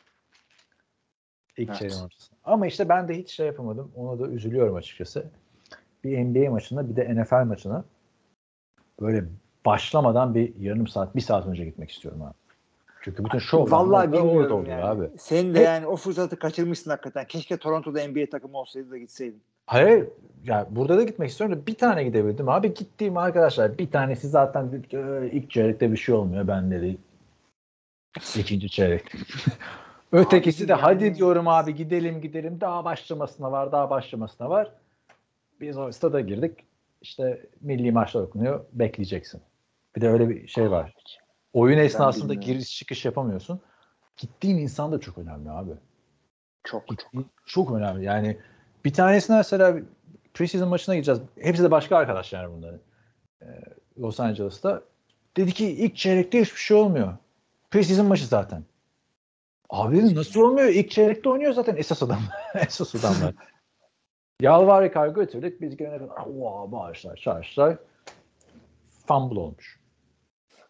İlk Evet. çeyreğin ortasında. Ama işte ben de hiç şey yapamadım. Ona da üzülüyorum açıkçası. Bir NBA maçına bir de NFL maçına böyle başlamadan bir yarım saat, bir saat önce gitmek istiyorum abi. Çünkü bütün şov Vallahi bilmiyorum oluyor yani. abi. Sen de Hep- yani o fırsatı kaçırmışsın hakikaten. Keşke Toronto'da NBA takımı olsaydı da gitseydin. Hayır ya burada da gitmek istiyorum da bir tane gidebildim abi. Gittiğim arkadaşlar bir tanesi zaten "Ee, ilk çeyrekte bir şey olmuyor ben dedi. İkinci çeyrek. <laughs> Ötekisi Abi de yani- hadi diyorum abi gidelim gidelim daha başlamasına var daha başlamasına var. Biz o stada girdik. İşte milli maçlar okunuyor. Bekleyeceksin. Bir de öyle bir şey var. Oyun esnasında giriş çıkış yapamıyorsun. Gittiğin insan da çok önemli abi. Çok çok. Çok önemli. Yani bir tanesine mesela preseason maçına gideceğiz. Hepsi de başka arkadaşlar bunların. Ee, Los Angeles'ta. Dedi ki ilk çeyrekte hiçbir şey olmuyor. Preseason maçı zaten. Abi nasıl olmuyor? İlk çeyrekte oynuyor zaten esas adam. <laughs> esas adamlar. <laughs> Yalvar yakar götürdük. Biz gelene kadar oha bağışlar çağırışlar. Fumble olmuş.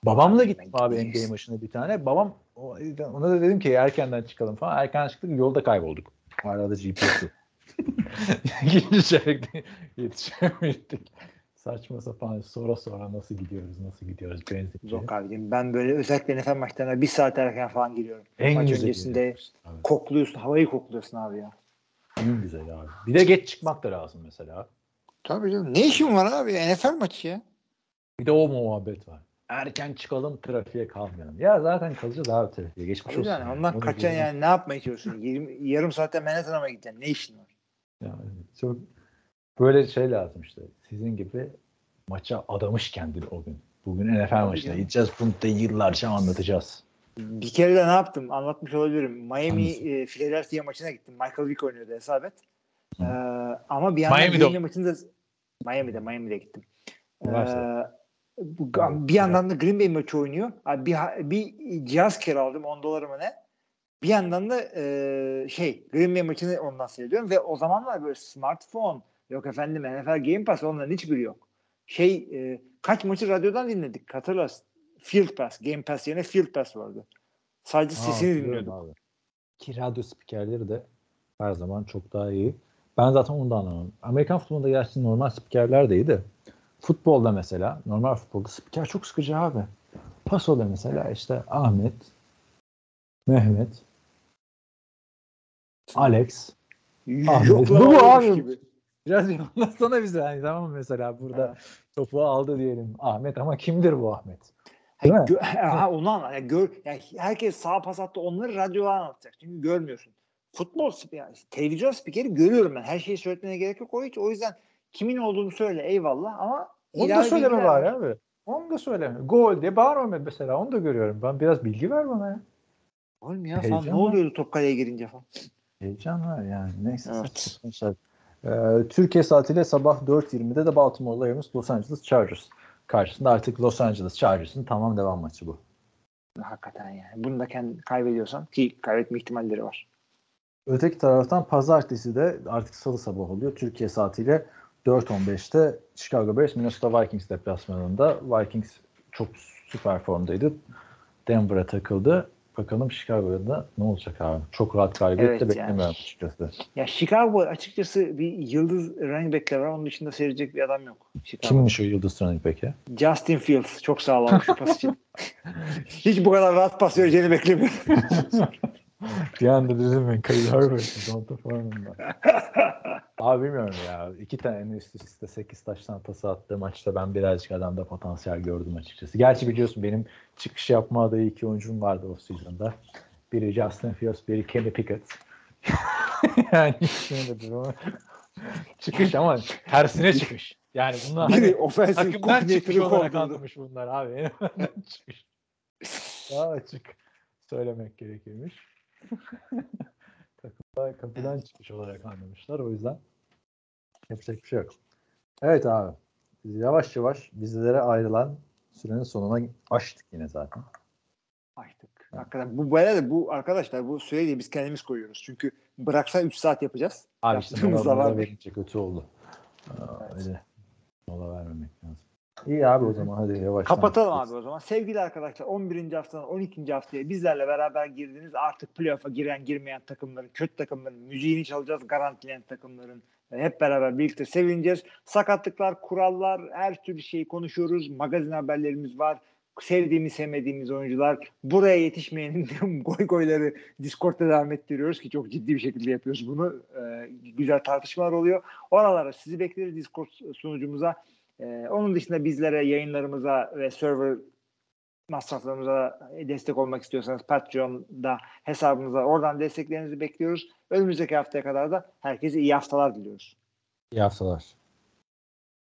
Babamla gittim abi NBA maçına bir tane. Babam ona da dedim ki erkenden çıkalım falan. Erken çıktık yolda kaybolduk. Arada GPS. İkinci çeyrekte yetişemedik. Saçma sapan sonra sonra nasıl gidiyoruz nasıl gidiyoruz benzinci. Yok abicim ben böyle özellikle NFL maçlarına bir saat erken falan giriyorum. En Maç güzeli. öncesinde Abi, kokluyorsun, havayı kokluyorsun abi ya. en güzeli abi. Bir de geç çıkmak da lazım mesela. Tabii canım. Ne işin var abi? NFL maçı ya. Bir de o muhabbet var. Erken çıkalım trafiğe kalmayalım. Ya zaten kalacağız abi trafiğe. Geçmiş Tabii olsun. yani ondan biliyorum. yani ne yapmaya çalışıyorsun? 20, yarım saatte Manhattan'a mı gideceksin? Ne işin var? Yani çok böyle şey lazım işte. Sizin gibi maça adamış kendini o gün. Bugün NFL maçına gideceğiz. Bunu da yıllarca anlatacağız. Bir kere de ne yaptım? Anlatmış olabilirim. Miami e, Philadelphia maçına gittim. Michael Vick oynuyordu hesap et. Ee, ama bir yandan Miami'de Green maçında Miami'de Miami'de gittim. Ee, bu, bir yandan da Green Bay maçı oynuyor. Abi bir, bir cihaz kiraladım 10 dolar mı ne? Bir yandan da e, şey Green Bay maçını ondan seyrediyorum ve o zamanlar böyle smartphone yok efendim NFL Game Pass onların hiçbiri yok. Şey e, kaç maçı radyodan dinledik hatırlarsın. Field Pass, Game Pass yerine Field Pass vardı. Sadece Aa, sesini dinliyorduk. abi. Ki radyo spikerleri de her zaman çok daha iyi. Ben zaten onu da anlamam. Amerikan futbolunda gerçi normal spikerler de iyi de futbolda mesela normal futbolda spiker çok sıkıcı abi. Pasoda mesela işte Ahmet, Mehmet, Alex. Ahmet. Bu mu abi? gibi. Biraz anlatsana bize. Yani tamam mı mesela burada Ha. topu aldı diyelim Ahmet ama kimdir bu Ahmet? Değil mi? Gö- ha, onu anla. Yani gör, yani herkes sağ pas attı onları radyoda anlatacak. Çünkü görmüyorsun. Futbol yani televizyon spikeri görüyorum ben. Her şeyi söyletmene gerek yok. O hiç o yüzden kimin olduğunu söyle eyvallah ama Onu da söyleme bari abi. Onu da söyleme. Gol diye bağırma mesela. Onu da görüyorum. Ben biraz bilgi ver bana ya. Oğlum ya Heyecan falan ne oluyordu top kaleye girince falan. Heyecan var yani. Neyse. Evet. şeyler. Ee, Türkiye saatiyle sabah 4.20'de de Baltimore Ravens Los Angeles Chargers karşısında artık Los Angeles Chargers'ın tamam devam maçı bu. Hakikaten yani. Bunu da kendi kaybediyorsan ki kaybetme ihtimalleri var. Öteki taraftan pazartesi de artık salı sabah oluyor. Türkiye saatiyle 4.15'te Chicago Bears Minnesota Vikings deplasmanında. Vikings çok süper formdaydı. Denver'a takıldı. Bakalım Chicago'da ne olacak abi? Çok rahat galibiyet Evet de yani. beklemiyorum açıkçası. Ya Chicago açıkçası bir yıldız running back'ler var. Onun dışında seyredecek bir adam yok. Chicago. Kimmiş o yıldız running peki? Justin Fields. Çok sağlam şu pas için. <laughs> Hiç bu kadar rahat pas vereceğini beklemiyorum. <laughs> Anda dedim ben Kyle Herbert, Donta Foreman'da. Abi bilmiyorum ya. İki tane üst üste 8 taştan pası attığı maçta ben birazcık adamda potansiyel gördüm açıkçası. Gerçi biliyorsun benim çıkış yapma adayı iki oyuncum vardı o season'da. Biri Justin Fields, biri Kenny Pickett. <laughs> yani bir ama- çıkış ama tersine çıkış. Yani bunlar Biri hani offensive takımdan çıkış olarak anlamış bunlar abi. <laughs> Çıkış. Daha açık söylemek gerekirmiş. <laughs> Takımdan kapıdan çıkış olarak anlamışlar. O yüzden yapacak bir şey yok. Evet abi. Biz yavaş yavaş bizlere ayrılan sürenin sonuna açtık yine zaten. Açtık. Hakikaten bu böyle de bu arkadaşlar bu süreyi biz kendimiz koyuyoruz. Çünkü bıraksa 3 saat yapacağız. Abi işte mola, mola verince kötü oldu. Aa, Öyle mola vermemek lazım. İyi abi o zaman hadi yavaştan. Kapatalım abi o zaman. Sevgili arkadaşlar 11. haftanın 12. haftaya bizlerle beraber girdiniz. Artık playoff'a giren girmeyen takımların, kötü takımların müziğini çalacağız. Garantileyen takımların hep beraber birlikte sevineceğiz. Sakatlıklar, kurallar, her türlü şeyi konuşuyoruz. Magazin haberlerimiz var. Sevdiğimiz, sevmediğimiz oyuncular. Buraya yetişmeyenin <laughs> goy goyları Discord'da devam ettiriyoruz ki çok ciddi bir şekilde yapıyoruz bunu. E, güzel tartışmalar oluyor. Oralara sizi bekleriz Discord sunucumuza. Ee, onun dışında bizlere, yayınlarımıza ve server masraflarımıza destek olmak istiyorsanız Patreon'da hesabımıza oradan desteklerinizi bekliyoruz. Önümüzdeki haftaya kadar da herkese iyi haftalar diliyoruz. İyi haftalar.